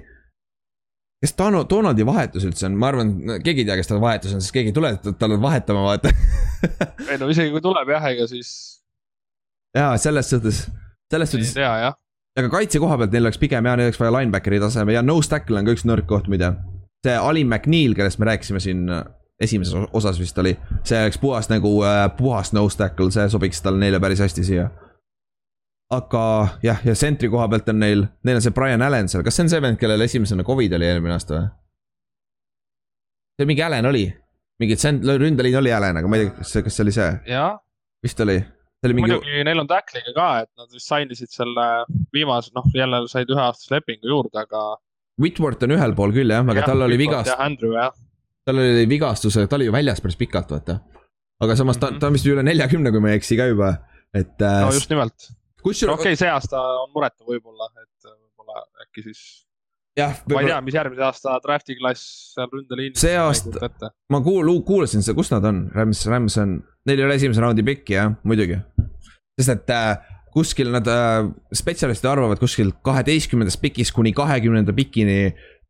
kes Donald, Donaldi vahetus üldse on, ma arvan, keegi ei tea, kes tal vahetus on, sest keegi ei tule talle vahetama, vaata <laughs> ei no isegi kui tuleb jah, ega siis. jaa, selles suhtes, selles suhtes. ei tea jah aga kaitse koha pealt neil oleks pigem jah, neil oleks vaja linebackeri taseme ja nose tackle on ka üks nõrk koht muide. see Ali McNeil, kellest me rääkisime siin äh, esimeses osas vist oli, see oleks puhas nagu äh, puhas nose tackle, see sobiks tal neile päris hästi siia. Aga jah, ja sentri koha pealt on neil, neil on see Brian Allan seal, kas see on see vend, kellel esimesena Covid oli eelmine aasta või? see mingi Allan oli, mingi sent-, ründeliin oli Allan, aga ma ei tea, kas see, kas see oli see? vist oli Mingi... muidugi neil on tackliga ka, et nad vist sign isid selle viimase, noh jälle said üheaastase lepingu juurde, aga. Whitworth on ühel pool küll jah, aga ja, tal oli vigastus. tal oli vigastus, ta oli ju väljas päris pikalt, vaata. aga samas ta, ta on vist üle neljakümne, kui ma ei eksi ka juba, et. Äh, no just nimelt. Okei okay,, see aasta on muretu võib-olla, et võib-olla äkki siis jah. ma ei tea, mis järgmise aasta draft'i klass seal ründeliinis. see aasta, ma kuul-, kuulasin seda, kus nad on, Rams, Rams on, neil ei ole esimese raundi pikki jah, muidugi. sest et äh, kuskil nad äh,, spetsialistid arvavad kuskil kaheteistkümnendast pikist kuni kahekümnenda pikini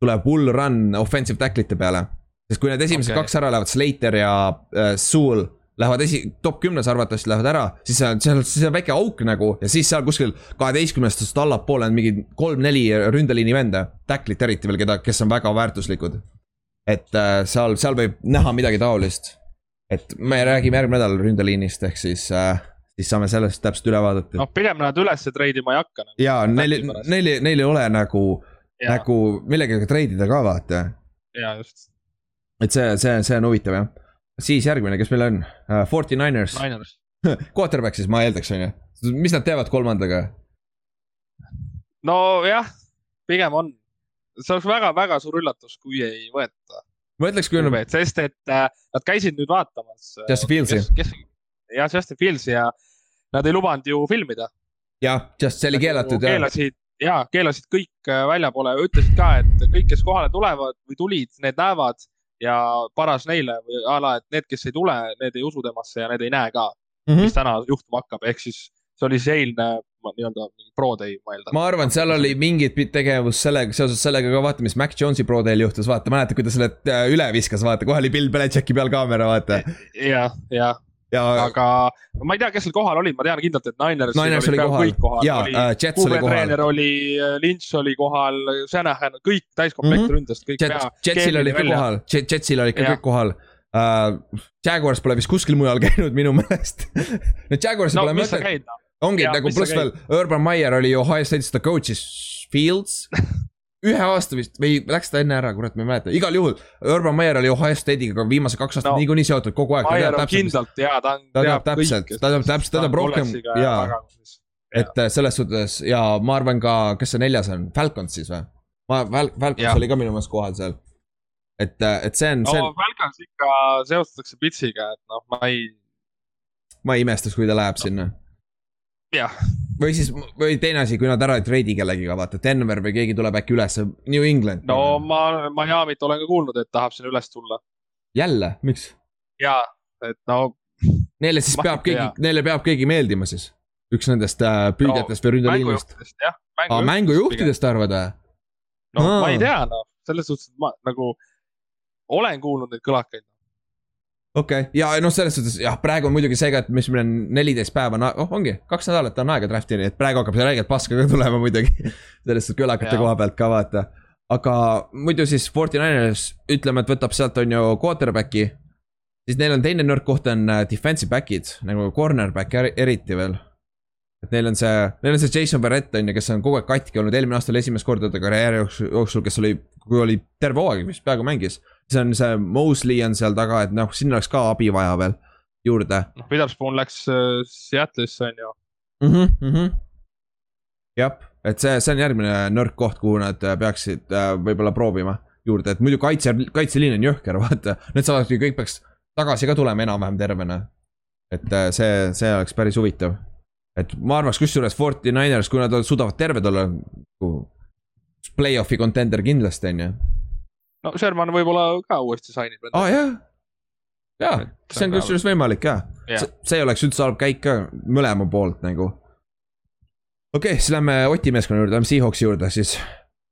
tuleb hull run offensive tackle ite peale. sest kui need esimesed okay. kaks ära lähevad, Slater ja äh, Sewell lähevad esi-, top kümnes arvatavasti lähevad ära, siis seal, seal, siis on väike auk nagu ja siis seal kuskil kaheteistkümnestast allapoole on mingi kolm-neli ründeliini venda, tacklit eriti veel, keda, kes on väga väärtuslikud. et äh, seal, seal võib näha midagi taolist. et me räägime järgmine nädal ründeliinist, ehk siis äh, siis saame sellest täpselt üle vaadata. noh, pigem nad üles treidima ei hakka nagu.. jaa, neil, neil, neil ei ole nagu, nagu millegagi treidida ka vaata. jaa, just. et see, see, see on huvitav jah siis järgmine, kes meil on uh,, Forty Niners. <laughs> Quarterback siis ma eeldaks, on ju, mis nad teevad kolmandaga? nojah, pigem on, see oleks väga-väga suur üllatus, kui ei võeta. ma ütleks, kui on. sest et äh, nad käisid nüüd vaatamas. Äh, Justin Fieldsi. jah, Justin Fieldsi ja nad ei lubanud ju filmida. jah, just see oli keelatud. keelasid ja keelasid kõik äh, väljapoole, ütlesid ka, et kõik, kes kohale tulevad või tulid, need näevad ja paras neile või a la, et need, kes ei tule, need ei usu temasse ja need ei näe ka mm, -hmm. mis täna juhtuma hakkab, ehk siis see oli see eilne nii-öelda pro day, ma eeldan. ma arvan, seal oli mingit tegevust sellega, seoses sellega ka vaata, mis Mac Jonesi pro day'l juhtus, vaata, mäletad, kui ta selle äh, üle viskas, vaata, kohe oli Bill Belichicki peal kaamera, vaata. jah, jah ja. aga ma ei tea, kes seal kohal olid, ma tean kindlalt, et Niners. Niners oli kohal, kohal. ja uh, Jets oli kohal. treener oli, äh, Lynch oli kohal, Shanahan, kõik täiskomplekt mm -hmm. ründest, kõik Jet, pea. Jetsil oli ka kohal, Jetsil olid ka kõik kohal uh,. Jaguars pole vist kuskil mujal <laughs> käinud minu meelest no Jaguarsil no, pole mõtet. ongi ja, nagu pluss veel, Urban Meyer oli Ohio State'is, ta coach'is Fields <laughs> ühe aasta vist või läks ta enne ära, kurat, ma ei mäleta, igal juhul. Urban Meyer oli Ohio State'iga viimased kaks aastat no, niikuinii seotud kogu aeg. Meyer on kindlalt ja ta on. ta teab täpselt, ta teab täpselt, ta teab rohkem ja. et äh, selles suhtes ja ma arvan ka, kes see neljas on, Falcons siis või? ma, Val-, Falcons oli ka minu meelest kohal seal. et, äh, et see on. no Falcons ikka seostatakse Pitsiga, et noh, ma ei. ma ei imestaks, kui ta läheb sinna. Jah või siis, või teine asi, kui nad ära ei treidi kellegiga, vaata, Denver või keegi tuleb äkki üles, New England. no ma Miami't olen ka kuulnud, et tahab sinna üles tulla. jälle, miks? jaa, et no. Neile siis peab keegi, neile peab keegi meeldima siis, üks nendest äh, püüdjatest no, või ründeliinist. mängujuhtidest, mängujuhtidest arvad või? no Aa. ma ei tea, noh, selles suhtes, et ma nagu olen kuulnud neid kõlakaid okei okay., ja noh, selles suhtes jah, praegu on muidugi see ka, et mis meil on neliteist päeva, oh ongi, kaks nädalat on aega draft'ini, et praegu hakkab see räigelt paska ka <laughs> tulema muidugi selles suhtes kõlakate koha pealt ka vaata. aga muidu siis Forty Niners, ütleme, et võtab sealt on ju quarterback'i. siis neil on teine nõrk koht on äh, defensive back'id nagu cornerback eriti veel. et neil on see, neil on see Jason Verrett on ju, kes on kogu aeg katki olnud, eelmine aasta oli esimest korda ta karjääri jooksul, kes oli, kui oli terve hooaeg vist peaaegu mängis see on see Mosley on seal taga, et noh, sinna oleks ka abi vaja veel juurde. noh, Witherspoon läks äh, Seattle'isse on ju mm -hmm. jah, et see, see on järgmine nõrk koht, kuhu nad äh, peaksid äh, võib-olla proovima juurde, et muidu kaitse, kaitseliin on jõhker, <laughs> vaata. Need saavad kõik peaks tagasi ka tulema enam-vähem tervena. et äh, see, see oleks päris huvitav. et ma arvaks kusjuures Forty Niners, kui nad suudavad terved olla, nagu play-off'i contender kindlasti on ju. No Sherman võib-olla ka uuesti sign ib. aa ah, jah, jaa, see on kusjuures võimalik jaa yeah.. see ei oleks üldse halb käik ka mõlema poolt nagu. okei okay,, siis lähme Oti meeskonna juurde, lähme Seahawksi juurde siis.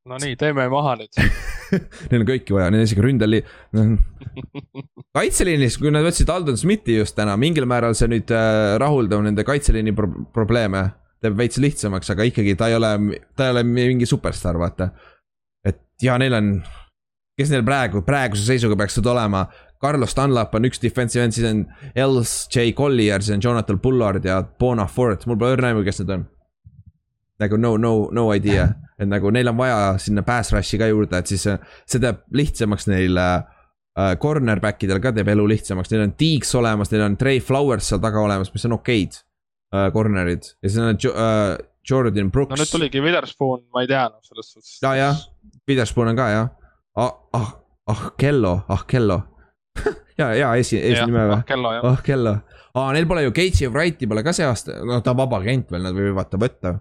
no nii, teeme maha nüüd <laughs> Neil on kõiki vaja, neil on isegi ründeli <laughs> kaitseliinis, kui nad võtsid Aldon Smithi just täna, mingil määral see nüüd äh, rahuldab nende kaitseliini pro probleeme. teeb veits lihtsamaks, aga ikkagi ta ei ole, ta ei ole mingi superstaar, vaata. et ja neil on, kes neil praegu, praeguse seisuga peaksid olema. Carlos Dunlap on üks defensive end, siis on Els J Collier, siis on Jonathan Bullard ja Bona Ford, mul pole õrna aimu, kes need on. nagu no, no, no idea, et nagu neil on vaja sinna pass rush'i ka juurde, et siis see teeb lihtsamaks neil äh, uh,. Cornerback idel ka teeb elu lihtsamaks, neil on Deeks olemas, neil on Trey Flowers seal taga olemas, mis on okeid uh,. Corner'id ja siis on jo, uh, Jordan Brooks. no nüüd tuligi Witherspoon, ma ei tea noh, selles suhtes. ja, jah, Witherspoon on ka jah ah,. ah, ah Kello, ah Kello <laughs> ja, ja esi, eesnime või? ah Kello jah. ah Kello, aa ah, neil pole ju Gate'i ja Wrighti pole ka see aasta, no ta on vaba agent veel, nad võivad ta võtta.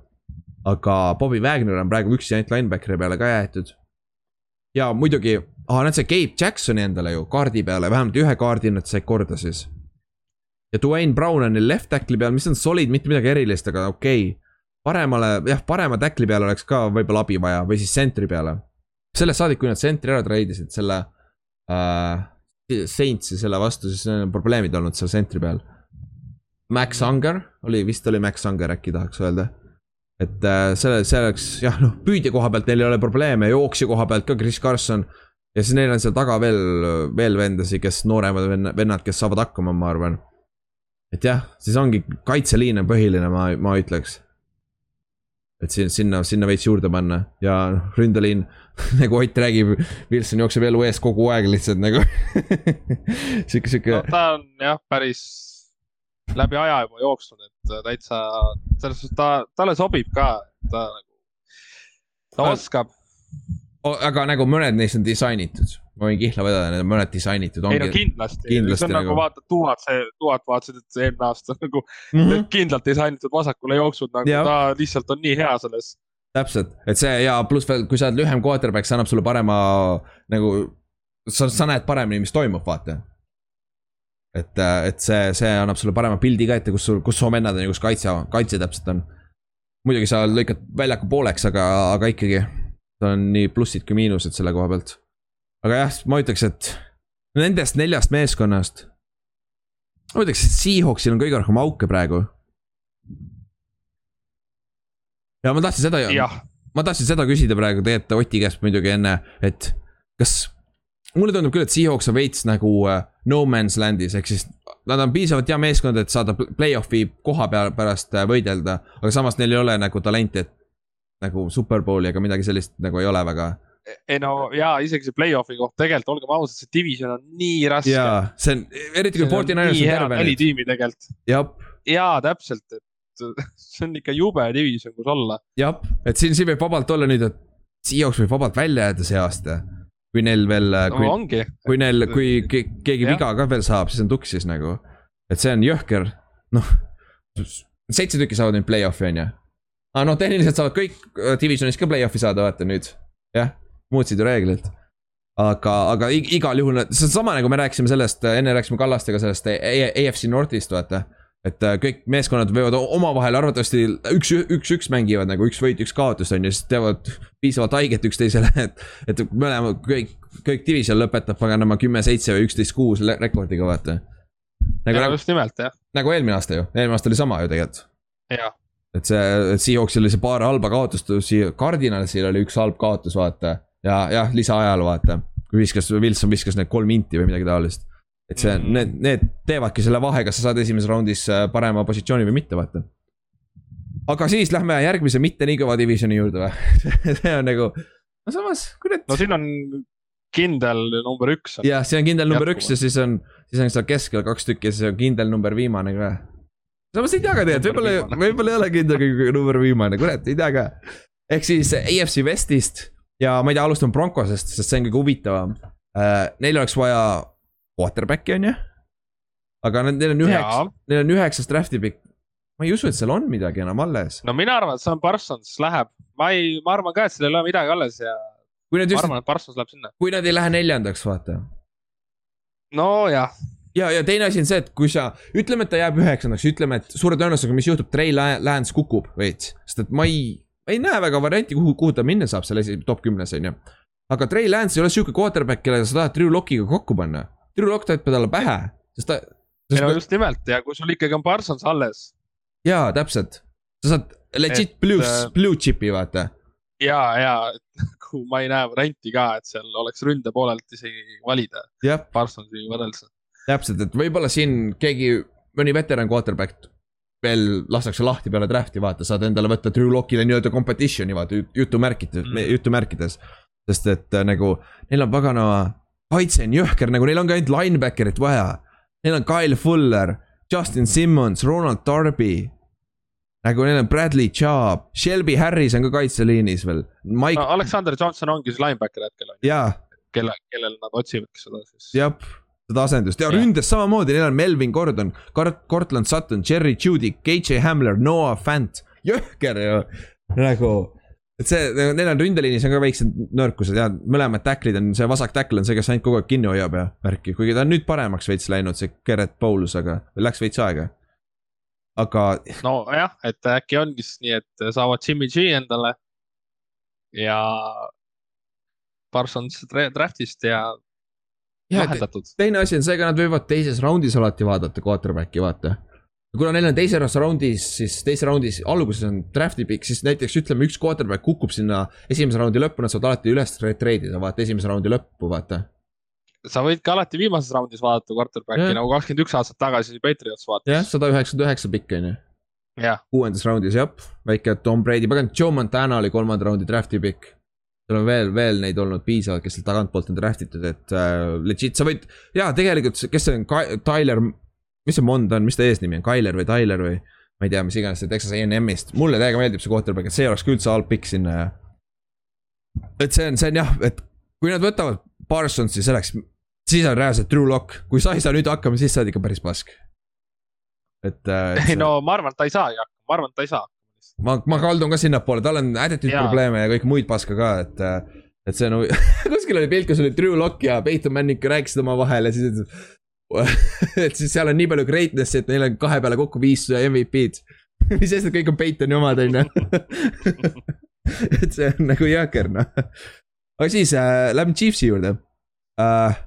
aga Bobby Wagner on praegu üksi ainult linebackeri peale ka jäetud ja muidugi, aa nad said Gabe Jacksoni endale ju kaardi peale, vähemalt ühe kaardi nad said korda siis. ja Dwayne Brown on neil left tackle'i peal, mis on solid, mitte midagi erilist, aga okei okay.. paremale, jah, parema tackle'i peale oleks ka võib-olla abi vaja või siis sentri peale. Sellest saadik, kui nad sentri ära treidisid selle äh,. Saintsi selle vastu, siis on probleemid olnud seal sentri peal. Max Unger oli, vist oli Max Unger äkki tahaks öelda et äh, selle, see oleks jah, noh, püüdja koha pealt neil ei ole probleeme, jooksja koha pealt ka Chris Carson. ja siis neil on seal taga veel, veel vendasi, kes nooremad vennad, kes saavad hakkama, ma arvan. et jah, siis ongi kaitseliin on põhiline, ma, ma ütleks. Et sinna, sinna veits juurde panna ja noh, ründeliin <laughs> nagu Ott räägib, Wilson jookseb elu ees kogu aeg lihtsalt nagu <laughs> sihuke, sihuke. no ta on jah, päris läbi aja juba jooksnud, et äh, täitsa, selles suhtes ta, talle sobib ka, ta nagu, ta oskab. Aga nagu mõned neist on disainitud, ma võin kihla vedada, need on mõned disainitud. ei no kindlasti, kindlasti, see on nagu, nagu vaata, tuhat, see tuhat vaatasid, et see eelmine aasta <laughs> nagu mm -hmm. kindlalt disainitud vasakule jooksud, nagu ja. ta lihtsalt on nii hea selles. täpselt, et see ja pluss veel, kui sa oled lühem quarterback, see annab sulle parema nagu, sa, sa näed paremini, mis toimub, vaata et, et see, see annab sulle parema pildi ka ette, kus sul, kus su vennad on ja kus kaitse, kaitse täpselt on. muidugi sa lõikad väljaku pooleks, aga, aga ikkagi. Seal on nii plussid kui miinused selle koha pealt. aga jah, ma ütleks, et nendest neljast meeskonnast. ma ütleks, et Seahawksil on kõige rohkem auke praegu. ja ma tahtsin seda, ma tahtsin seda küsida praegu tegelikult Oti käest muidugi enne, et kas mulle tundub küll, et Seahawks on veits nagu uh, no man's land'is, ehk siis nad on piisavalt hea meeskond, et saada play-off'i koha peal pärast uh, võidelda. aga samas neil ei ole nagu talenti, et nagu superbowli ega midagi sellist nagu ei ole väga. ei no ja isegi see play-off'i koht tegelikult, olgem ausad, see division on nii raske. jaa, see on, eriti kui Forty Niners on terve. neli tiimi tegelikult. jaa, täpselt, et <laughs> see on ikka jube division, kus olla. jah, et siin, siin võib vabalt olla nüüd, et Seahawks võib vabalt välja jääda see aasta kui neil veel, kui no,, kui neil, kui ke, keegi ja. viga ka veel saab, siis on tuksis nagu. et see on jõhker, noh. seitse tükki saavad nüüd play-off'i on ju. Aa noh, tehniliselt saavad kõik äh, divisionis ka play-off'i saada, vaata nüüd. jah, muutsid ju reeglit. aga, aga igal juhul, see on sama nagu me rääkisime sellest, enne rääkisime Kallastega sellest AFC Northist, vaata et äh, kõik meeskonnad võivad omavahel arvatavasti üks, üks, üks mängivad nagu üks võit, üks kaotus on ju, siis teevad piisavalt haiget üksteisele, et. et mõlema, kõik, kõik division lõpetab paganama kümme-seitse või üksteist-kuus rekordiga, vaata. nagu, nagu, just nimelt, jah. nagu eelmine aasta ju, eelmine aasta oli sama ju tegelikult. jah. Et see, Seahawksil oli see paar halba kaotust, Cardinalsil oli üks halb kaotus, vaata. ja, jah, lisaajal vaata, kui viskas, Wilson viskas need kolm inti või midagi taolist et see mm, -hmm. need, need teevadki selle vahe, kas sa saad esimeses raundis äh, parema positsiooni või mitte, vaata. aga siis lähme järgmise mitte nii kõva divisioni juurde või <laughs> see on nagu, no samas, kurat. no siin on kindel number üks. jah, see on kindel number üks ja siis on, siis on seal keskel kaks tükki ja siis on kindel number viimane ka. Samas ei tea ka tegelikult, võib-olla, võib-olla ei ole kindel number viimane, kurat, ei tea ka. ehk siis AFC Westist ja ma ei tea, alustame Broncosest, sest see on kõige huvitavam uh,. Neil oleks vaja quarterback'i on ju. aga neil on üheksa, neil on üheksas draft'i pikk. ma ei usu, et seal on midagi enam alles. no mina arvan, et Sam Parsons läheb, ma ei, ma arvan ka, et seal ei ole midagi alles ja ma just, arvan, et Parsons läheb sinna. kui nad ei lähe neljandaks, vaata nojah, ja, ja teine asi on see, et kui sa, ütleme, et ta jääb üheksandaks, ütleme, et suure tõenäosusega, mis juhtub, Trey La- Lance kukub veits, sest et ma ei, ei näe väga varianti, kuhu, kuhu ta minna saab selle esi- top kümnes, on ju. aga Trey Lance ei ole sihuke quarterback, kellega sa tahad Drew Lockiga kokku panna. Drew Lock tahab talle pähe, sest ta, ei no sest just nimelt ja kui sul ikkagi on Parsons alles jaa, täpselt. sa saad legit Et, blue äh,, blue chip'i vaata. ja, ja nagu ma ei näe varianti ka, et seal oleks ründe poolelt isegi valida jah, Parsonsi võrreldes. täpselt, et võib-olla siin keegi, mõni veteran quarterback veel lastakse lahti peale draft'i, vaata, saad endale võtta Drew Lockile nii-öelda competition'i, vaata jutumärkides Mm. jutumärkides. sest et äh, nagu neil on paganama, kaitse on jõhker, nagu neil ongi ainult linebacker'it vaja. Neil on Kyle Fuller, Justin Simmons, Ronald Darby. nagu neil on Bradley Chubb, Shelby Harris on ka kaitseliinis veel, Mike Alexander Johnson ongi see linebacker hetkel on ju, jaa kelle, kellel nad otsivadki seda siis. jah, seda asendust. Ja ründes samamoodi, neil on Melvin Gordon, Cortland Sutton, Jerry Judy, KJ Hamler, Noah Fant, jõhker ju. nagu, et see, neil on ründeliinis on ka väiksed nõrkused ja mõlemad tacklid on, see vasak tackle on see, kes ainult kogu aeg kinni hoiab ja värki, kuigi ta on nüüd paremaks veits läinud, see Gerrit Bowles, aga läks veits aega. aga nojah, et äkki ongi siis nii, et saavad Jimmy G endale ja Parsons dra- draft'ist ja lahendatud. teine asi on see, ega nad võivad teises raundis alati vaadata quarterback'i, vaata. kuna neil on teises raundis, siis teises raundis alguses on draft'i pikk, siis näiteks ütleme, üks quarterback kukub sinna esimese raundi lõppu, nad saavad alati üles trade ida, vaata esimese raundi lõppu, vaata. sa võid ka alati viimases raundis vaadata quarterback'i Jah. nagu kakskümmend üks aastat tagasi Patriots jah, vaatas. sada üheksakümmend üheksa pikk on ju, jah, kuuendas raundis, jah, väike Tom Brady, pagan, Joe Montana oli kolmanda raundi draft'i pikk. Seal on veel, veel neid olnud piisavalt, kes seal tagantpoolt on draft itud, et äh, legit, sa võid, jaa, tegelikult, kes see on, Tyler, mis see Mond on, mis ta eesnimi on, Tyler või Tyler või ma ei tea, mis iganes see Texas A&M-ist, mulle täiega meeldib see quarterback, et see oleks ka üldse halb pikk sinna ja. et see on, see on jah, et kui nad võtavad Parsonsi selleks, siis on reaalselt Drew Lock, kui sa ei saa nüüd hakkama, siis sa oled ikka päris pask. et äh,. <laughs> ei no ma arvan, et ta ei saagi hakkama, ma arvan, et ta ei saa. ma, ma kaldun ka sinnapoole, tal on attitude probleeme ja kõike muid paska ka, et. et see on, <laughs> kuskil oli pilt, kus oli Drew Lock ja Peyton Manning rääkisid omavahel ja siis. <laughs> et siis seal on nii palju greatness'i, et neil on kahe peale kokku viis MVP-d. <laughs> mis sest, et kõik on Peytoni omad, on ju. et see on nagu jõhker, noh. aga siis äh, lähme Chiefsi juurde äh,.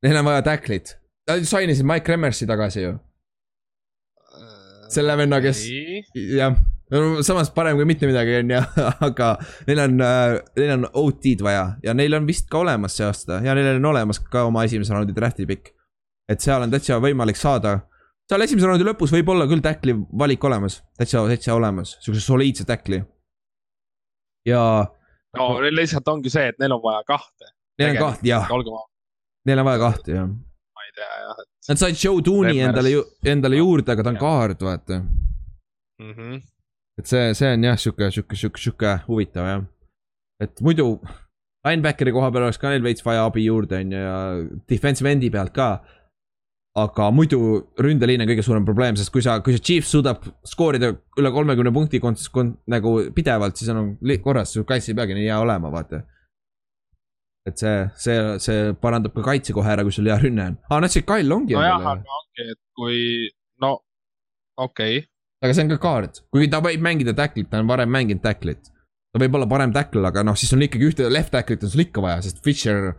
Neil on vaja tacklit, nad sainisid Mike Remmersi tagasi ju, selle venna, kes jah, samas parem kui mitte midagi, on ju, <laughs> aga neil on, neil on OT-d vaja ja neil on vist ka olemas see aasta ja neil on olemas ka oma esimese raundi draft'i pikk. et seal on täitsa võimalik saada, seal esimese raundi lõpus võib olla küll tackli valik olemas, täitsa, täitsa olemas, siukse soliidse tackli. ja no neil lihtsalt ongi see, et neil on vaja kahte, neil on kahte, jah, neil on vaja kahte, jah. ma ei tea jah, et Nad said Joe Remmers. endale endale juurde, aga ta on kaard, vaata mm. -hmm. Et see, see on jah, sihuke, sihuke, sihuke, sihuke huvitav jah. et muidu linebackeri koha peal oleks ka neil veits vaja abi juurde, on ju, ja defensive end'i pealt ka. aga muidu ründeliin on kõige suurem probleem, sest kui sa, kui see Chiefs suudab skoorida üle kolmekümne punkti kont-, kont-, nagu pidevalt, siis on korras, su kaitse ei peagi nii hea olema, vaata. et see, see, see parandab ka kaitse kohe ära, kui sul hea rünne on. aa, näed see Kyle ongi nojah, aga ongi, et kui, no okei okay., aga see on ka kaart, kuigi ta võib mängida tacklit, ta on varem mänginud tacklit. ta võib olla parem tackle, aga noh, siis on ikkagi ühte left tacklit on sul ikka vaja, sest Fisher.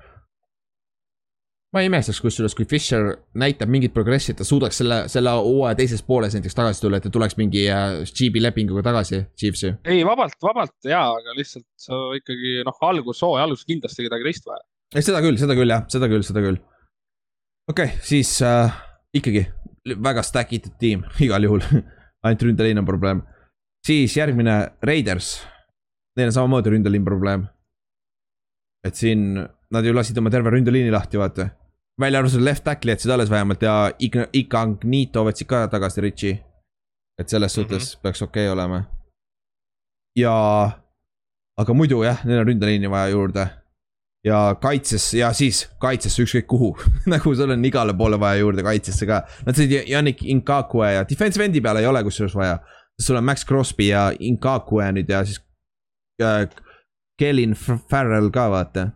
ma ei imestaks kusjuures, kui Fisher näitab mingit progressi, et ta suudaks selle, selle hooaja teises pooles näiteks tagasi tulla, et ta tuleks mingi äh, GB lepinguga tagasi Chiefsi. ei vabalt, vabalt jaa, aga lihtsalt sa ikkagi noh, algus, hooaja alguses kindlasti kedagi teist vaja. ei, seda küll, seda küll jah, seda küll, seda küll. okei okay,, siis äh, ikkagi väga stack itud tiim <laughs> igal juhul, ainult ründeliin on probleem. siis järgmine Raiders, neil on samamoodi ründeliin probleem. et siin nad ju lasid oma terve ründeliini lahti, vaata. välja arvatud left tackle'i jätsid alles vähemalt ja Ign- Incognito võtsid ka tagasi Richi. et selles suhtes mm -hmm. peaks okei okay olema. ja, aga muidu jah, neil on ründeliini vaja juurde ja kaitses ja siis kaitsesse ükskõik kuhu <laughs> nagu sul on igale poole vaja juurde kaitsesse ka. Nad said Yannick Inkakue ja defensive endi peale ei ole kusjuures vaja. sul on Max Crosby ja Inkakue nüüd ja siis äh, Kellin Farrell ka vaata.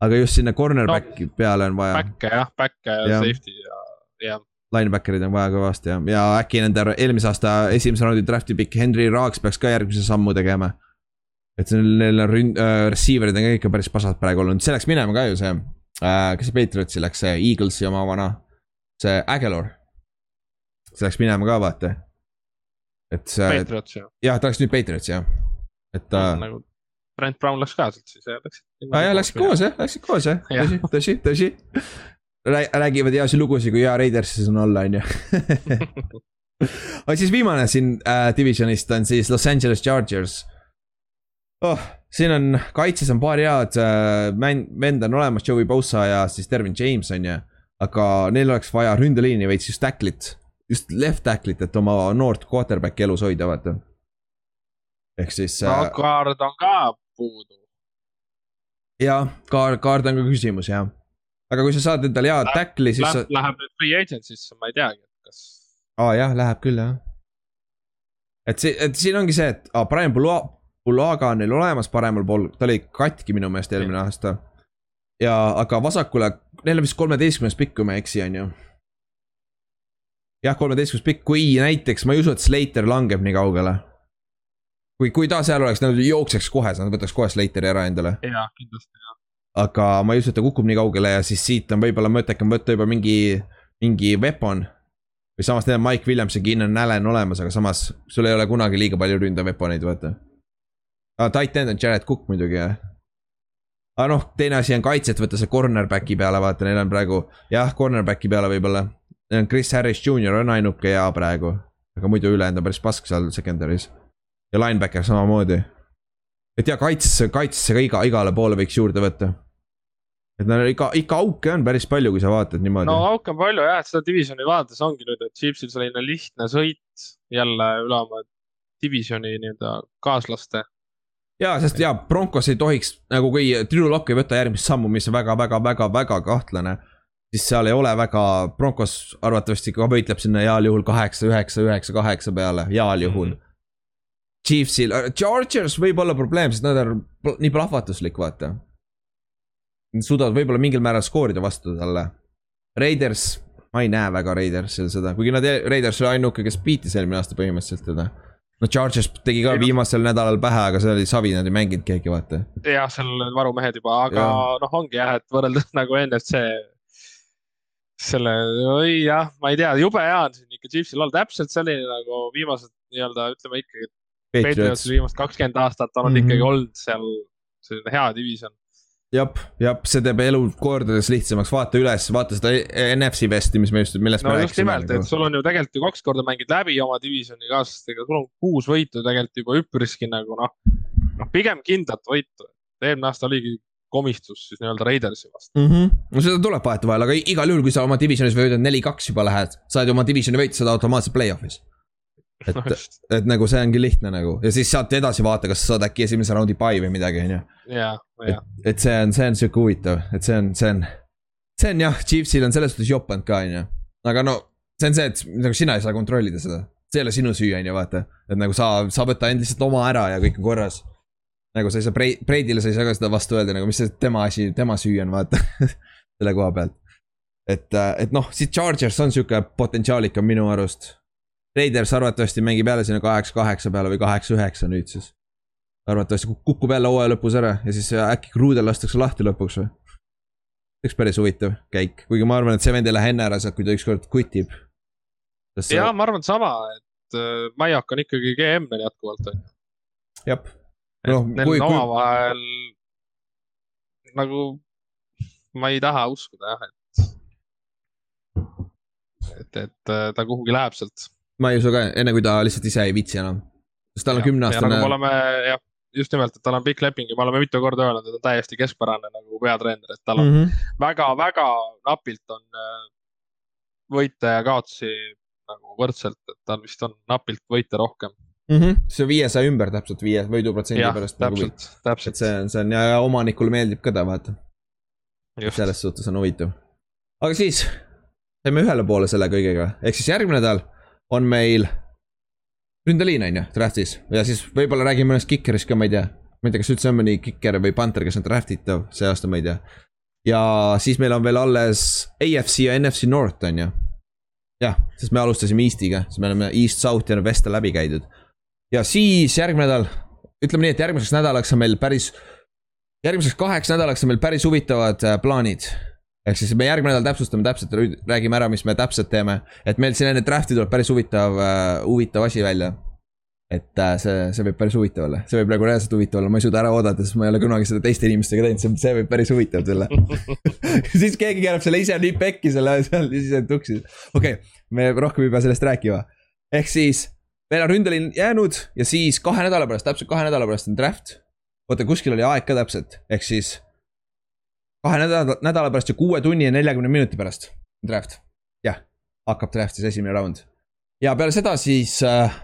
aga just sinna cornerback'i no, peale on vaja. Back'e jah, back'e ja, safety ja, jah linebacker'id on vaja kõvasti ja, ja äkki nende eelmise aasta esimese raundi draft'i pikk Henry Raags peaks ka järgmise sammu tegema et neil on ründ- äh,, receiver'id on ka ikka päris pasad praegu olnud, see läks minema ka ju see äh,, kes see Patriotsi läks, see Eaglesi oma vana, see Aguilar. see läks minema ka vaata. et see. Patriots jah. jah, ta läks nüüd Patriotsi jah, et äh,. nagu Brent Brown läks ka sealt siis ja läksid. aa jaa, läksid koos jah, läksid koos jah, tõsi, tõsi, tõsi. räägivad heasid lugusid, kui hea Raidersis on olla, on ju. <laughs> aga siis viimane siin äh, divisionist on siis Los Angeles Chargers oh, siin on, kaitses on paar head äh, vend on olemas, Joey Bosa ja siis Dervin James on ju. aga neil oleks vaja ründeliini veits just tacklit, just left tacklit, et oma noort quarterback'i elus hoida, vaata. ehk siis äh,. no kaard on ka puudu. jah, kaard, kaard on ka küsimus jah. aga kui sa saad endale hea tackli, siis läheb, sa. Läheb nüüd free agency'sse, ma ei teagi, et kas. aa jah, läheb küll jah. et see, et siin ongi see, et aa, Brian Bulu-, Bulaga on neil olemas paremal pool, ta oli katki minu meelest eelmine aasta. ja, aga vasakule, neil on vist kolmeteistkümnes pikk, kui ma ei eksi, on ju. jah, kolmeteistkümnes pikk, kui näiteks, ma ei usu, et Slater langeb nii kaugele. kui, kui ta seal oleks, nad jookseks kohe, nad võtaks kohe Slateri ära endale. jaa, kindlasti jah. aga ma ei usu, et ta kukub nii kaugele ja siis siit on võib-olla mõttekam võtta juba mingi, mingi weapon või samas neil on Mike Williams ja Keenan Allan olemas, aga samas sul ei ole kunagi liiga palju ründaveponeid, vaata ah,. Titan on Jared Cook muidugi jah. aga noh, teine asi on kaitset võtta see cornerback'i peale, vaata, neil on praegu jah, cornerback'i peale võib-olla. Chris Harris Jr on ainuke hea praegu, aga muidu ülejäänud on päris pask seal secondary's. ja linebacker samamoodi. et ja kaitsesse, kaitsesse ka iga, igale poole võiks juurde võtta et no ikka, ikka auke on päris palju, kui sa vaatad niimoodi. no auke on palju jah, et seda divisioni vaadates ongi nüüd, et Chiefsil selline lihtne sõit jälle üle oma divisioni nii-öelda kaaslaste ja, sest ja Broncos ei tohiks nagu kui Drew Lock ei võta järgmist sammu, mis on väga-väga-väga-väga kahtlane. siis seal ei ole väga, Broncos arvatavasti ka võitleb sinna heal juhul kaheksa, üheksa, üheksa, kaheksa peale, heal juhul mm. -hmm. Chiefsil, Chargers võib olla probleem, sest nad on nii plahvatuslik, vaata. Nad suudavad võib-olla mingil määral skoorida vastu talle. Raiders, ma ei näe väga Raidersil seda, kuigi nad, Raiders oli ainuke, kes beat'is eelmine aasta põhimõtteliselt teda no Chargers tegi ka viimasel nädalal pähe, aga see oli savi, nad ei mänginud keegi, vaata. jah, seal olid varumehed juba, aga noh, ongi jah, et võrreldes <laughs> nagu NFC selle, oi jah, ma ei tea, jube hea on siin ikka Chiefsil olla, täpselt selline nagu viimased nii-öelda ütleme ikkagi. Patriots viimased kakskümmend aastat on mm -hmm. ikkagi olnud seal selline hea division jah, jah, see teeb elu kordades lihtsamaks, vaata üles, vaata seda NFC vesti, mis me just, millest no, me rääkisime. just nimelt, et sul on ju tegelikult ju kaks korda mängid läbi oma divisioni kaaslastega, sul on kuus võitu tegelikult juba üpriski nagu noh, noh pigem kindlat võitu. eelmine aasta oligi komistus siis nii-öelda Raidersi vastu mm. -hmm. no seda tuleb vahetevahel, aga igal juhul, kui sa oma divisionis võidad neli-kaks juba lähed, saad oma divisioni võita, saad automaatselt play-off'is et <laughs> et nagu see ongi lihtne nagu ja siis sealt edasi vaata, kas sa saad äkki esimese raundi pai või midagi, on ju. et, et see on, see on sihuke huvitav, et see on, see on, see on jah, Chiefsil on selles suhtes jopanud ka, on ju. aga no see on see, et nagu sina ei saa kontrollida seda, see ei ole sinu süü, on ju, vaata. et nagu sa, sa võta end lihtsalt oma ära ja kõik on korras. nagu sa ei saa Bre-, Breidile sa ei saa ka seda vastu öelda, nagu mis see tema asi, tema süü on, vaata <laughs> selle koha pealt. et, et noh, siit Chargers on sihuke potentsiaalikam minu arust Raiders arvatavasti mängib jälle sinna kaheksa, kaheksa peale või kaheksa, üheksa nüüd siis. arvatavasti kukub jälle hooaja lõpus ära ja siis äkki Krudel lastakse lahti lõpuks või? üks päris huvitav käik, kuigi ma arvan, et see vend ei lähe enne ära sealt, kui ta ükskord kutib. ja ma arvan sama, et äh, Maiak on ikkagi GM veel jätkuvalt on ju. jah. noh, kui, on omavahel kui... nagu, ma ei taha uskuda jah, et, et, et äh, ta kuhugi läheb sealt ma ei usu ka, enne kui ta lihtsalt ise ei viitsi enam. sest tal on kümneaastane. nagu me oleme jah, just nimelt, et tal on pikk leping ja me oleme mitu korda öelnud, et ta on täiesti keskpärane nagu peatreener, et tal on mm -hmm. napilt on äh, võite ja kaotusi nagu võrdselt, et tal vist on napilt võite rohkem mm. -hmm. see on viiesaja ümber täpselt viie võiduprotsendi pärast. täpselt nagu,, täpselt. see on, see on ja, ja omanikule meeldib ka ta vaata selles suhtes on huvitav. aga siis saime ühele poole selle kõigega, ehk siis järgmine nädal on meil ründeliin on ju, draft'is ja siis võib-olla räägime mõnest kikerist ka, ma ei tea. ma ei tea, kas üldse on mõni kiker või panter, kes on draft itav see aasta, ma ei tea. ja siis meil on veel alles AFC ja NFC North on ju. jah, sest me alustasime Eestiga, siis me oleme East, South ja West'e läbi käidud. ja siis järgmine nädal, ütleme nii, et järgmiseks nädalaks on meil päris, järgmiseks kaheks nädalaks on meil päris huvitavad äh, plaanid ehk siis me järgmine nädal täpsustame täpselt, räägime ära, mis me täpselt teeme. et meil siin enne draft'i tuleb päris huvitav uh,, huvitav asi välja. et uh, see, see võib päris huvitav olla, see võib nagu reaalselt huvitav olla, ma ei suuda ära oodata, sest ma ei ole kunagi seda teiste inimestega teinud, see, see võib päris huvitav tulla <laughs> siis keegi keerab selle ise nii pekki selle seal ja siis on tuksi. okei okay,, me rohkem ei pea sellest rääkima. ehk siis meil on ründeliin jäänud ja siis kahe nädala pärast, täpselt kahe nädala pärast on draft. oota, kuskil oli aeg ka täpselt, ehk siis kahe nädala, nädala pärast ja kuue tunni ja neljakümne minuti pärast draft. jah, hakkab draft'is esimene round. ja peale seda siis äh,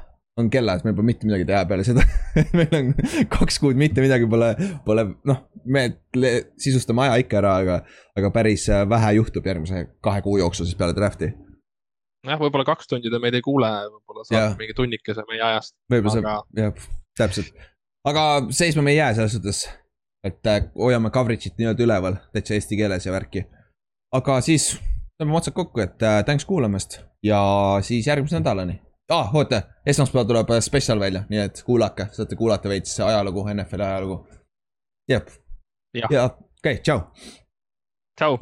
on kellad, meil pole mitte midagi teha peale seda <laughs> meil on kaks kuud mitte midagi pole, pole noh, me sisustame aja ikka ära, aga, aga päris äh, vähe juhtub järgmise kahe kuu jooksul siis peale draft'i. jah, võib-olla kaks tundi te meid ei kuule, võib-olla saate mingi tunnikese meie ajast. võib-olla aga... saab, jah, täpselt. aga seisma me ei jää selles suhtes et äh, hoiame coverage'it nii-öelda üleval täitsa eesti keeles ja värki. aga siis tõmbame otsad kokku, et äh, thanks kuulamast ja siis järgmise nädalani. aa ah,, oota, esmaspäeval tuleb äh, spetsial välja, nii et kuulake, saate kuulata veits ajalugu, NFL-i ajalugu. jep, ja okei okay,, tšau. tšau.